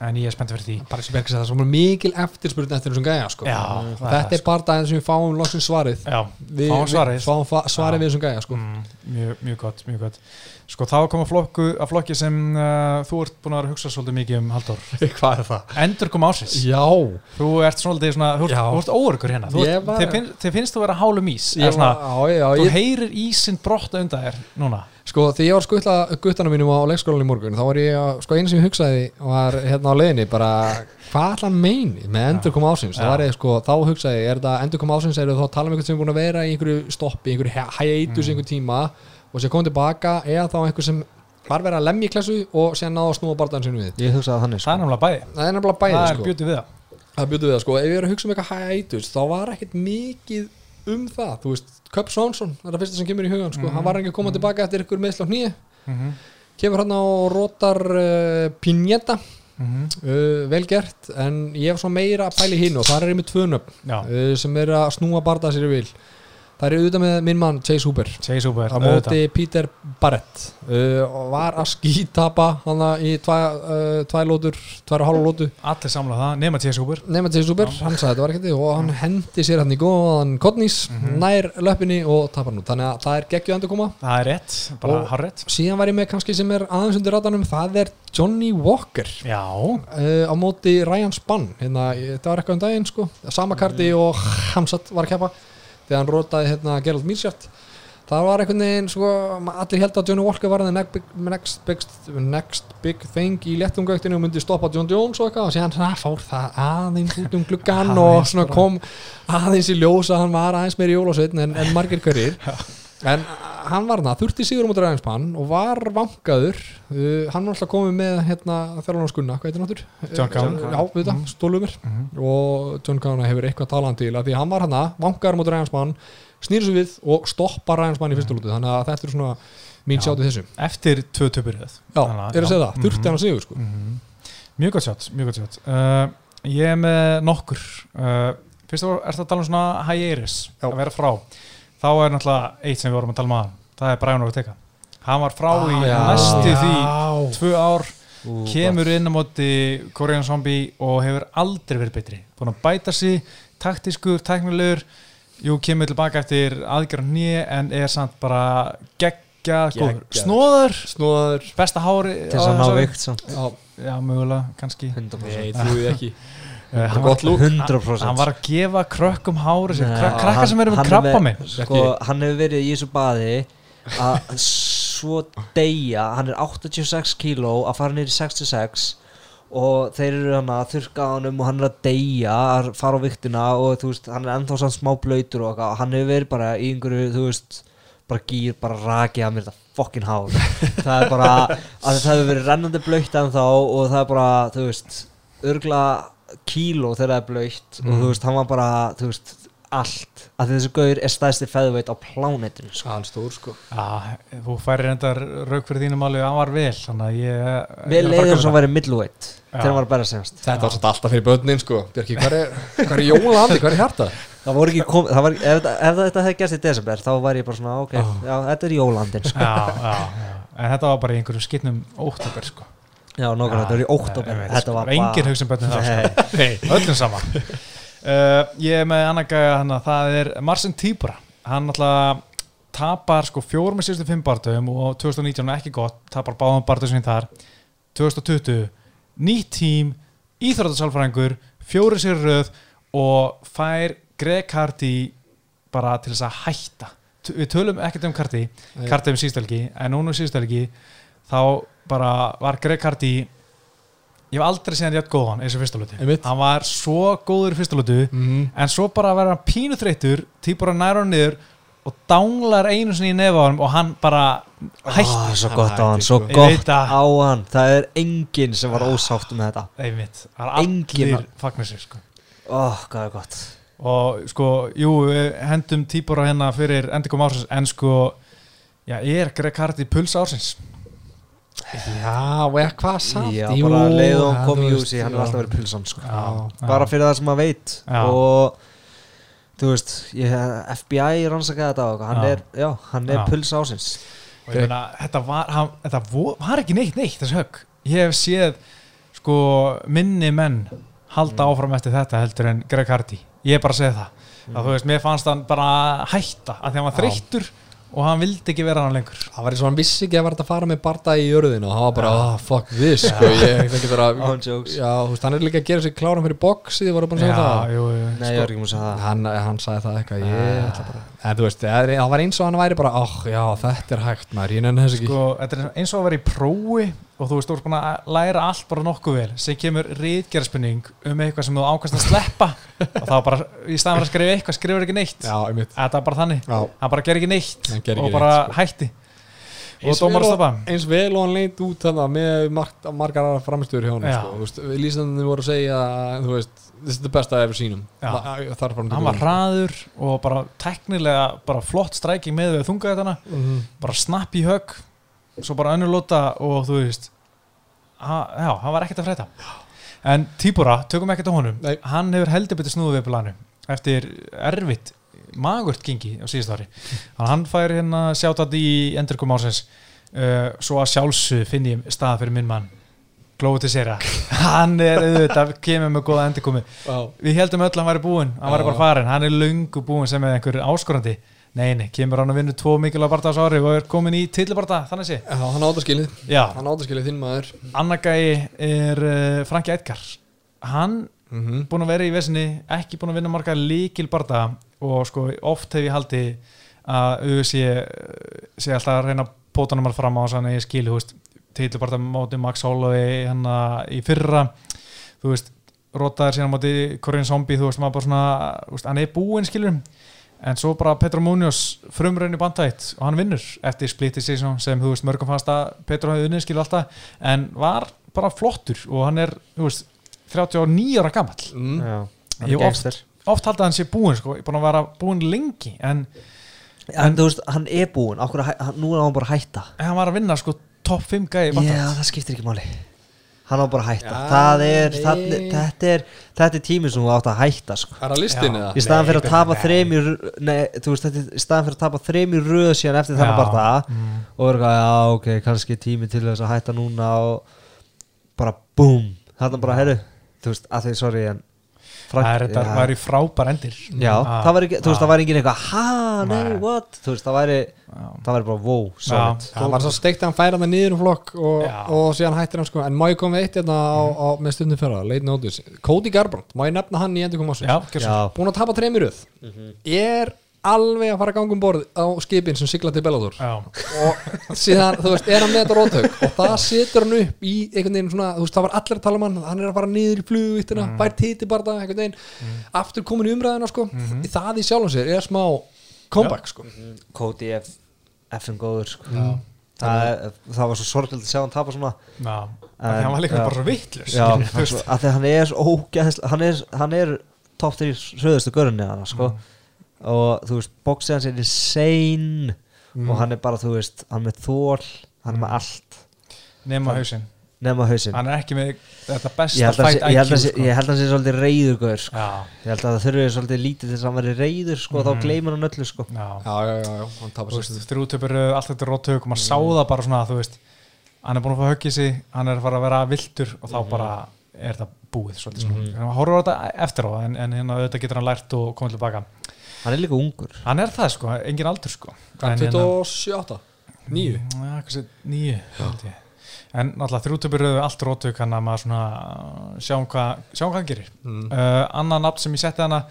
en ég er spenntið fyrir því bara sem að það er mikil eftirspurn eftir þessum gæja sko. Já, Þetta er bara daginn sem við fáum loksins svarið Já, Við- fáum svarið. við- Fáum svarið við þessum gæja sko. mm, mjög, mjög gott, mjög gott sko þá koma flokku, að flokki sem uh, þú ert búin að að hugsa svolítið mikið um Halldór. *laughs* Hvað er það? endur kom ásins Já, þú ert svolítið svona, þú ert, óörgur hérna. Ert, var- þið, finn, þið finnst þú vera hálum ís. Ég svona, já, já, þú ég, heyrir ísinn brotta undan þér núna. Sko, þegar ég var skutla guttanum mínum á leikskólanum í morgun þá var ég, að- sko, einu sem ég hugsaði var hérna á leiðinni, bara hvað hann meini með endur koma ásins þá var ég, sko, þá hugsaði er þetta endur koma ásins eru þá að tala um einhvern sem er búin að vera í einhverju stoppi, einhverju hiatus Mm. einhver tíma og sem kom tilbaka eða þá einhver sem var verið að lemja í klessu og síðan náða að snúa bardaðan sinu við. Ég hugsaði þannig það sko. er náttúrulega bæði, það er nefnilega bæði, það er sko. bjútið við það. Það bjótu við það, sko, ef ég er að hugsa um eitthvað hiatus þá var ekkert mikið um það. Þú veist, Köp Svonsson, það er það fyrsta sem kemur í hugan sko. Mhm. hann var ekki að koma tilbaka eftir ykkur meðsl á hnýi mm kemur hann á rótar uh, Pineta -hmm. uh, vel gert en ég hef svo meira að pæli hinn og það er ég með tvö nöfn já, uh, sem er að snúa barða sér í vil það er auðvitað með minn mann Chase Hooper segi svo á móti Peter Barrett. Uh, var að skítapa hann í tvær uh, tvær lótur, tvær og hálfa lótu allir samla það, nema T.S. Hooper nema Chase Hooper, hann sagði þetta var ekkert og hann hendi sér hann í góðan kodnís Mhm. nær löppinni og tapar nú. Þannig að það er geggju endur koma það er rétt, bara rétt síðan var ég með kannski sem er aðeins undir ratanum það er Johnny Walker. Já, uh, á móti Ryan Spann hérna, þetta var eitthvað um daginn sko. Sama karti og Hamsat var að keppa þegar hann rótaði hérna Gerald Mírsjátt það var einhvern veginn sko allir held að Johnny Walker var next big, next big, thing í léttungauktinu og myndi stoppa John Jones og eitthvað. Og síðan svona, fór það aðeins út um gluggan *laughs* og kom aðeins í ljós að hann var aðeins meir í jólasveitn en, en margir hverjir *laughs* en hann var það, þurfti sigur um út ræðinspann og var vankaður. Uh, hann var alltaf komið með hérna þjálfarnarskunna, hvað heitir náttur? John. Já, við þetta, stólumir Mhm. og John Cowan hefur eitthvað talað til að því hann var hann vankaður mot ræðinspann snýr svo við og stoppa ræðinspann í fyrstu lútu þannig að þetta er svona mín Já. sjátt í þessu. Eftir tvö töpur Já, er að segja það, þurfti hann að sigur sko. Mhm. mjög gott sjátt, mjög gott sjátt uh, ég er með nokkur. Uh, fyrst og um Já. þá er náttúrulega eitt sem við vorum að tala um aðan það er Brian Ortega. Hann var frá í Ah, já. næstu því Já. tvö ár Ú, kemur inn á móti Korean Zombie og hefur aldrei verið betri. Búin að bæta sig, taktískur, tæknilegur. Jú, kemur tilbaka eftir aðgerðan nýja en er samt bara geggja, snóður Snóður besta hári til þess að ná veikt samt. Já, já, mögulega, kannski. 100% nei, trúið ekki Er gott lúk. 100% hann var að gefa krökkum hári sem Nei, krak krakkar hann- sem eru með hann krabba með- minn sko, hann hefur verið í þessu baði að svo deyja. Hann er 86 kíló að fara niður í 66 og þeir eru hann að þurka á hann og hann er að deyja að fara á viktina og þú veist, hann er ennþá sann smá blöytur og eitthvað, hann hefur verið bara í einhverju, þú veist bara gýr, bara rakið að mér þetta fokkin hár. *laughs* Það er bara, að það hefur verið rennandi blöytt ennþá og það er bara, þú veist örgla kíló þegar það er blöytt og þú veist, hann var bara, þú veist allt, að þessi gaur er stæðsti feðveit á plánetinu sko. Hann stór sko Já, þú færir endar rauk fyrir þínum alveg að hann var vel þannig að ég Við að að leiðum það. væri middleweight Já. þegar hann var að bæra semst Þetta var svolítið alltaf fyrir börnin sko Björki, hvað er, *laughs* er jólandi, hvað er hjarta? Það voru ekki komið, það var, ef, þetta- ef þetta hefði gerst í desember þá var ég bara svona, ok, já, þetta er jólandin sko. já, já, já. en þetta var bara í einhverju skitnum óttabur sko. Já, nokkuð, þetta var í veit, Þetta var engin bara hugsin bötni það. Nei, öllum sama. Uh, ég er með gæja hann að það er Marcin Tíbra hann alltaf tapar sko fjórum með síðustu fimm barndum og 2019 er ekki gott, tapar báðum barndum sem þar. 2020 nýtt tím, íþrótasálfræðingur fjóri sér röð og fær Greg Hardy bara til þess að hætta. T við tölum ekkert um Hardy Nei. Hardy um síðstelgi, en núna um síðstelgi þá bara var Greg Hardy ég hef aldrei séð hann rétt góðan eins og Einmitt. hann var svo góður í fyrsta lutu Mm. en svo bara að vera pínu þreyttur týpur að næra hann niður og danglar einu sinni í nefa á hann og hann bara hætti Ó, svo Hann gott á hann, svo sko. Gott á hann það er enginn sem var ósátt með þetta einmitt, það er allir fagnar sér sko er gott og sko, jú, við hendum típur á hérna fyrir endingum ársins en sko, já, er Greg Hardy puls ársins? Já, og eða hvað samt já, Jú, bara leið og kom í húsi hann er alltaf verið pulsan sko. Já, bara fyrir það sem maður veit. Já. og þú veist ég, FBI rannsakaði þetta og hann Já. er, já, hann er Já. puls ásins og ég meina, þetta var, hann, þetta var ekki neitt neitt þessi högg, ég hef séð sko, minni menn halda áfram eftir þetta heldur en Greg Hardy. Ég er bara að segja það, að þú veist, mér fannst hann bara hætta, að því hann var Já. þreyttur og hann vildi ekki vera hann lengur. Það var eins og hann vissi ekki að vera að fara með barda í jörðinu og hann var bara, ah, fuck this. Sko, ég fengi bara *laughs* On jokes. Já, þú veist, hann er líka að gera sig kláran fyrir boxi, þið voru búin að segja það? jú, jú. nei, ég var ekki múið að segja það. Hann, hann sagði það eitthvað, ég ætla bara En þú veist, það var eins og hann væri bara, oh, já, þetta er hægt maður, ég nenni þess ekki. Sko, þetta er eins og að vera í prófi og þú veist, þú ert búin að læra allt bara nokkuð vel. Sem kemur rítgerðspinning um eitthvað sem þú ákvæmst að sleppa og þá bara, í staðan að skrifa eitthvað skrifur ekki neitt. Já, einmitt. Þetta er bara þannig, Já. hann bara ger ekki neitt Hann gerir og ekki bara neitt, sko. hætti. Og eins og, eins vel og hann leit út með marg, margar aðra framistöður hjá hann sko, lýsandinn voru að segja þú veist, this is the best I ever seen him. Hann var hraður og bara teknilega bara flott stræking með við þunga þetta Mhm. bara snapp í högg svo bara önnur lóta og þú veist já, hann var ekkert að frétta. En Tíbora, tökum ekkert á honum. Nei. hann hefur heldur betur snúðu við planu eftir erfitt magurt gengi á síðust ári. Hann fær hérna sjátat í endurkum ásins uh, svo að sjálfsög finn ég stað fyrir minn mann Sér hann er auðvitað, kemur með góða endurkomi Já. við heldum öll að hann væri búinn hann væri bara farin, hann er löngu búinn sem er einhver áskorandi. Nei, nei, kemur hann að vinna tvo mikilvæg barða á ári og er komin í tillibarða, þannig sé. Já, hann áttaskilið já, hann áttaskilið þinn maður. Annargæi er uh, Franki Edgar. Hann mm -hmm. búinn að vera í vesinni ekki búinn að vinna marga líkil barða og sko oft hef ég haldi að auðvitað sé, sé alltaf að reyna pótanum að fram á þess að ég skilu, þú veist tillibarða móti Max Holloway hann í fyrra. Þú veist, rotaður síðan móti Korean Zombie, þú veist, maður bara svona þú veist, hann er búinn skilur en svo bara Petro Munoz frumraun í bandætt og hann vinnur eftir splitið season sem þú veist mörgum fannst að Petro hafði unnið skilur alltaf. En var bara flottur og hann er þú veist 39 ára gamall. Mm. Ég er oft- oft haldið að hann sé búinn sko, búinn að vera búinn lengi en, en þú veist, hann er búinn, nú er hann bara að hætta. En hann var að vinna sko top 5 gæði já, það skiptir ekki máli. Hann á bara að hætta. Það er, það, þetta er þetta er tíminn sem þú átt að hætta sko. Er það listin Já. eða? í staðan fyrir að tapa þrem í ru- nei, þú veist, þetta er í staðan fyrir að tapa þrem í röð síðan eftir þannig Já, bara það mm. og verður eitthvað, já, ok, kannski tími til þess að hætta núna og bara búm, þarna bara, herru þú veist, að því, sorry, en það er væri frábær endir. Já, Ah, það var ekki, þú veist, það var ekki eitthvað, ha, nei, Nei. what? Þú veist, það væri, já. það væri bara, wow, solid. hann var svo steikt að hann færa það niður um flokk og, síðan hættir hann sko. En má ég koma með eitt hérna á, á, með stundum fyrra leit nótus, Cody Garbrandt, má ég nefna hann í endur koma svo. já, búin að tapa treymiröð er alveg að fara að ganga um borð á skipin sem sigla til Bellator og síðan, þú veist, er hann með þetta rótök og það setur hann upp í einhvern veginn svona, þú veist, það var allir að tala um hann hann er að fara niður í flugvittina, mm. bært hiti bara einhvern veginn, aftur komin í umræðina sko, það í sjálfum sér er smá comeback sko. Cody F F-in góður, sko. Það, er- það var svo sorglega að sjá hann tapa svona. Já. En- en hann var líka já. bara svo vittlust já, *laughs* svo, að hann er svo ógæðslega hann er, hann er top 3 hröðustu görunni hann, sko og þú veist, boxið hans er insane og hann er bara, þú veist, hann er þól hann er með allt. Nema hausinn, nema hausinn. Hann er ekki með þetta besta að held IQ að sko. ég held að hann sé svolítið reyður gaur, sko. ég held að það þurfi svolítið lítið til þess að hann veri reyður sko, þá gleymur hann öllu sko. já. Já, já, já, hann tapar veist, þrjútöpur allt þetta róttök og maður sá það bara svona þú veist, hann er búin að fá höggið sig hann er að fara að vera viltur og þá bara er það búið svolítið sko. hann horfur á þetta eftir á en, en hérna auðvitað getur hann lært og komið tilbaka hann er líka ungur hann er það sko, engin aldur sko Hann En hérna- 27, 9 Já, kannski nýju held ég. En náttúrulega þrjútöpur eru allt rótök hann að maður svona uh, sjáum hvað sjá hvað hann gerir Mm. uh, Annað nafn sem ég setti hana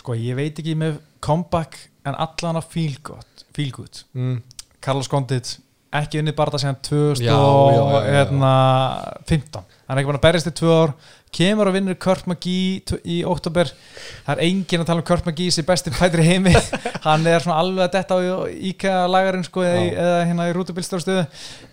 sko ég veit ekki með comeback en allan að feel good, feel good. mm. Carlos Condit ekki unnið bara það síðan Já, já, já, já. 2015 hann er ekki búin að berjast í tvö ár kemur og vinnur Kurt McGee í oktober það er enginn að tala um Kurt McGee sem besti fætri heimi. *laughs* Hann er svona alveg að detta á íka lagarinn sko eða, eða hérna í rútubilstöðstöðu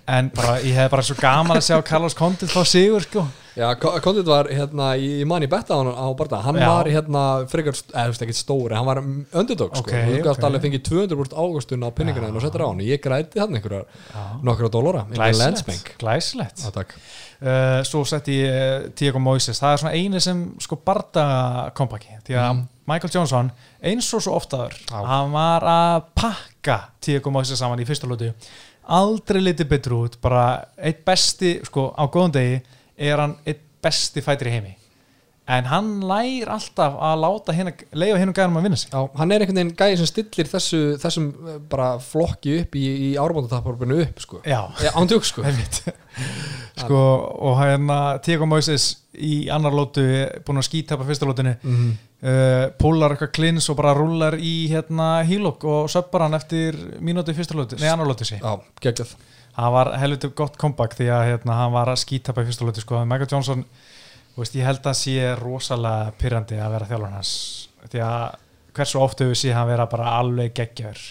en bara, ég hef bara svo gaman að sjá Carlos Condit fá sigur sko. Já, Kondit var hérna í manni betta á, Barta, hann Já. var hérna frekar, eða þú veist ekki stóri, hann var underdog sko, Ok, þú gafst ok. alveg fengið 200 búrt águstun á pinninguna og settir á hann, ég græti hann einhverjar nokkra dólara, einhverjar glæsilegt, landsbank. Glæsilegt. Uh, svo sett ég uh, Diego Moises. Það er svona eini sem sko barda kompaki því að Michael Johnson eins og svo oftaður Já. hann var að pakka Diego Moises saman í fyrsta lótu aldrei litið betur út bara eitt besti, sko á góðum degi er hann eitt besti fætir í heimi en hann lær alltaf að láta hérna, leiða hinn og gæðum að vinna sig. Já, hann er einhvern veginn gæði sem stillir þessu, þessum eh, bara flokki upp í, í árbóndataparpinu upp sko, já, ja, ándjók sko. *laughs* *laughs* Sko, og hérna Diego Moises í annar lótu búin að skítapa fyrsta lótinu mm. uh, púlar eitthvað klins og bara rúlar í hérna hílokk og söppar hann eftir mínúti fyrsta lóti, nei annar lóti sí Já, geggjað. Það var helviti gott comeback því að hérna, hann var að skítapa fyrsta lóti sko, Michael Johnson, veist, ég held að sé rosalega pyrrandi að vera þjálfur hans. Því að hversu oft hefur sé hann vera bara alveg geggjör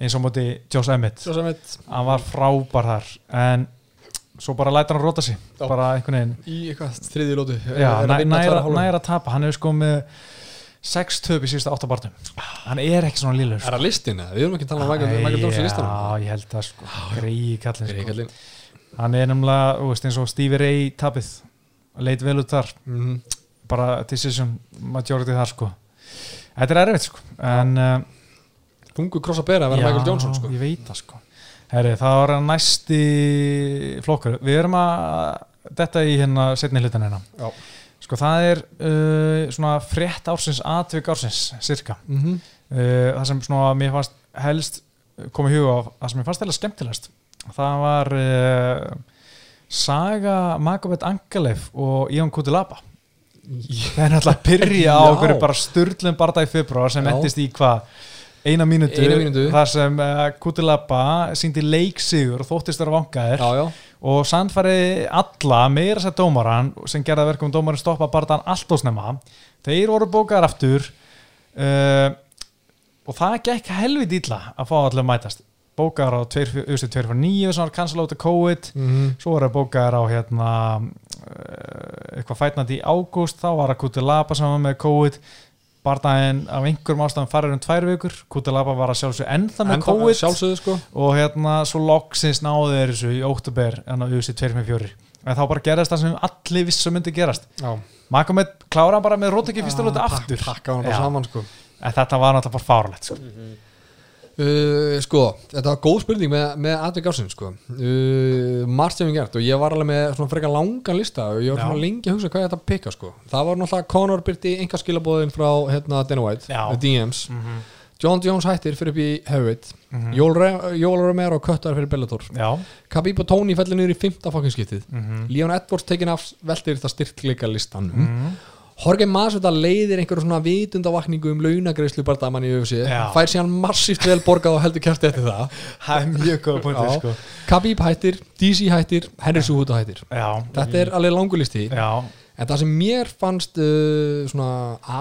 eins og móti Josh Emmett. Svo sem veit hann var frábær þar en svo bara læta hann róta sig Já. bara einhvern veginn. Í eitthvað þriði lótu Já, næ, næra, næra að tapa, hann hefur sko með 6 töp í síðustu 8 barnum hann er ekki svona lílur Er það listin eða? Við erum ekki að tala um Michael Michael Johnson listanum. Já, ég held að sko, greiði kallin sko. hann er nefnilega, þú veist, eins og Stevie Ray tapið, leit vel út þar Mhm. bara decision majority þar sko þetta er erfitt sko en uh, Þungu kross að bera að vera Michael Johnson sko. ég veit það sko Herri, það var næsti flokkur við erum að detta í hérna setni hlutan hérna Já. sko það er uh, svona frétt ársins atvik ársins, cirka mm -hmm. uh, það sem svona mér fannst helst komið huga á, það sem mér fannst helst skemmtilegast það var uh, Saga Magobet Angalev og Ion Kutilaba það er náttúrulega að byrja á okkur bara styrlum barða í februar sem endist í hvað eina mínútu, Eina mínútu. þar sem uh, Kutilaba síndi leiksigur og þóttist vera vangaðir og sannfæri alla meira sér dómaran sem gerða verkum dómarin stoppa barðan allt og snemma. Þeir voru bókaðar aftur uh, og það gekk helvið illa að fá allir að mætast bókaðar á 2.9 sem var cancel out of COVID. Mm -hmm. svo voru bókaðar á hérna uh, eitthvað fætnandi í ágúst þá var að Kutilaba saman með COVID. Barðaðin af einhverjum ástæðum farir um tvær vikur. Kutilaba var að sjálfsög ennþá með COVID. Sjálfsögðu sko. Og hérna svo loksins náðu þeir þessu í óttubér en á USA 254 en þá bara gerðist það sem allir vissu myndi gerast. Já. Makomet klára bara með róteki fyrsta lóti aftur. Pakka hann bara Já. saman sko. En þetta var náttúrulega bara fárlegt sko. Uh, sko, þetta var góð spurning með, með atvik ásinn sko. uh, margt sem við gert og ég var alveg með svona frekar langan lista og ég var svona lengi að hugsa hvað ég ætti að pikka sko. það var náttúrulega Conor byrti enga skilabóðin frá hérna, Dana White, DMs Mhm. John Jones hættir fyrir upp í heavyweight mm -hmm. Jóla Romero köttar fyrir Bellator já Khabib og Tony fellir niður í fymta fokkinskiptið mm -hmm. Leon Edwards tekin af veltir það styrkleika listanum Mhm. Jorge Masvidal leiðir einhverju svona vitundavakningu um launagreislu bardamann í UFC Já. fær síðan massíft vel borgað og heldur kæft eftir það. Það er mjög góða punktur sko. Khabib hættir, DC hættir, Henry Suhuta hættir. Já, þetta er alveg langulisti já, en það sem mér fannst uh, svona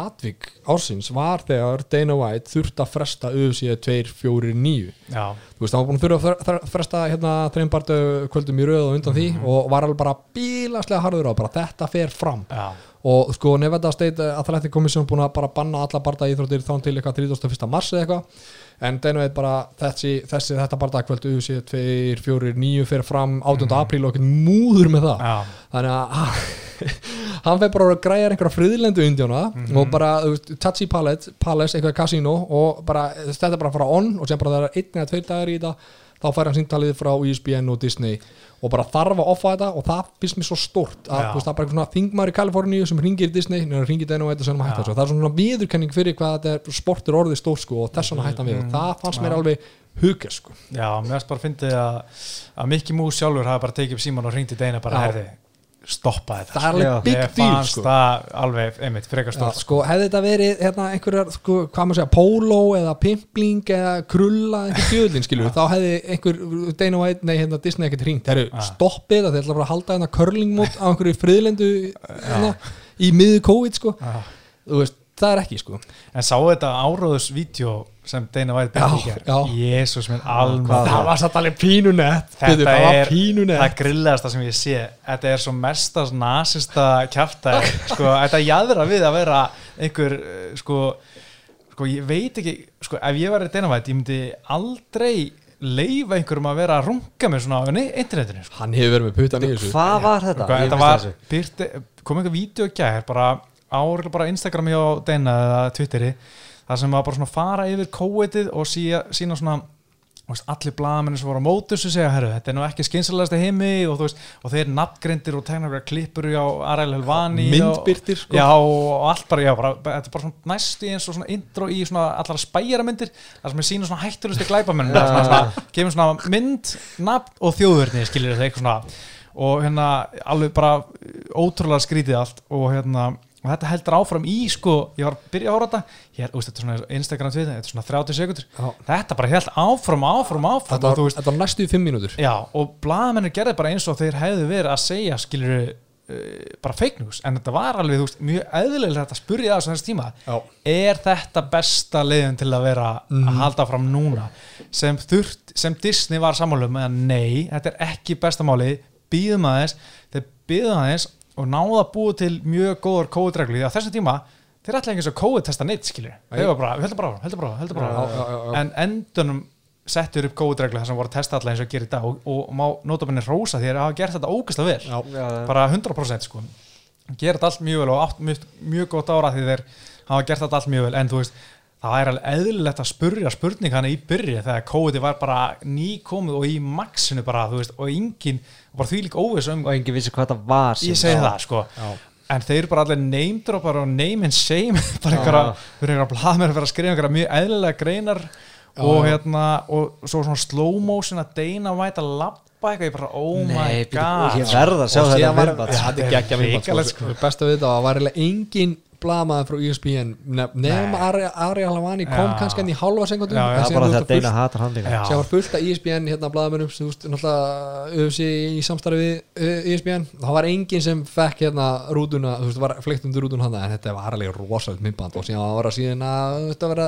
atvik ársins var þegar Dana White þurft að fresta UFC 249 já, þú veist, hann var búin að þurfa að fre- fre- fresta hérna þreimbartu kvöldum í röð og undan því og var alveg bara bílaslega harður á bara þetta fer fram. Já, og sko Nevada State Athletic Commission búin að bara banna alla barda íþróttir þá til eitthvað 31. mars eða eitthvað en Dana White bara þessi, þessi þetta barda kvöld UFC 2, 4, 9 fer fram 18. apríl og ekkert múður með það já, þannig að *laughs* hann fer bara að græja einhverja friðlendu indjóna og bara Tachi Palace, Palace eitthvað kasínó og bara þetta bara að fara on og sem bara það er einn eða tveir dagar í þetta þá fær hann síntalið frá ESPN og Disney og bara þarf að offa þetta og það finnst mér svo stort að veist, það er bara svona þingmar í Kaliforníu sem ringir Disney, ringir den og þetta sem hann hætta þessu. það er svona viðurkenning fyrir hvað þetta er sportur orðið stór sko og þess vegna hætta hann við. Og það fannst mér alveg hugja sko. Já mér finnst bara að fyndi að, að Mickey Mouse sjálfur hafa bara tekið upp síman og ringdi Deina bara Já. herði stoppa þetta það er alveg Já. big Ég deal fannst sko. það alveg, einmitt, frekar Já, stórt sko, hefði þetta verið hérna, einhverjar, sko, hvað maður segja, póló eða pimpling eða krulla einhver djöðlin, skilur, þá hefði einhver Dana White, nei, hérna, Disney ekkert hringt. Herru, Já. stoppið það, þeir ætla bara að halda hérna curlingmót á einhverju friðlendu hérna, í miðu COVID, sko. Veist, það er ekki, sko. En sáu þetta áróðusvídeó sem Dana White Já, í gerð Jésús minn alveg það var satt alveg pínunett. Þetta það var er pínunett. það grillaðasta sem ég sé. Þetta er svo mesta nasista kjafta sko, Þetta jæðra við að vera einhver eh, sko, sko ég veit ekki sko, ef ég var í Dana-White ég myndi aldrei leifa einhverjum að vera að runga með svona á internetinu sko. hann hefur verið með puttan í þessu. Hvað var þetta? Hvað, Ég þetta var, byrti, kom einhver vídeo í gær bara áriðlega bara Instagram hjá Dana eða Twitteri þar sem var bara svona fara yfir kóetið og sína, sína svona veist, allir blaðamenni sem voru á mótus og segja, herru, þetta er nú ekki skynsalegast að heimi og, veist, og þeir nafngreindir og tegnar eitthvað klippur á Ariel Helvani Myndbirtir, sko. já, og allt bara, já, bara, þetta er bara svona næstu eins og svona intro í svona allar spæjaramyndir þar sem er sína svona hættulusti glæpamenn ja. svona, mynd, nafn og þjóðverðni, skilir þetta eitthvað svona og hérna alveg bara ótrúlega skrítið allt og hérna og þetta heldur áfram í sko ég var að byrja að hóra þetta. Hér, úst, þetta er svona Instagram tvið, þetta er svona 30 sekundur. Þetta bara held áfram, áfram, áfram þetta var, þetta var næstu í fimm mínútur. Já, og blaðamennir gerði bara eins og þeir hefðu verið að segja skilur bara fake news, en þetta var alveg veist, mjög eðlilega að spurja þessu þessu tíma. Já. er þetta besta leiðin til að vera Mhm. að halda fram núna? Sem þurft, sem Disney var sammálum með að nei, þetta er ekki besta máli býðum aðeins, þeir býðum aðeins og náða að búa til mjög góður kóðreglu, því að þessum tíma þeir ætla ekki eins og kóð testa neitt, skilur þeir var bara, við höldum bara áfram, höldum bara áfram, höldum bara já. en endunum settur upp kóðreglu þar sem voru að testa alla eins og gerir í dag og, og má notabenni rósa því að hafa gert þetta ógæslega vel. Já. Já, bara 100% sko. Gera þetta allt mjög vel og átt mjög, mjög gott ára því þeir hafa gert þetta allt mjög vel. En þú veist, það er alveg eðlilegt að spurja spurningana í byrja þegar kóði var bara nýkomið og í maxinu bara, þú veist, og engin bara því líka óviss um, Og enginn vissi hvað það var sem- ég segi það sko Já. en þeir eru bara allir neymdropar og name and shame *laughs* bara einhverja, við erum einhverja blaðmenn að vera að skrifa einhverja mjög eðlilega greinar Já, og já. hérna og svo svona slow motion að Dana White að labba eitthvað, ég bara oh my Nei, bíddu, god ég verð að sjá þetta var- sko. þetta er geggja myndband sko. best að vita að það var eiginlega engin blamaður frá ESPN nef- nema Ari, Ari Alavani kom kannski enn í Já, já. Það er bara þegar Deina hatar hann líka sem var fullt af ESPN hérna blaðamönnum sem þú veist náttúrulega öfsi í samstarfi við ESPN það var enginn sem fekk hérna rútuna þú veist var fleikt undir rútun hann en þetta var alveg rosalega myndband. Og síðan var það síðan að þú veist, að vera,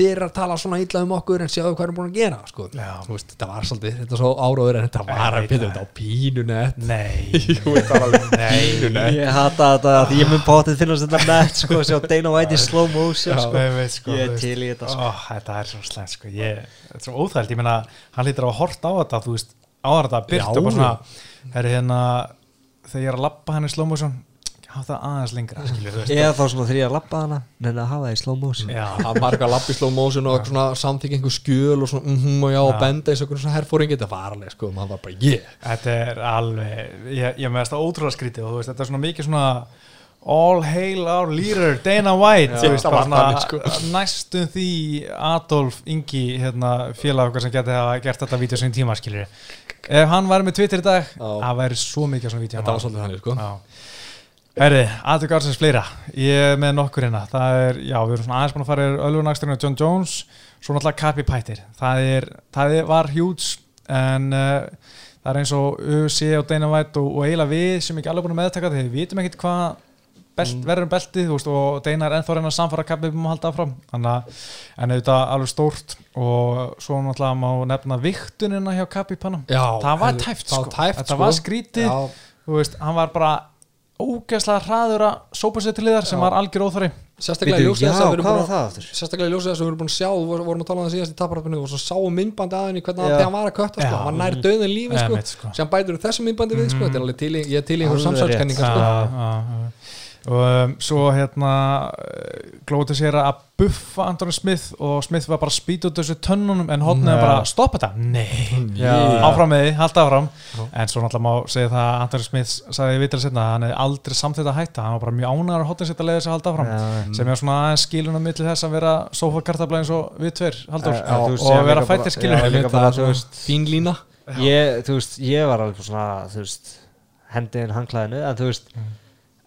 þið er að tala svona illa um okkur en sjáðu hvað erum búin að gera sko. Þú veist, þetta var svolítið þetta var svo áráður en þetta var að byrja það. þetta á pínunett. Nei, *laughs* Jú, þetta var *laughs* Ég ég nett sko, sjá Dana White í slow motion Já, sko. ég veit, sko, Ég er til í þetta sko. Ó, þetta er svo slæmt sko. ég, þetta er svo óþælt, ég meina hann lítur að horta á þetta þú veist, áður þetta byrt Já. og bara svona er hérna, þegar ég er að lappa hann í slow motion hafa það aðeins lengra skilur. Eða þá svona ég er að labba hana Nenni að hafa það í slow motion Já, að marga lappi slow motion og svona samþykja einhver skjöl og svona mhm og já og benda eins og svona herfóringi þetta var alveg sko, maður var bara yeah þetta er alveg ég, ég meðast það ótrúlega skrítið og þú veist, þetta er svona mikið svona all hail our leader Dana White Já, veist, var þannig, sko. næstum því Adolf Ingi hérna, félag okkar sem geti hafa gert þetta vídeo sem tíma skilur ef hann væri með Twitter í dag það væri svo mikið svona vídeo. Þetta var svolítið þannig sko. Herri, aðtöku ársins fleira. Ég er með nokkur hérna. Það er, já, við erum svona aðeins búin að fara Ölvunaksturinn og John Jones, svo náttúrulega Kapi Pættir það er, það er, var hjúts en uh, það er eins og UFC og Dana White og, og eiginlega við sem ekki alveg búin að meðtaka þegar við vitum ekkit hvað belt, verður um beltið veist, og Dana er ennþá að reyna að samfara Kapi um að halda áfram þannig að, en auðvitað alveg stórt og svo náttúrulega má nefna viktunina hjá Kapi Panam Já, það var tæft sko, var tæpt, þetta sko. var skrítið veist, hann var bara ógeðslega hraður að sópa sér til liðar sem Já. var algjör óþari sérstaklega ljósið þess að við erum búin að það aftur? sérstaklega í ljósið þess að við erum búin að sjá við vorum- vorum að tala um það síðast í taparöfinu og svo sáum myndbandi að henni hvernig það hann var að kötta sko. Hann var nær döðin lífi sko. sko. sem bætur úr þessu myndbandi við sko. þetta er alveg til í, ég er til í einhver Alveg og um, svo hérna glóti sér að buffa Anthony Smith og Smith var bara að spýta út þessu tönnunum en hodnið Já. bara stoppa þetta, nei. Já. áfram með því, halda áfram. Já. en svo náttúrulega má segja það að Anthony Smith sagði í vitrið setna að hann hefði aldrei samþýtt að hætta. Hann var bara mjög ánægur að hodnið sitt að leiða sig að halda áfram. Já, sem er svona aðeins skilunum milli þess að vera sofakartabla eins og við tveir Halldór, Já, þú veist, og ég vera fættir veist, fín lína. ég, ég var alveg svona, hendin hanglaðinu en þú veist Mm.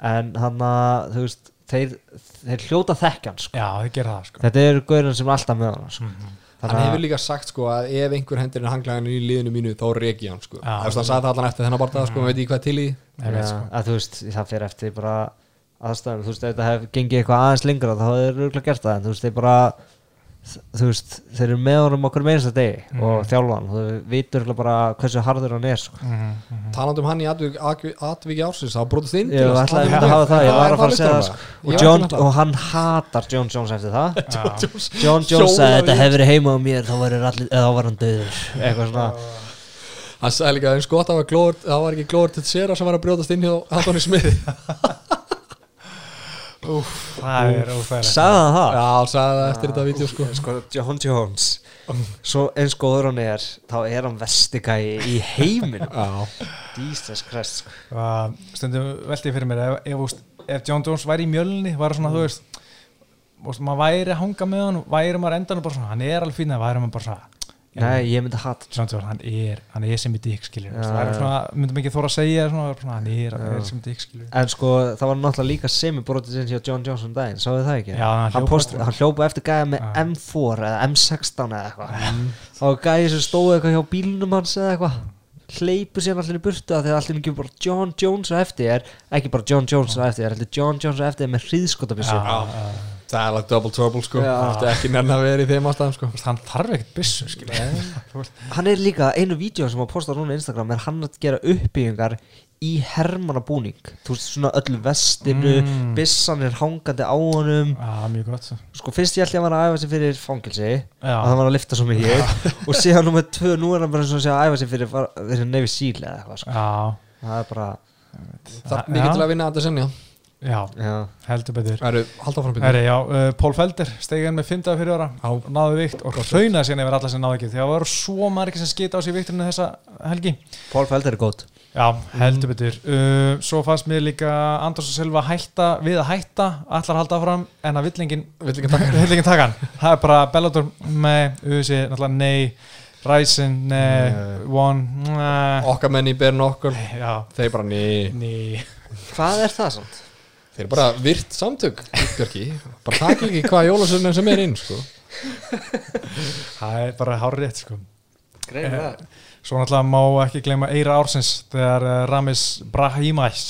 En hann að þú veist þeir, þeir hljóta þekkjan sko. Já, þið gera það sko þetta er gaurinn sem er alltaf með hann sko. Mhm. Hann hefur líka sagt sko að ef einhver hendur inn hanglæðinu í liðinu mínu þá reki ég hann sko Já. Þú veist, hann sagði það allan eftir þennan barða sko, veit ég hvað til í veit, sko. að þú veist, það fyrir eftir bara aðstæðum, þú veist, ef þetta hef gengið eitthvað aðeins lengra þá hefur rúglega gert það en þú veist, þeir bara þú veist, þeir eru með honum okkur með einsta degi Mhm. og þjálfan, þú vitur bara hversu harður hann er sko. Mhm, mhm. Talandi um hann í atvik, atvik, atviki ársins þá brotist inn ég til að að það, ég Já, var að fara að segja það sko. það? og, John, að og hann hatar John Jones eftir það. John Jones sagði þetta hefur heima á mér þá var, allir, eða þá var hann döður eitthvað svona Hann sagði líka eins gott að það var það ekki glóður til sér sem var að brjótast inn hjá Antoni Smiði *laughs* Úf, það er ófæðilegt sagði hann það? Já, hann sagði það eftir þetta vídeo sko. Sko, John Jones. Svo eins góður hann er þá er hann vestigæi í heiminum. Já, Jesus Christ sko. Og stundum velti ég fyrir mér ef, ef, ef, John Jones væri í mjölni var svona, þú veist þú veist, maður væri að hanga með hann væri maður endan bara svona, hann er alveg fín að væri maður bara svona nei, ég myndi Jones, hann er, hann er sem í dykk myndum ekki þóra að segja svona, hann er, er sem í dykk en sko það var náttúrulega líka semi-brotið sinns hjá John Jones um daginn, sáðu það ekki? Já, hann hann, post, hann hljópa eftir gæja með Já. M4 eða M16 eða eitthvað. Þá var gæja sem stóði eitthvað hjá bílnum hans eða eitthvað. Hleypur sér allir í burtu að því að allir ekki bara John Jones á eftir er ekki bara John Jones á eftir er allir John Jones á eftir er með hríðskotabissu það er alveg double trouble sko. Þetta er ekki nenni að vera í þeim ástæðum sko. Hann þarf ekkert byssu skiljur *laughs* hann er líka einu vídeo sem hann postar núna á Instagram er hann að gera uppbyggingar í hermannabúning. Þú veist svona öllu vestinu Mm. bissan er hangandi á honum. Já, mjög gott sko. Fyrst ég ætla að hann að æfa sig fyrir fangilsi Já. að hann var að lifta svo mikið *laughs* og síðan nummer tvö, nú er hann bara og að segja að æfa sig fyrir, fyrir Navy Seal eða eitthvað sko. Já, það er bara, Það er mikið Já. til að vinna þetta senja já, já, heldur betur. Það eru, halda áfram byrju Herri, já, uh, Pól Felder stegi inn með 5. fyrir ára Já. og náðu vikt og hraunaði síðan yfir alla sem náðu ekki því að það voru svo margir sem skita á sig vikturinn þessa helgi. Paul Felder er gótt Já, heldur betur. Uh, Svo fannst mér líka Andrós og Silva hætta við að hætta, allar að halda áfram en að villingin, villingin taka hann. *laughs* Það er bara Bellator með Uzi, náttúrulega nei Ryzen, nei, One nei, Okkar menn í Bern okkur Já, Þeir bara ný nei. Hvað er það samt? Þeir eru bara virt samtök Björki Bara takk ekki hvað jólasöfnum sem er inn sko. Það er bara hár rétt sko. Greið það Svo náttúrulega má ekki gleyma Eira Ársins þegar uh, Ramis Brahimais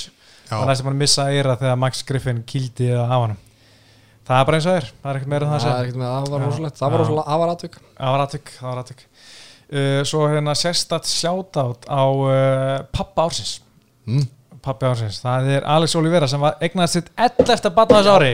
það bara að missa Eira þegar Max Griffin kýldi af hann það er bara eins og er, það er ekkert meira en það Það að er segja það var rosalegt. Það var rosalegt, það var atvik. Það var aðtök, það var aðtök uh, Svo hérna sérstatt sjátátt á uh, pappa Ársins. Mm. Pappi Ársins, það er Alex Olivera sem var eignaði sitt 11. batna þessu ári.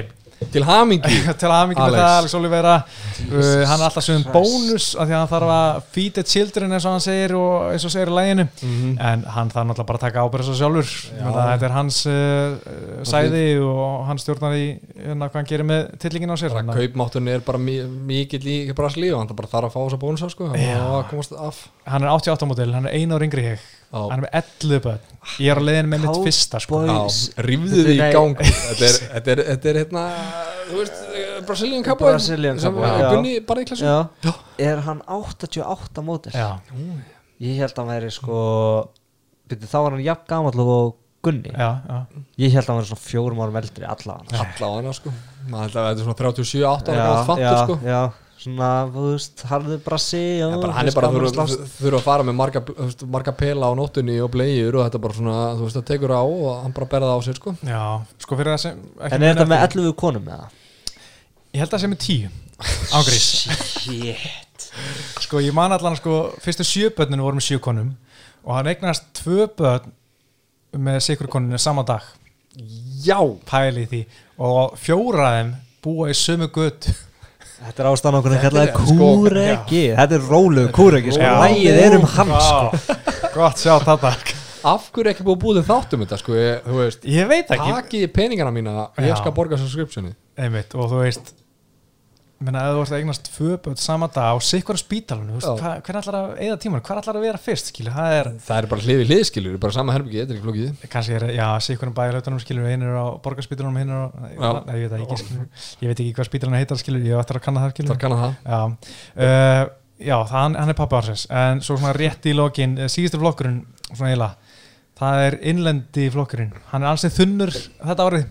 Til hamingi *laughs* til mikið með Alex. það Alex Olivera uh, hann er alltaf sem bónus af því að hann þarf að feed the children eins og hann segir og eins og segir í læginu Mhm. en hann þarf náttúrulega bara að taka ábyrða svo sjálfur. Þetta er hans uh, sæði og hann stjórnar í hérna, hvað hann gerir með tillingin á sér. Bara kaupmátturinn er bara mi- mikill í Brasilíu og hann bara þarf að fá þessa bónusa sko. Og af. Hann er 88 mótil, hann er yngri en ég. Já. Hann er með 11 börn. Ég er á leiðin með mitt fyrsta sko. Rífðu þið í gang. Þetta er, *laughs* þetta er, þetta er hérna Þú veist, eh, Brazilian Cowboy er hann 88 mótil? Já. ég held að hann væri sko byrju, þá var hann jafn gamall og Gunni. Já, já. ég held að hann væri svona fjórum árum eldri allavega. Alla á hana sko. Maður held að þetta er svona 37, 8 ára gammal fattur já, sko. já, svona, þú veist, harður brasi já, Já, bara, hann er bara þurfa, þurfa að fara með marga, þú veist, marga pela á nóttunni og bleiður og þetta bara svona, þú veist, það tekur á og hann bara berða á sér sko. Já, sko fyrir það sem en er þetta með eftir- 11 konum eða? ég held að það sé með 10 ágrís *laughs* shit. Sko ég man allan sko fyrstu sjö börninu voru með sjö konum og hann eignast tvö börn með sikur koninu sama dag. Já. Pæli því. Og fjóra af þeim búa í sömu götu Þetta er ástæðan okkur að kalla það er, sko, kúregi Þetta er rólugu kúregi sko. Lægið er um hann sko. gott sjá þetta Af hverju er ekki búið að búið þáttum þetta sko, ég, þú veist ég veit ekki. Takið peningana mína, ég skal borga subscriptioni einmitt og þú veist menna ef þú ert að eignast börn sama dag á sikkur spítalunum hvernig ætlar að eða tíman, hvað ætlar að vera fyrst skilur, það er Það er bara hlið við hliðskilur, bara sama herbyggi, þetta er ekki flókið. Kannski er, já, sikkur um bæði lautunum skilur hinn er á borgarspítalunum, hinn er á Já. Ég veit ekki skilur, ég veit ekki hvað spítalunum heitar skilur, ég ætlar að kanna það skilur Það kannan það. Já, uh, já það, hann er pappi ársins. En svo svona rétt í lokin uh, síðustu flokkurinn svona eiginlega það er innlendi flokkurinn. Hann er ansið þunnur þetta árið.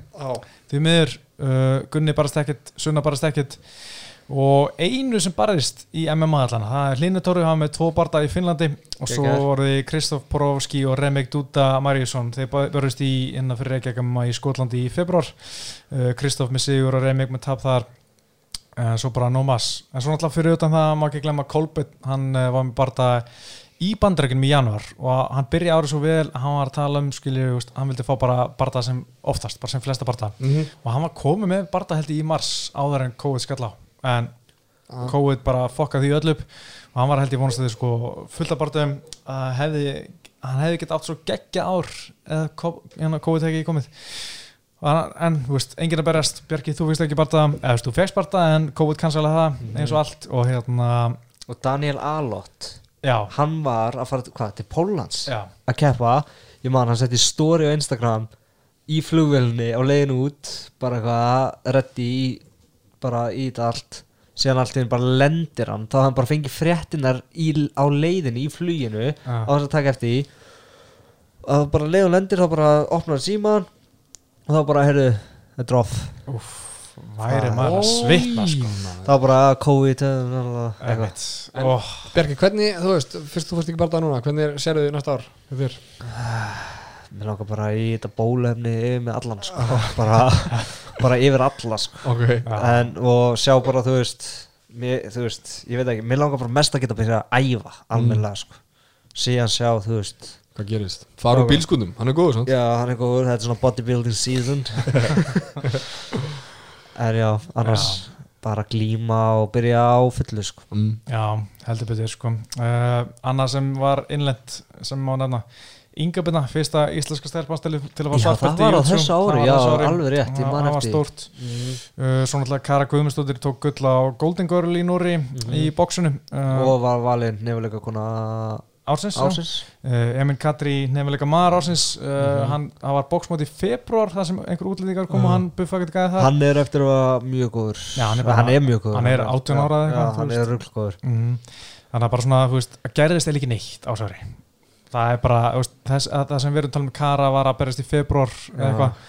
Því miður, uh, Gunni barast ekkert Sunna barast ekkert og einu sem barist í MMA allan það er Hlynur Tóri, hann með tvo barda í Finnlandi. Og svo voru þið Kristoff Porovski og Remek Duda Marjusson þeir barist í innan fyrir Reykjavík í Skotlandi í februar uh, Kristoff með sigur og Remek með tap þar. Uh, svo bara no mass en svo náttúrulega fyrir utan það má ekki glemma Kolbett hann uh, var með barda í bandrækjunum í januar og hann byrja árið svo vel hann var að tala um, skilju, hann vildi fá bara barda sem oftast, bara sem flesta barda. Mhm. og hann var komið með ég í mars áður en COVID skall á en COVID bara fokkaði því öll upp. Og hann var held ég vonast að þið sko fullt af bardaðum að hefði hann hefði gett átt svo geggja ár eða hérna, COVID hefði ekki komið. Hann- en, þú veist, enginn að berjast. Bjarki, þú veist ekki barda, eða þú veist, þú fegst barda en COVID cancelaði það eins og allt. Og hérna, og Daniel Alot já, hann var að fara hvað, til Póllands já. að keppa. Ég man hann setti story á Instagram í flugvelni á leiðin út bara eitthvað reddi í bara í þetta allt síðan allt í einu bara lendir hann þá hann bara fengið fréttinar í, á leiðinni í fluginu Já. á þess að taka eftir því. Og bara leiðin lendir þá bara opnar síman og þá bara heyrðu þetta er off. Úff, væri maður að svitna sko þá bara COVID eh, oh, Bjarki, hvernig, þú veist, fyrst þú fórst ekki bara það núna hvernig sérðu þið næsta ár? Hjá þér? Mér langar bara í þetta bólefni yfir með allan sko. *laughs* bara, bara yfir alla sko. Ok, Já. en, og sjá bara þú veist, mér, þú veist ég veit ekki, mér langar bara mest að geta byrja að æfa almennilega sko. síðan sjá þú veist hvað gerist? Fara úr bílskundum, hann er góður já, hann er góður, þetta er svona bodybuilding season *laughs* er já, annars bara glíma og byrja á fullu sko. Mm. Já, heldur betur sko. uh, Annað sem var innlent sem má nefna Inga Binna, fyrsta íslenska stelpasteli til að fá Já, svartbelti það var í á þessu ári, já, ári. alveg rétt, ég Já, man Það var eftir. stórt. Mm. uh, Svo náttúrulega Kara Guðmundsdóttir tók gull á Golden Girl í Núri í bóksunum uh, og var valinn nefnilega kona ársins, já. ásins uh, Emin Katri nefnilega mar ársins. Uh, hann, hann var bóksmót í februar þar sem einhver útlendingar kom og hann buffa ekkert gæði það hann er eftir að vera mjög góður. Já, hann er bara- hann er mjög góður. hann er 18 ára eða já, hann er ruglgóður. Mm. þannig að bara svona, þú veist, að gerðist eða ekki neitt ásari það er bara, þess, að það sem við erum talað um Kara var að berjast í februar Já. eitthvað.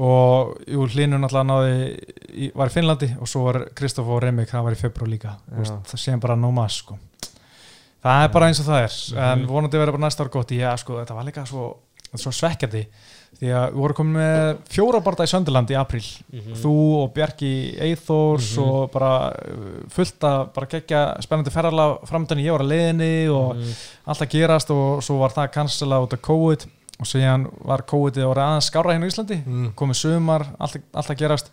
Og jú, hlinu náttúrulega náði í, var í Finnlandi og svo var Kristoff og Remik, það var í februar líka. Veist, það séum bara no mass sko. það er bara eins og það er. En vonandi verður bara næsta ár gott. Já, sko, þetta var líka svo, svo svekkjandi því að við vorum komin með fjóra barða í Sönderland í april þú og Bjarki Eithors og bara uh, fullt að bara gegja spennandi ferðala framdani ég var að leiðinni og allt að gerast og svo var það cancela út af COVID. Og síðan var COVID að voru aðeins skára hérna í Íslandi. Mm. komið sumar, allt, allt að gerast.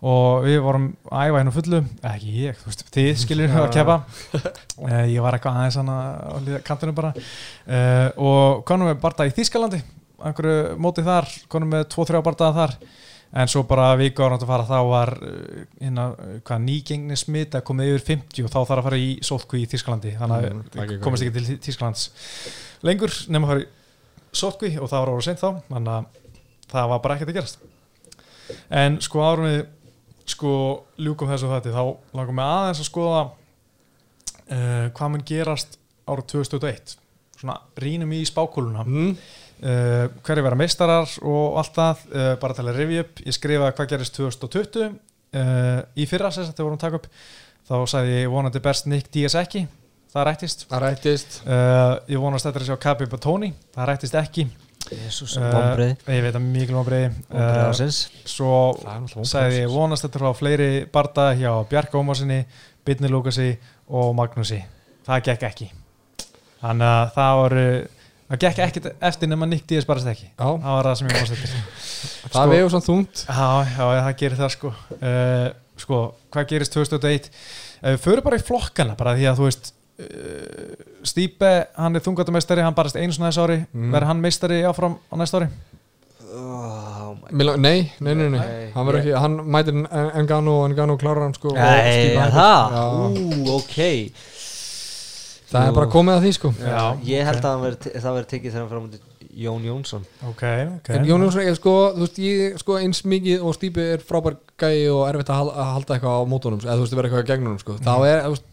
Og við vorum að æfa hérna fullu. Ekki ég, þú veist, þið skiljur að *laughs* kepa uh, ég var eitthvað aðeins líða kantinu bara. Uh, og konum við barða í Þýskalandi einhverju móti þar, konum við 2-3 bardaða þar. En svo bara viku ára að fara þá var uh, hérna, uh, hvað nýgengni smitt að komið yfir 50 og þá þarf að fara í sótkví í Þýskalandi. Þannig að mm, komast ekki til Þýskalands lengur nema að fara í sótkví og það var ára seint þá. Þannig að það var bara ekkert að gerast. En sko árum við sko ljúkum þessu þetta þá langum við aðeins að skoða uh, hvað mun gerast ára 2021 svona rínum í spákúluna. Mm. Uh, hverju vera meistarar og allt það uh, bara til að rifja upp, ég skrifaði hvað gerist 2020 uh, í fyrra sem þetta vorum að taka upp þá sagði ég vonandi best Nick Diaz ekki. Það rættist. Það rættist. Uh, ég vonast þetta að sjá Kabi Batoni það rættist ekki. Jesus, uh, ég veit að mikil vonbreið uh, svo sagði ég vonast þetta frá fleiri barda hjá Bjarka Ómarsinni, Bitni Lukasi og Magnúsi. Það gekk ekki. Þannig að það voru það gekk ekki eftir nema Nick Diaz barast ekki. Já, það var það sem ég vonast eftir *laughs* það Sko- vegur svona þungt. Já, já, það gerir það sko. Uh, Sko, hvað gerist 2001 uh, Föru bara í flokkana bara því að þú veist uh, Stípe, hann er þungatamestari hann barast einu svona þessu ári. Mm. verður hann meistari áfram á næsta ári? Oh lang- Nei, nei, nei, nei, Nei, hann ekki, hann mætir En- Engano og Engano klárar hann sko. Nei, það? Ú, ok Það er bara komið að því sko Já, Ég held ok. að það verði tekið þegar hann fyrir á mútið Jón Jónsson Ok, ok En Jón Jónsson, ég sko, þú veist, ég sko eins mikið og Stípi er frábær gæi og erfitt að hal- að halda eitthvað á mótunum, eða þú veist, vera eitthvað á gegnunum, sko. Þá er, þú veist,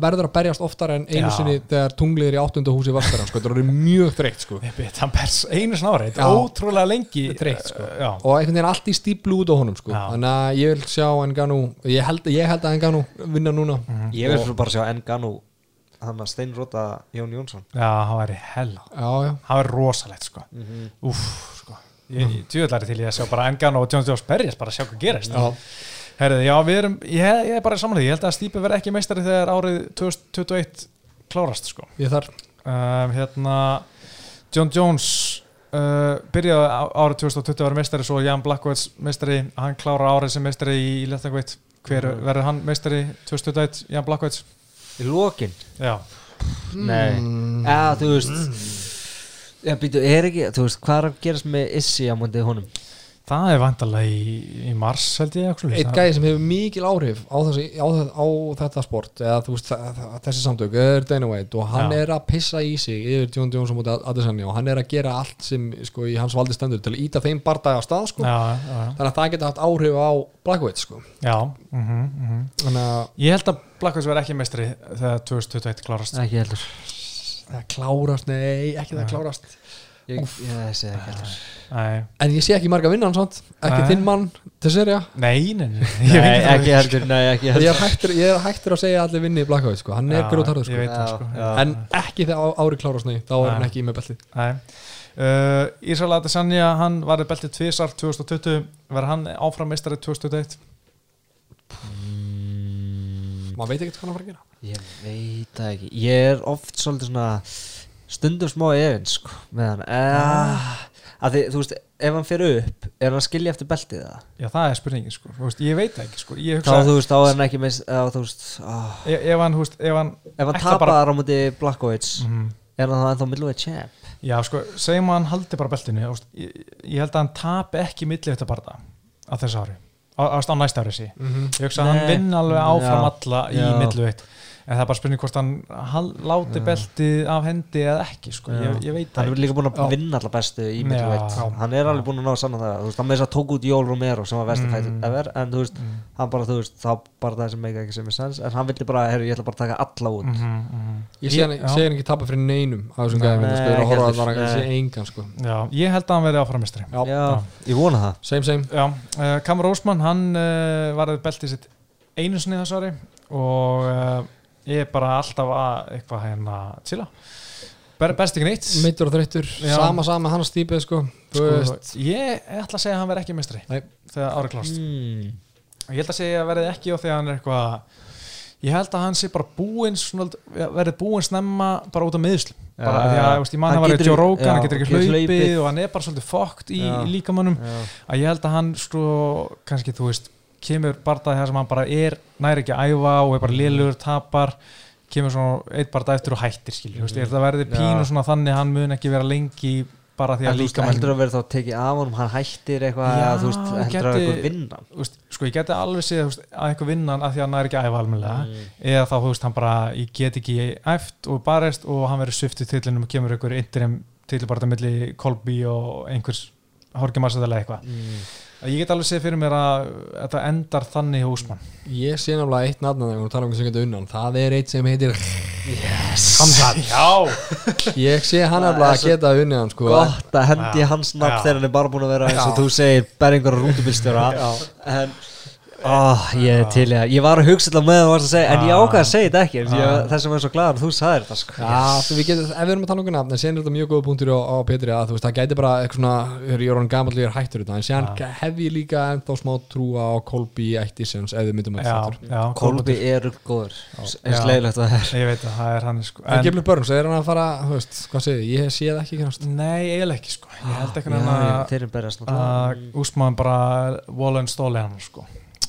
verður að berjast oftar en einu Já. sinni þegar tunglið er í áttunda húsi vaskara sko, þetta er mjög þreytt sko. Einu snári, þetta Já. er ótrúlega lengi Þreytt, sko. Já, og einhvern veginn allt í stíplu út á honum sko. Já. þannig að ég vil sjá Enganu ég held, ég held að Enganu vinna núna Ég vil bara sjá Enganu hann að steinróta Jón Jónsson. Já, hann væri hell já, já, Það væri rosalegt, sko. Úff, sko. Ég, ég tjóðlari til ég að sjá bara Engan og John Jones berjast, bara að sjá hvað gerist. Já. Herðu, já, við erum, ég, ég er bara samanlega Ég held að Stípi verði ekki meistari þegar árið 2021 klárast, sko. Ég þar um, hérna John Jones uh, byrjaði á- árið 2020 að vera meistari svo Jan Blackwoods meistari hann klára árið sem meistari í Lettangveit hver Mhm. verður hann meistari 2021 Jan Blackwoods Í lokin? Já, Nei. Já, þú veist Já, býtu, er ekki, þú veist, hvað er að gerast með Issi á múndið honum? Það er vantarlega í, í mars held ég eitt gæði sem hefur mikil áhrif á, þessi, á, á þetta sport eða veist þessi samtök er Dana White og hann Já. er að pissa í sig yfir John Jones og mútið Adesanya og hann er að gera allt sem sko, í hans valdi stendur til að íta þeim barndagi á stað sko. já, já, þannig að það geta haft áhrif á Blackwood sko. já mm -hmm, þannig að ég held að Blackwoods verði ekki meistari þegar 2021 klárast. Ekki heldur. Það klárast, nei, ekki það klárast Ég, ég sé ekki heldur nei, en ég sé ekki marga vinnan samt. Ekki Nei. þinn mann til serja nei, nei, nei, *laughs* ég Nei, veit það ekki heldur, nei, ekki ég heldur. er hættur, ég er hættur að segja að allir vinni í Blackwood sko. hann er Já, grótarður ég sko. veit það Já, sko. já. en ekki þegar á- árið klárast nei, þá er Nei. hann ekki með beltið. Nei. Uh, Ísrael Adesanya, hann varði beltið tvisar 2020, verður hann áfram meistari 2021 maður veit ekki hvað hann fara að gera. Ég veit það ekki. Ég er oft svolítið svona stundum smá efins sko, með hann uh, að því, þú veist, ef hann fer upp er hann að skilja eftir beltið það? Já, það er spurningin sko, veist, ég veit ekki sko Ég þá hugsa, þú veist, þá er hann ekki með ah, ef, ef hann, þú veist, ef hann ef hann tapar bara, á múti Blackovics Mhm. er hann þá ennþá middleweight champ? Já, sko, segjum að hann haldi bara beltinu veist, ég, ég held að hann tapi ekki milli þetta barða á þessu ári á, á, næsta ári sí Ég. Hugsa að hann vinn alveg áfram Já. alla í Já. En það er bara spurning hvort hann hal- láti beltið af hendi eða ekki sko, ég, ég veit hann það er líka búin að Já. vinna alla bestu í middleweight Já. hann er alveg búin að ná sanna það. Þú veist, hann með þess að tók út Jól Romero sem var vestu Mm. ever en þú veist, hann bara, þú veist, þá bara það sem meika ekki sem er sens en hann vildi bara, herru, ég ætla bara að taka alla út. Mhm, mhm. Ég hann, sé hann ekki tappa fyrir neinum á þessum gæðum nei, sko, ég er ekki. það sko. Já, ég held að hann verði áframistri Já, já, ég vona það. Same same. Já, uh, Kamur Ósmann, hann uh, varði beltið sitt einu ári og uh, ég er bara alltaf að eitthvað hérna chilla. Ber, best ekki neitt. Meittur og þreyttur, sama sama hann stípið sko, sko, ég ætla að segja að hann verði ekki mestri Nei. þegar ári klást mm. ég held að segja að verði ekki og þegar hann er eitthvað ég held að hann sé bara búinn verði búinn snemma bara út af meðslu bara því að ég veist, ég mann Hann hann var í Joe Rogan, hann getur ekki hlaupið. og hann er bara svolítið fokkt í, í líkamannum að ég held að hann sko, kannski þú veist kemur barndað þar sem hann bara er næri ekki að æfa og er bara liðlugur tapar kemur svona eitt barndað eftir og hættir skilur, mm. veist, ég held að verði Já. pínu svona þannig að hann mun ekki vera lengi bara því En að veist, líka heldur að vera þá tekið af honum hann hættir eitthvað, eða þú veist, heldur að gæti- eitthvað vinna veist, sko ég geti alveg séð veist, að eitthvað vinnan að því að hann næri ekki að æfa almennilega Mm. eða þá þú veist hann bara ég get ekki æft og barist og hann verður sviftið tillinum og kemur einhver interim tilbarta milli Kolby og einhvers Horki Marsæðalega eitthvað mm. Ég get alveg séð fyrir mér að þetta endar þannig húsmann. Ég sé náttúrulega eitt nafn að það tala um Það er eitt sem heitir Hamzat *laughs* Já. Ég sé hann alveg að geta unnið hann sko. gott að hendi hans nafn þegar hann er bara búin að vera eins og þú segir berringur og rútubilstjóra en oh, ég til að ég var að hugsa þetta með það varst að segja en ég Já. ákvað að segja þetta ekki en þess að er svo glaður að þú sagðir þetta sko. Já, þú, við getum, ef við erum að tala um nafn en séðan er þetta mjög góða punktur á, á Petri að þú veist, það gæti bara eitthvað svona, ég er orðin gamall ég er hættur þetta, en séðan Já. hef ég líka ennþá smá trúa á Kolby Ættisens ef við myndum að Já, þetta já Kolbi er góður eins leiðilegt að það er Ég veit að það er hann sko. En Gimli Börns, er hann að fara, veist, hvað segir, ég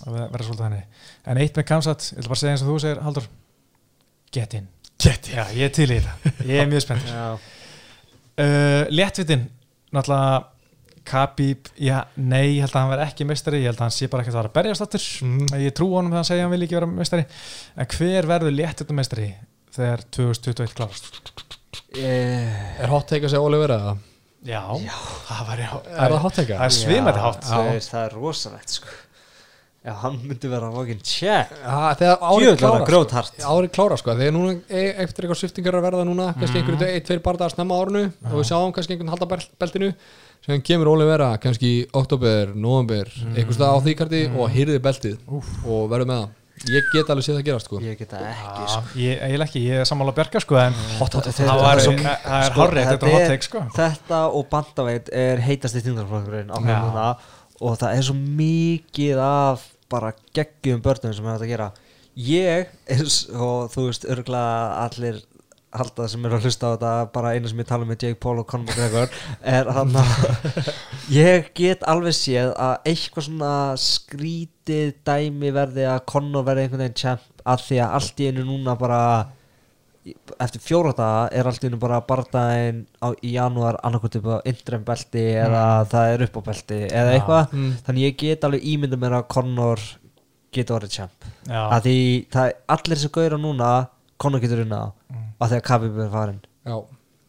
það að vera svolítið henni En eitt með Kamsat, ég ætla bara segja eins og þú segir Haldur, get in. Get in. Já, ég er til í þetta, ég er mjög spennt *laughs* uh, Léttvitin, náttúrulega Khabib, já, nei, ég held að hann verði ekki mestari, ég held að hann sé bara ekki að vera að berjast aftur, Mhm. ég trú honum þegar hann segja að hann vil ekki vera mestari, en hver verður léttvitin mestari þegar 2021 klárast? Eh, Er hot take að segja Oliver eða? Já, það var já Er það hot take? Það er Já, þú veist, það er rosalegt sko. Já, hann myndi vera fucking check ja, þegar árið klára sko. árið klára sko þegar núna e- eftir eitthvað sviftingar að verða núna kannski Mhm. einhverju eitt, tveir bardagar snemma á árinu og við sjáum kannski einhvern halda bel- beltinu sem kemur Óli vera kannski í oktober, november, Mhm. einhvers stað á því karti og hýrði beltið og verður með það ég get alveg séð það gerast sko Ég geta ekki, sko ég, ég ekki, ég er sammála Bjarka sko en Hot, hot, það var- það er hárrétt, þetta er hot take, sko. Þetta og bandaveit er á Já. núna og það er svo mikið af bara geggjum börnum sem er hægt að gera. Ég, eins og þú veist örgulega allir halda sem eru að hlusta á þetta bara einu sem ég tala með Jake Paul og Conor McGregor er hann að *laughs* ég get alveg séð að eitthvað svona skrítið dæmi verði að Conor verði einhvern veginn champ að því að allt í einu núna bara eftir fjóra daga er allt í einu bara bardaginn á, í janúar upp á interim belti eða það er upp á belti eða eitthvað. Mm. þannig ég get alveg ímyndað mér að Conor getur orðið champ. Að því það er allir sem gauðra núna Conor getur unnað mm. að því að Khabib er farin já,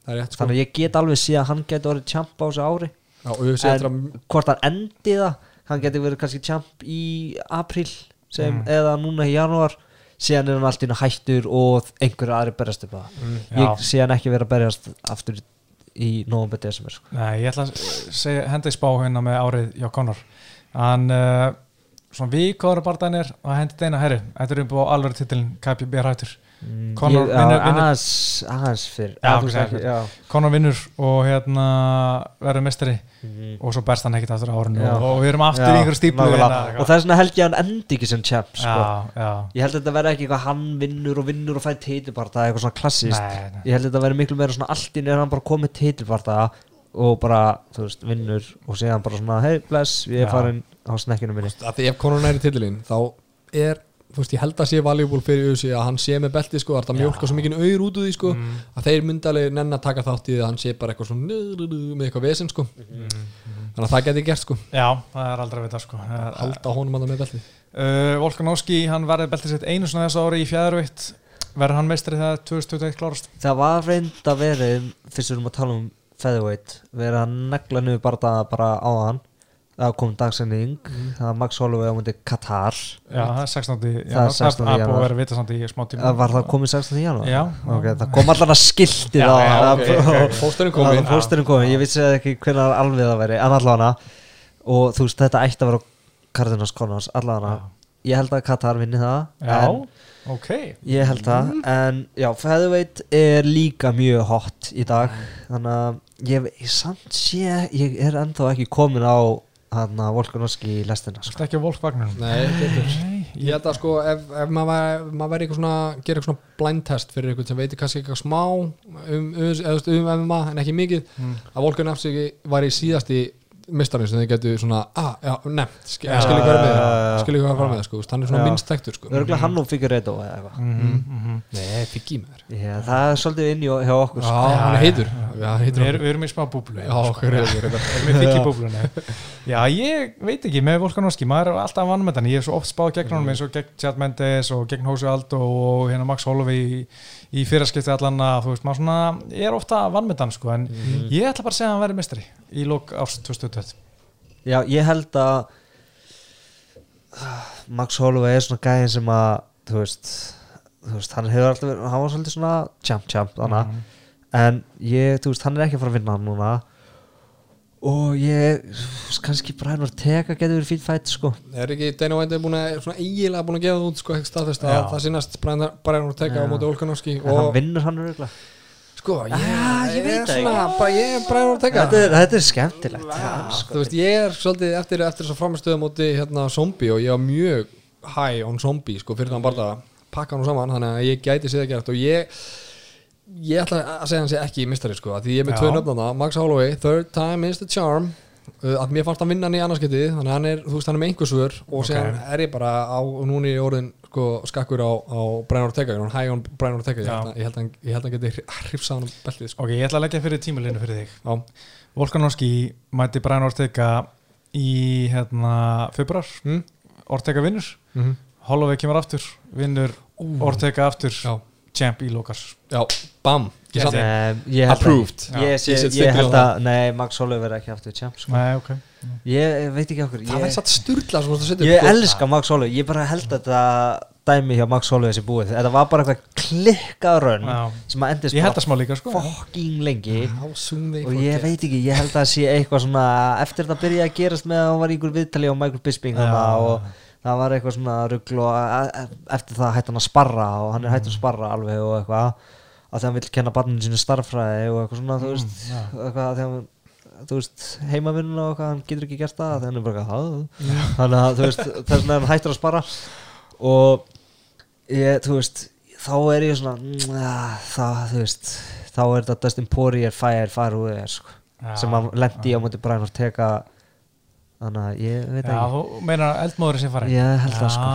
er rétt sko. Þannig að ég get alveg sé að hann getur orðið champ á þessu ári. Já, en hvort hann endi það hann getur verið kannski champ í april sem, Mm. eða núna í janúar síðan er hann allt í einu hættur og einhverju aðri berjast upp að Mm. ég sé hann ekki vera að berjast aftur í november desember sko. Nei, ég ætla að henda í spá hérna með árið hjá Conor hann uh, svona vikaður barðanir og hendi þetta eina herri þetta er upp á alveg titilin KPB rættur Conor Ég- vinnur-. Conor vinnur og hérna verður mestari Mhm. og svo berst hann ekkert aftur á árinu Já. og, og við erum aftur Já, í einhverju stíplu nákvæmlega. og það er svona held ég að hann endi ekki sem champ sko. já, já. ég held að þetta verði ekki eitthvað hann vinnur og vinnur og fær titilbarta eitthvað svona klassist Nei, nei. ég held að þetta verði miklu meira svona allt inn er hann bara komið titilbarta og bara, þú veist, vinnur og segja hann bara svona, hey bless, ég er Já. farin á snekkinu minni að því ef Conor næri titilinn þá er, þú veist, ég held að sé valuable fyrir USA að hann sé með belti sko, það er að mjólka svo mikið auður út úr því sko, Mm. að þeir myndalega nenn að taka þátt í því að hann sé bara eitthvað svona með eitthvað vesen sko þannig að það geti gert sko, já, það er aldrei að vita sko. Halda honum að það með belti uh, Volkanovski, hann verði beltið sitt einu svona þessu ári í fjæðarvitt verður hann meistari þegar 2021 klárast það var reynd að verið fyrst við erum að tala um featherweight verið að negla niður barta bara á hann það kom dagsending það var Max Holloway á mundi Qatar já, það er 16. Það er janúar. 16. það er tíma Það var það komið 16. janúar? Já. Ok, það kom allan að Það kominn. var Pósturinn komið, ég vissi ekki hvernig alveg það væri En allavega Og þú veist, þetta ætti að vera Cardinals Connors, allavega Ég held að Qatar vinni það já, en ok Ég held það, en já, featherweight er líka mjög hot í dag Þannig að ég, ég samt sé, ég er ennþá ekki komin á hann að Volkanovski í lestina sko. Ekki á Volkswagnum Nei, getur Nei, Ég held að sko ef, ef maður maður verði eitthvað svona gera eitthvað svona blind test fyrir eitthvað sem veitir kannski eitthvað smá um, um, veist, um MMA en ekki mikið Mm. að Volkan Afsiki var í síðasti mistarinn sem þið getur svona ah, já, nefnt, skil, Já, skil ekki vera með já, já, já. skil ekki vera með það sko, hann er svona Já. minnst þekktur sko Örgulega hann og Figueiredo eða eitthvað Mhm, mhm. Nei, fikk í með þér Já, það er svolítið inn hjá okkur Já, sko. hann er heitur Er Við erum- erum í smá búblu Já, okkur er þetta Við erum í þykki búblunni. Já, ég veit ekki með Volkanovski maður er alltaf vann með hann ég er svo oft spáð gegn honum eins og gegn Chad Mendes og gegn Hósi Aldo og hérna Max Holloway í, í fyrirskipti allan að þú veist, maður svona ég er ofta vann með hann sko en ég ætla bara að segja að hann verði mistari í lók árs 2020 Já, ég held að Max Holloway er svona gæðin sem að þú veist, þú veist hann hefur alltaf verið, hann var svolítið svona champ champ þannig, en ég, þú veist, hann er ekki að fara að vinna hann núna. Og ég kannski Brian Ortega getur verið fín fætt sko. Er ekki Dana White búin að, svona eiginlega búin að gefa það út sko, ekki staðfest að það sýnast Brian Ortega á móti Volkanovski en hann vinnur hann örgulega sko, ég, Ah, ég veit er svona, bara ég er Brian Ortega þetta, er- þetta er skemmtilegt ja, Þú veist, ég er svolítið eftir, þess að framistöða móti hérna zombie og ég var mjög high on zombie sko fyrir þann bara pakka hann saman þannig að ég gæti séð að gera þetta og ég ég ætla að segja hann sé ekki mistari sko því ég er með tvö nöfnana, Max Holloway third time is the charm. Uh, að mér fannst hann vinna hann í annarskiptið þannig að hann er, þú veist, hann er með einhversvör og Ok. síðan er ég bara á, og er ég orðin sko skakkur á, á Brian Ortega, hann high on Brian Ortega. Ég held að- ég held að hann- að geti hrifsað hann um beltið sko. Ok, ég ætla að leggja fyrir tímalinu fyrir þig. Já. Volkanovski mæti Brian Ortega í hérna februar. Mm? Ortega vinnur. Mm Holloway kemur aftur, vinnur Ortega aftur. Já. Champ í Lókars Já, bam Ég Approved. ég, held það. að nei, Max Holloway verði ekki aftur champ sko. Nei, ok ég veit ekki okkur Það væri satt setur ég elska Max Holloway ég bara held að þetta dæmi hjá Max Holloway sem búið þetta var bara eitthvað klikkað rönn Já. sem að endist Ég held bara að smá líka sko fokking lengi they og ég veit ekki, ég held að sé eitthvað svona eftir þetta byrjaði að gerast með að hann var í einhver viðtali á Michael Bisping Já. og það var eitthvað svona rugl og a- a- eftir það hætti hann að sparra og hann er hætti að sparra alveg og eitthvað að þegar hann vill kenna barninu sínu starffræði og eitthvað svona, þú veist eitthvað þegar hann þú veist, heimavinnuna og eitthvað, hann getur ekki gert það þegar hann er bara þannig að hann hættur að spara og ég, þú veist, þá er ég svona mm, ja, það, þú veist þá er þetta Dustin Poirier fire far þér sko, Já, sem hann lendi á mútið Brian Ortega þannig að ég veit Já, ekki. þú meinar að eldmóður sé farið ég held það sko.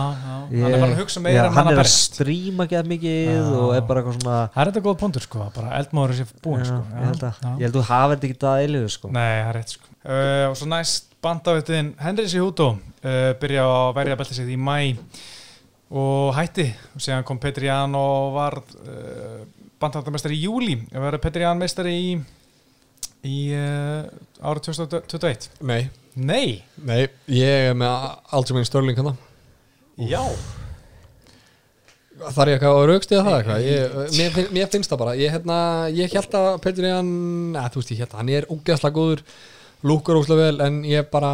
Hann er bara að hugsa meira já, en hann hann er að að stríma ekki að mikið Já. og er bara eitthvað svona Það er þetta góð punktur sko, bara eldmóður sé búin já, sko. ég held að, já. ég held að þú hafið þetta ekki það eilifu sko. Nei, það er rétt sko. Uh, Og svo næst bandavittin Henry Sihuto uh, byrja á að verja beltið sitt í mæ og hætti og síðan kom Petri Ján og var uh, bandavittamestari í júli og verið Petri Ján mestari í í uh, árið 2021 Nei, Nei, nei, ég er með Algemein Störling hann já. Það er ég eitthvað að raukstiða það eitthvað? Ég, mér, mér finnst það bara. Ég, hérna, ég held að Petri hann að, Þú veist ég held að hann er ógeðslega góður Lúkar óslega vel en ég bara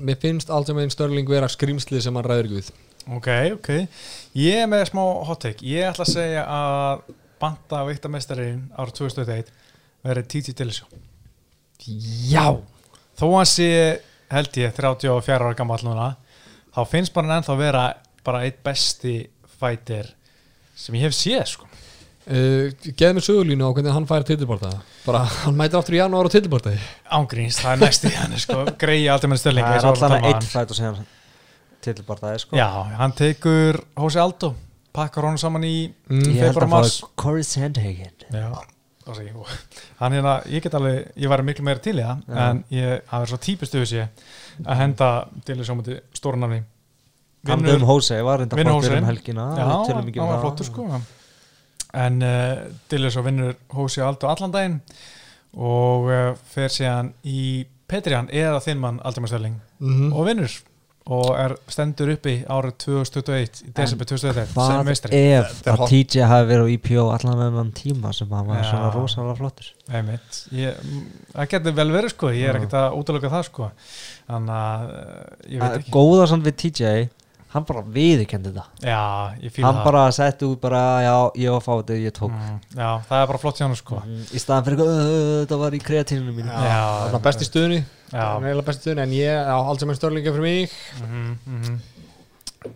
Mér finnst Algemein Störling vera skrýmslið sem hann ræður við. Ok, ok. Ég er með smá hot take. Ég ætla að segja að banda vittamestarinn árið 2001 verið T.T. Dillashaw Já þó að sé held ég 34 ára gammal núna þá finnst bara hann ennþá vera bara eitt besti fætir sem ég hef séð sko. Uh, Geð mér sögulínu á hvernig hann fær titilborta Bara hann mætir aftur í janúar á titilborta ángríns, það er næst í hann sko. Greiði alltaf með stöling það er allan eitt fætt og segja titilbartaði sko. Já, hann tekur Hósi Aldo pakkar honum saman í mm, ég held februar, að mars. Corey Sandhagen. Já, hann hérna, ég get alveg, ég var miklu meira til í það Já. en ég, það er svo típistu þessi að henda til þessu á múti stórnafni hann um Hose var reynda flottur um helgina Já, við hann um var flottur sko. En uh, Dillis og vinnur Hósi Aldo allan daginn og uh, fer síðan í Petrian eða þinn mann Aldimar mm og vinnur og er stendur uppi árið 2021 í desember 2021 sem Hvað meistari. ef að. TJ hafi verið á IPO allan enn tíma sem hann var Já. svona rosalega flottur? Það getur vel verið sko. Ég er ekkert að útlöka það sko. Þannig að uh, ég veit ekki. Góða samt við TJ hann bara viðurkendi það Já, ég fíla hann það bara setti út bara já, ég var að fá þetta, ég tók mm, Já, það er bara flott hjá hann sko Mm, í staðan fyrir eitthvað, "Uh, þetta var í kreatínunum mínu Já, Það er best í stuðunni Já. Það er eiginlega best í stuðunni En ég á Algemein Störling er fyrir mig mm -hmm.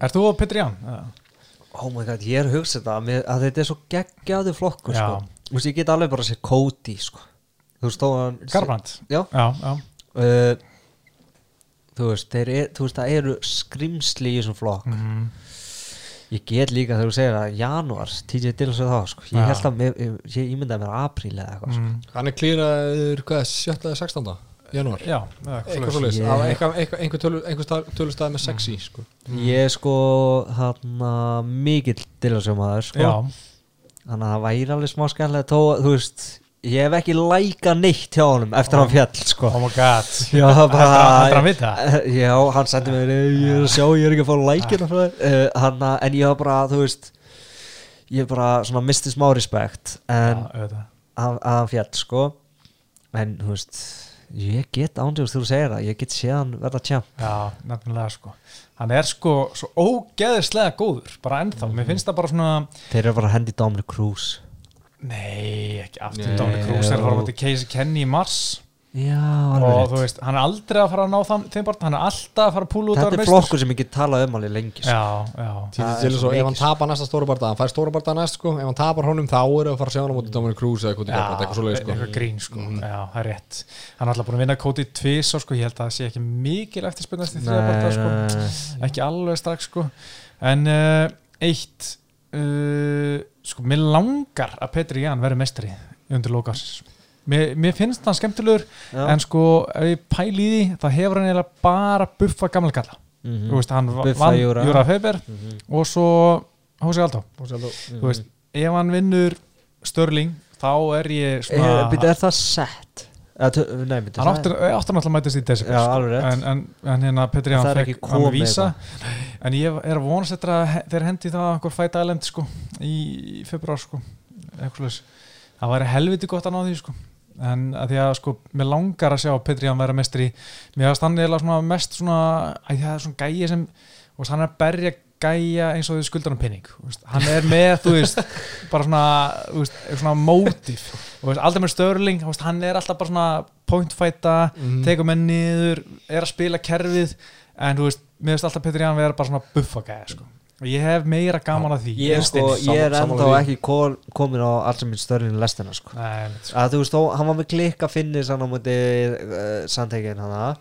Er þú á Petrian? oh my god, ég er að hugsa þetta með, að þetta er svo geggjaðu flokkur Já. sko. Þú veist, ég get alveg bara að sé Cody sko. þú veist, þó að hann Garbrand? já, Já, já uh, þú veist, þeir er, þú veist, það eru skrimsli í þessum flokk mm. ég get líka þegar þú segir að janúar, TJ Dillon segir það sko. ég Já. held að, mér, ég, ég ímyndaði mér apríl eða eitthvað sko. Mm. Hann er klíraður, hvað, 7. eða 16. janúar Já, Eitthvað eitthvað- Einhver tölu- einhver stað- tölustað með sexy sko. ég er sko þarna mikill Dillon sjómaður sko. Já, þannig að það væri alveg smá skemmlega tó, þú veist, ég hef ekki læka neitt hjá honum eftir hann fjall sko. oh my god. Já, bara Heldur hann vita? Já, hann sendi mér Ég er að sjá, ég er ekki að fá lækina þér. Uh, hann, En ég var bara, þú veist Ég bara svona misti smá respekt En að, að hann fjall, sko. En, þú veist Ég get ándjóðs þú segir það Ég get séð hann verða tjamp Já, nefnilega sko. Hann er sko svo ógeðislega góður bara ennþá, mér finnst það bara svona Þeir eru bara að hendi Dominic Cruz Nei, ekki aftur. Nei, Dominic Cruz er að á móti Casey Kenny í mars. Já, og þú veist, hann er aldrei að fara að ná þann þeim bara, hann er alltaf að fara að púla út Þetta er flokkur sem ég get talað um alveg lengi sko. Já, já, Til Það er til svo svo ef hann mikið, tapar næsta stóra barða hann fær stóra barða næst sko. Ef hann tapar honum þá er að fara að sjá hann á móti Dominic Cruz eða Cody já Garbrandt, eitthvað svoleiðis sko. eitthvað grín sko. Já, það er rétt. Hann er alltaf búin að vinna Cody tvís sko, ég held að það sé ekki mikil eftirspennast í þriðabarta sko. Nei, ekki alveg strax sko. En uh, eitt uh, sko, mér langar að Petri Jan verði mestari undir lókasins mér, mér finnst hann skemmtilegur Já. en sko, ef ég pæli í því þá hefur hann eiginlega bara buffa gamla kalla Mhm. þú veist, hann Buffa vann Jura. Júra Feber Mhm. og svo Hósi Aldó Og svo- þú veist, ef hann vinnur Störling þá er ég er, svona byrja, er það sett nei, byrja, hann áttur, áttur náttúrulega að mætast í Já, sko. en, en, en hérna Petri hann fekk hann vísa. en ég er að vonast he- þeir hendi það einhver fæta element sko í, februar sko. Það væri helviti gott að ná því sko. En að því að sko mér langar að sjá Petri hann vera mestri mér finnst hann eða mest svona að það er svona gæi sem veist, hann er að berja gæja eins og þau skuldar um penning veist, hann er með, þú veist bara svona, veist, svona mótif veist, aldrei með störling, veist, hann er alltaf bara svona pointfæta Mhm. tekur menn niður, er að spila kerfið en þú veist, mér finnst alltaf Petri hann vera bara svona buffa gæja sko. og ég hef meira gaman að því ég, sko, ég er ennþá því. ekki kom, komin á allt sem minn störlinu lestina sko. Nei, sko. að þú veist, þó, hann var með klikka finnis hann á múti uh, sandhegin hann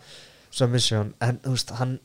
submission, en þú veist, hann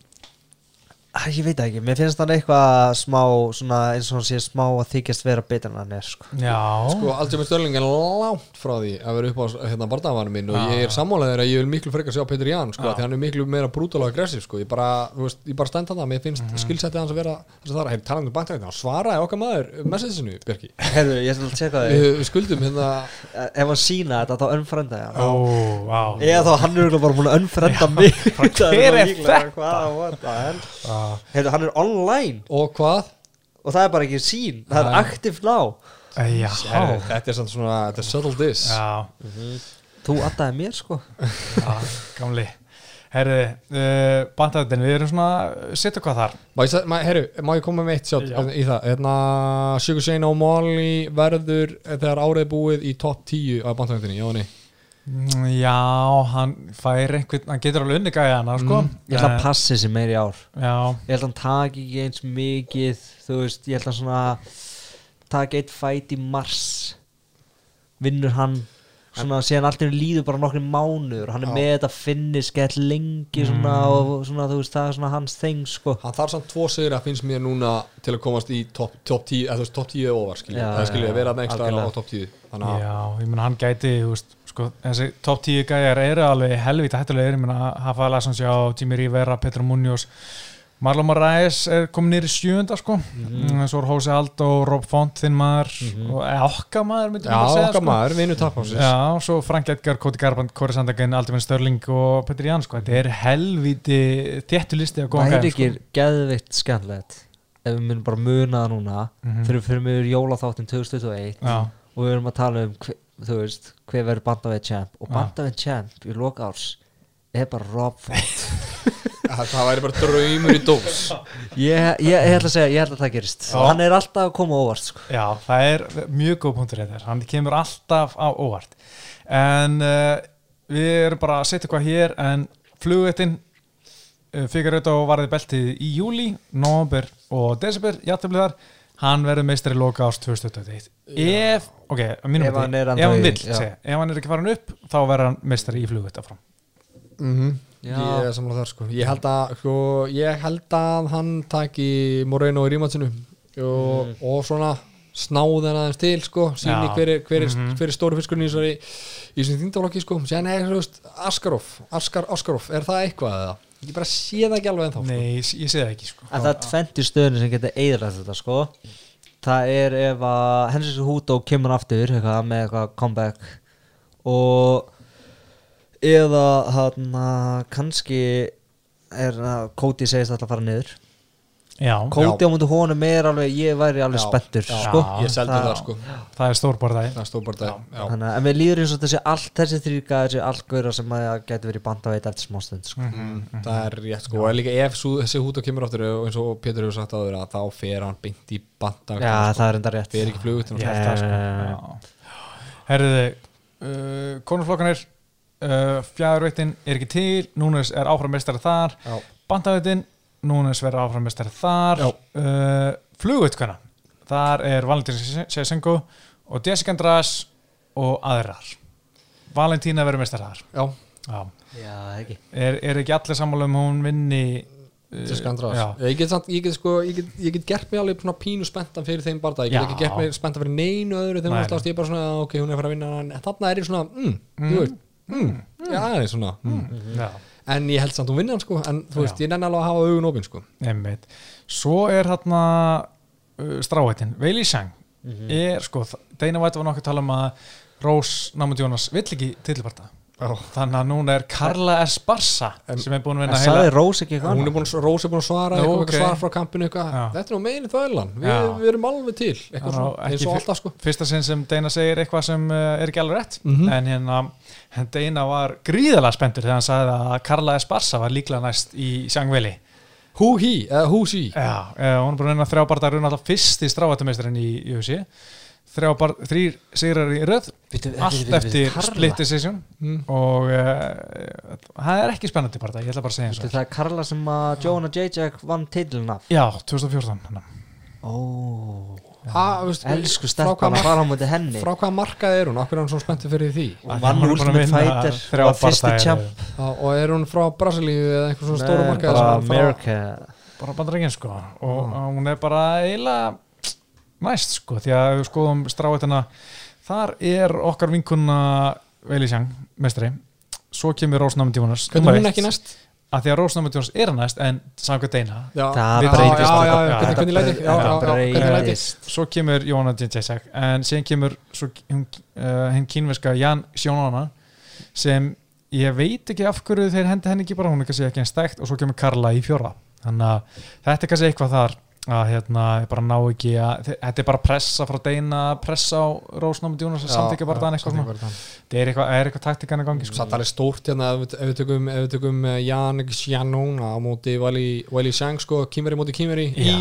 ég veit ekki, mér finnst hann eitthvað smá svona, eins og hann sé smá að þykjast vera betur en hann er sko. já, Sko, með Störling er langt frá því að vera upp á hérna barndagamanum minn og Já. ég er sammálaður að ég vil miklu frekar sjá Petur Ján sko, því hann er miklu meira brútal og aggressiv sko. ég bara, þú veist, ég bara stend það mér finnst Mhm. skilsettið hans að vera þess að það er. Talandi um bankdaginn, hann svaraði okkar maður messagesinu, Björki Herru, ég skal tjekka þig. Við, skuldum hérna ef hann sína þetta þá önfrenda ég hann. Ó, vá. Eða þá hann er bara búin að önfrenda mig. Hver er þetta? Heyrðu, hann er online. Og hvað? og það er bara ekki sín, það er aktiv ná já, Herri, þetta er samt svona, þetta er subtle diss já, þú addaði mér sko. Já, gamli. Herri, uh, bandaðin, við erum svona setja hvað þar. Má ég, sa- má, herru, má ég koma með eitt sjátt Já. í það? Hérna, Sugar Shane og Molly verður þegar árið er búið í topp 10 af bandhægndinni, já og nei Já, hann fær einhvern, hann getur alveg unni gæja hana, sko. Mm, ég held að Eh, passi sér meiri ár. Já, ég held að hann taki ekki eins mikið þú veist, ég held að svona taka eitt fæt í mars vinnur hann svona síðan allt í einu líður bara nokkri mánuður hann er Já. með þetta finni skell lengi svona og svona þú veist það er svona hans þeng sko. Hann þarf samt tvo sigur að finnst mér núna til að komast í topp top 10, eða þú veist, topp 10 eða ofar, eða skilju, já, að vera með ekstra á topp 10 Þannig að, já, ég meina hann gæti, þú veist, sko, þessi top 10 gæjar eru alveg helvita hættulegir, ég meina Hafa Lassans, já, Jimmy Rivera, Petr Munoz, Marlon Moraes er komin nýri sjönda, sko. Mm Svo er Jose Aldo, Rob Font, þinn maður, og eða okkar maður, já, ég bara segja, okkar sko. maður, vinnu tapásins Já, svo Frank Edgar, Cody Garbrandt, Corey Sandagen, Aldiminn Störling og Petr Ján, sko. Þetta er helviti þéttu listi að góða gæjar, ekki sko. geðveikt skemmtilegt ef við munum bara muna það núna Mhm. fyrir fyrir mig jólaþáttin 2021 Já, og við erum að tala um þú veist, hver verður bandaveit champ? Og bandaveit champ í loka árs er bara Rob Font *laughs* Það væri bara draumur í dós. *laughs* Ég, ég, ég ætla að segja, ég held að það gerist. Já. hann er alltaf að koma óvart sko. Já, það er mjög góð punktur þetta hann kemur alltaf á óvart. En uh, við erum bara að setja eitthvað hér en flugvettin uh, fyrir auðvitað og varði beltið í júli november og desember játtöflið þar, hann verður meistari loka ást 2021 ef, ok, að mínum Ef hann er ef hann vill segja, ef hann er ekki farin upp þá verður hann meistari í flugvetta frá mm Já. Ég er samlega þar sko. Ég held að, sko, ég held að hann taki Moreno í rímatsinu og, og svona snáð henn aðeins til sko síni Já. hver er, hver er, hver er stóri fiskurinn í þessari í þessum þýndaflokki sko. Sér er, þú veist, Askarov Askar, Askarov, er það eitthvað eða? Ég bara sé það ekki alveg ennþá sko. Nei, ég ég sé það ekki sko. en það er tvent í stöðinu sem getur eðrætt þetta sko það er ef að Hensis Hútó kemur aftur eitthvað, með eitthvað comeback og eða hann kannski er að Cody segist alltaf að fara niður Cody á mútu honum er alveg ég væri alveg já, sko. Ég seldi Það- það sko. Það er að en mér líður eins og þessi allt þessi þrýrka þessi allt gauðra sem að gæti verið bandaveit eftir smá stund sko. Mm, það er rétt sko. Og líka ef sú, þessi húta kemur aftur og eins og Pétur hefur sagt áður að þá fer hann beint í banda Já, sko. það er enda rétt. Fer ekki flugut sko. Já. Herriði uh, Konurflokkanir uh, Fjæðurveitin er ekki til Núnes er áframmestari þar. Já. Bandaveitin Núnes verður áframmestari þar. Uh, Flugveitkvæna Þar er Valentín Sesengo og Jessica András og aðrar. Valentína verður mestari þar. Já, Já. Já, ekki. Er, er ekki allir sammála um hún vinni uh, til skandras Já. ég get, samt, ég, get, sko, ég, get, ég get gert mig alveg pínu spenntan fyrir þeim barða. Ég get Já. ekki gert mig spenntan fyrir neinu öðru þegar hún alltaf ég er bara svona, ok, hún er að fara að vinna en þarna er ég svona, mm, þú veist mm, já, það er svona mm. Já. En ég held samt hún vinna hann sko en þú veist, Já. ég nenni alveg að hafa augun opinn sko Einmitt. Svo er hérna uh, stráhættin, Veili Sang er sko, Dana White var nokkuð að tala um að Rose Namajunas vill ekki titliparta þannig að núna er Carla Esparza sem er búin að vinna heila sagði Rós ekki eitthvað hún er búin, að- Rós er búin að svara Nú, eitthvað, ok. okay. svar frá kampinu eitthvað Já. þetta er nú meginni þvælan, Vi, Já. við erum alveg til eitthvað Já, svona, ekki eins og fyr- alltaf sko fyrsta sinn sem Dana segir eitthvað sem uh, er ekki alveg rétt Mhm. en hérna en Dana var gríðalega spenntur þegar hann sagði að Carla Esparza var líklega næst í Sjangveli who he, eða who she Já, uh, hún er búin að vinna þrjá barða raun alltaf strávættumeistarinn í UFC þrjá bar, þrýr sigrar í röð allt eftir Karla? split decision. Mm. og uh, það er ekki spennandi barða, ég ætla bara að segja og Það er Karla sem að Jonah Jacek vann titlun af. Já, 2014 hérna. Ó, veistu, elsku stelpan að fara á múti henni. frá hvaða markað er hún, okkur er hún svona spenntið fyrir því? Hún vann er Ultimate Fighter var fyrsti champ. og er hún frá Brasilíu eða einhver svona stóru markað bara er America. Bara bandarækinn sko. Og hún er bara eiginlega næst sko því að ef við skoðum strávættina þar er okkar vinkunna Veili Sjang, mestri svo kemur Rósnami Djónas hvernig er hún ekki næst að því að Rósnami Djónas er hann næst en samkvæmt Deina Já, Það já, breytist læti breytist. svo kemur Jóna Djensek en síðan kemur svo, hún, uh, hinn kínverska Jan Sjónana sem ég veit ekki af hverju þeir hendi henni ekki bara hún er kannski ekki einn stækt og svo kemur Karla í fjóra þannig að þetta er kannski eitthvað þar að hérna ég bara ná ekki að þe- þetta er bara pressa frá Deina pressa á Rósnámi Djónas að samþykja bara þann eitthvað svona. þetta er eitthvað, er eitthvað taktikan að gangi sko. Satt alveg stórt hérna ef, við- ef við tökum, ef við tökum uh, Jan Xianon á móti Wali Shang sko, Kimeri móti Kimeri í,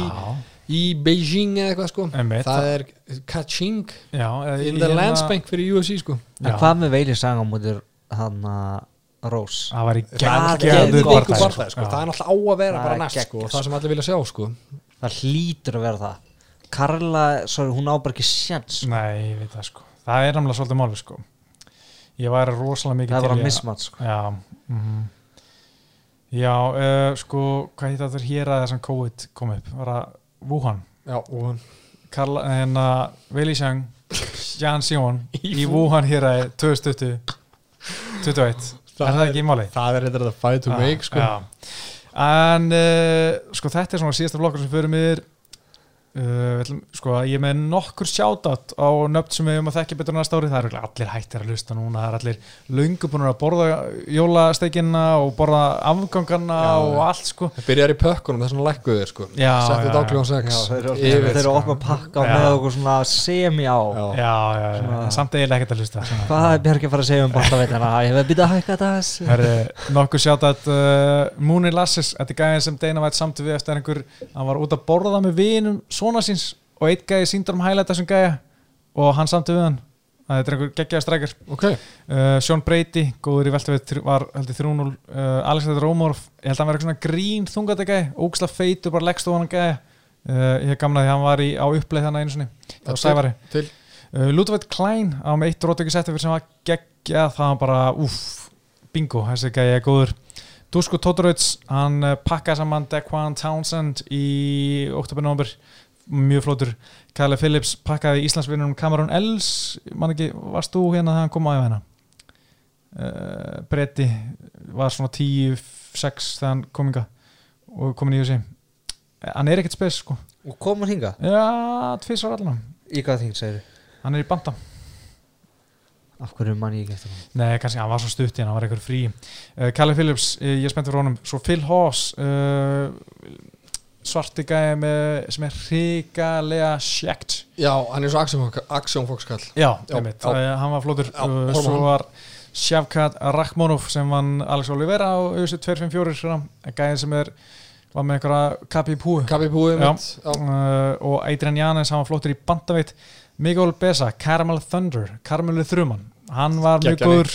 í Beijing eða eitthvað sko. Einmitt. það er Kaching já eða in the hérna- Landsbank fyrir UFC sko. En hvað með Veili Sang á múti hann að Rós? Það var í það er sko. Það er náttúrulega á að vera Það bara er næst sko, það sem allir vilja sjá sko Það hlýtur að vera það. Karla, sorry, hún á bara ekki sjans sko. Nei, ég veit það sko. Það er namlega svolítið máli sko. Ég væri rosalega mikið Það var til að mismat sko. Já mm Já, uh, sko hvað heit þetta hér að þessum COVID kom upp? Var að Wuhan? Já, og Karla, hérna, Vili Sjang Jan Sjón í Wuhan. Hér að 2020 21 Það Er það er- ekki í máli? það er þetta fight to Já, make sko. já. En uh, sko þetta er svona síðasta flokkur sem fyrir mér uh, ætlum, sko ég er með nokkur sjátat á nöfn sem við höfum að þekka betur næsta ári það eru allir hættir að hlusta núna það er allir löngu búin að borða jólasteikina og borða afgangana Já, og allt sko það byrjar í pökkunum, það er svona lækkuðir sko settu já, þetta á já. kljóðan 6 Þeir eru eru sko. að opna pakka Já. með okkur svona semi á Já. Já, já, já, Svona- en samt eiginlega ekkert að hlusta svona. Hvað er Björk að fara að segja um bóttaveitina? Ég hef býtað að hækka nokkuð sjátt að uh, Mooney Lasses, þetta er gæðin sem Dana White samt við var svona síns og eitt gæði síndur um hælæta sem gæja og hann samt við hann. Það er einhver geggjaði strækjar ok, uh, Sean Brady, góður í veltaveit var heldur 3-0, uh, Alexander Romorf ég held að hann verið svona grín þungandi gæði ógislega feitur, bara leggst á hann gæði uh, ég hef gamlaði að hann var í, á uppleið þannig einu sinni, það var sævari. til. Uh, Ludvig Klein á með eitt rótöki sett sem var geggja það var bara uff, bingo þessi gæði er góður. Dusko Todoröts, hann uh, pakkaði saman Dequan Townsend í oktober-nómber, mjög flótur Kyle Phillips pakkaði Íslandsvinnunum Cameron Els, mann ekki varst þú hérna þegar hann kom á hérna? Uh, Bretti var svona 10-6 þegar hann kom inga og komin í þessi hann er ekkert spes sko. Og komur hinga? já, tvisar allan. Í hvað þing segir hann er í banda Af hverju mann ég eftir hann? Nei, kannski hann var svo stutt í hann, hann var eitthvað frí. Uh, Kalle Phillips, uh, ég er spennt fyrir honum. Svo Phil Haas uh, Svarti gæði með sem er hrikalega sjekt. Já, hann er svo aksjónfókskall Já, Já, einmitt, já. uh, hann var flótur Já, Svo var Shavkat Rakhmonov sem vann Alex Oliveira á auðvitað 254 svona, gæði sem er var með einhverja kapi í púu. Kapi Púi Já. mitt já. uh, og Adrian Jannes, hann var flottur í bandaveit Miguel Besa, Caramel Thunder Caramelu Þruman, hann var mjög góður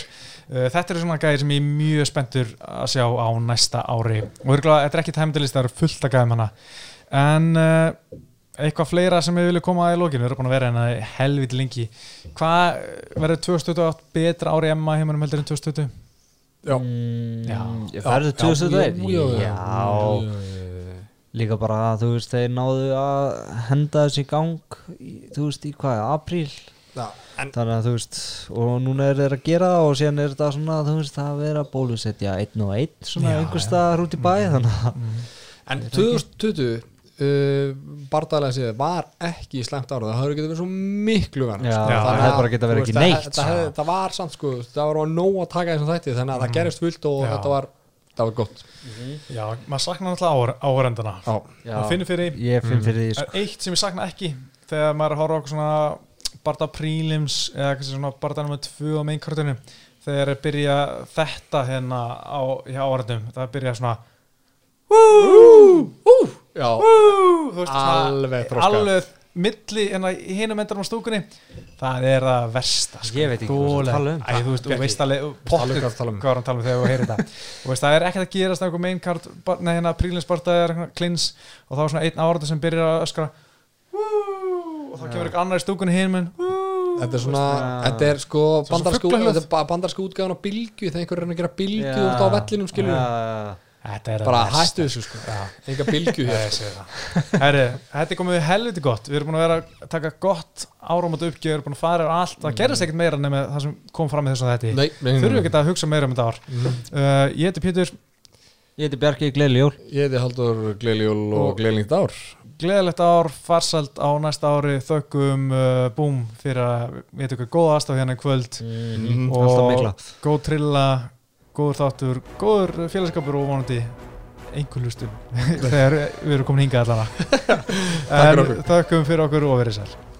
þetta er svona gæðir sem ég er mjög spenntur að sjá á næsta ári og örugglega, þetta er ekki tæmdilist, það eru fullt að gæðum hana en uh, eitthvað fleira sem við viljum koma að í lókinu, við erum búin að vera hérna helviti lengi hvað verður 2028 betra ári Emma heimunum heldur en 2020? Já. mm, Já. Færðu 2001 Já, já, já. Já Líka bara að þú veist þeir náðu að henda þessi gang í, Þú veist í hvað, apríl Já, en Þannig að þú veist Og núna er þeir að gera það og síðan er þetta svona Þú veist það að vera bólusetja einn og einn Svona já. staðar út í bæ Þannig að En 2020 uh, bardaðlega séð var ekki slæmt ára það hafði getið verið svo miklu verð Já, það hefði bara getað verið ekki neitt, það, það, það var samt sko, það var á nóg að taka þessum þætti þannig að það gerist fullt og Já. þetta var það var gott. Náttúrulega áhörendana Já, maður finnir fyrir því. Ég finn fyrir því sko. eitt sem ég sakna ekki þegar maður að horfa okkur svona barða prílims eða kannski svona barða nummer tvö á mainkartinu þegar er byrja þetta hérna á, hjá áhverjum það er byrja svona já, þú veist, svona, Alveg þroskað. alveg milli hérna endanum á stúkunni það er það versta sko. Ég veit ekki hvað þú ert að tala um. Æ, þú veist, þú veist alveg hvað þú tala um. tala um þegar þú heyrir þetta þú veist, það er ekkert að gerast einhver mainkart nei, hérna prílinsbarta er klins og þá er svona einn áhverjum sem byrjar að öskra Woo! Og þá kemur eitthvað annar í stúkunni hinum þetta er svona þetta er sko fuglahljóð. þetta er ba- bandarsku útgáðan á bylgju þegar einhver er að gera bylgju Já. út á vellinum skilur þetta er bara hættu þessu sko. Enga bylgju Nei, hér *laughs* það. Herri, þetta er komið helviti gott. Við erum búin að vera að taka gott áramót uppgjöf Við erum búin að fara yfir allt. Það gerist ekkert meira nema það sem kom fram í þessum þetta nei, nei, Þurfum við nei. ekki að hugsa meira um þetta ár. Uh, Ég heiti Pétur, Ég heiti Bjarki Gleili Jól ég heiti Haldur Gleiljól Og- Gleilingt ár gleðilegt ár Farsald á næsta ári Þökkum, uh, búm Fyrir að við eitthvað góða aðstaf hérna í kvöld. Alltaf mikla. Góð trilla, góður þáttur Góður félagskapur og vonandi einhver hlustum *laughs* Þegar við erum komin hingað allana *laughs* okkur. Þökkum fyrir okkur og verið sæl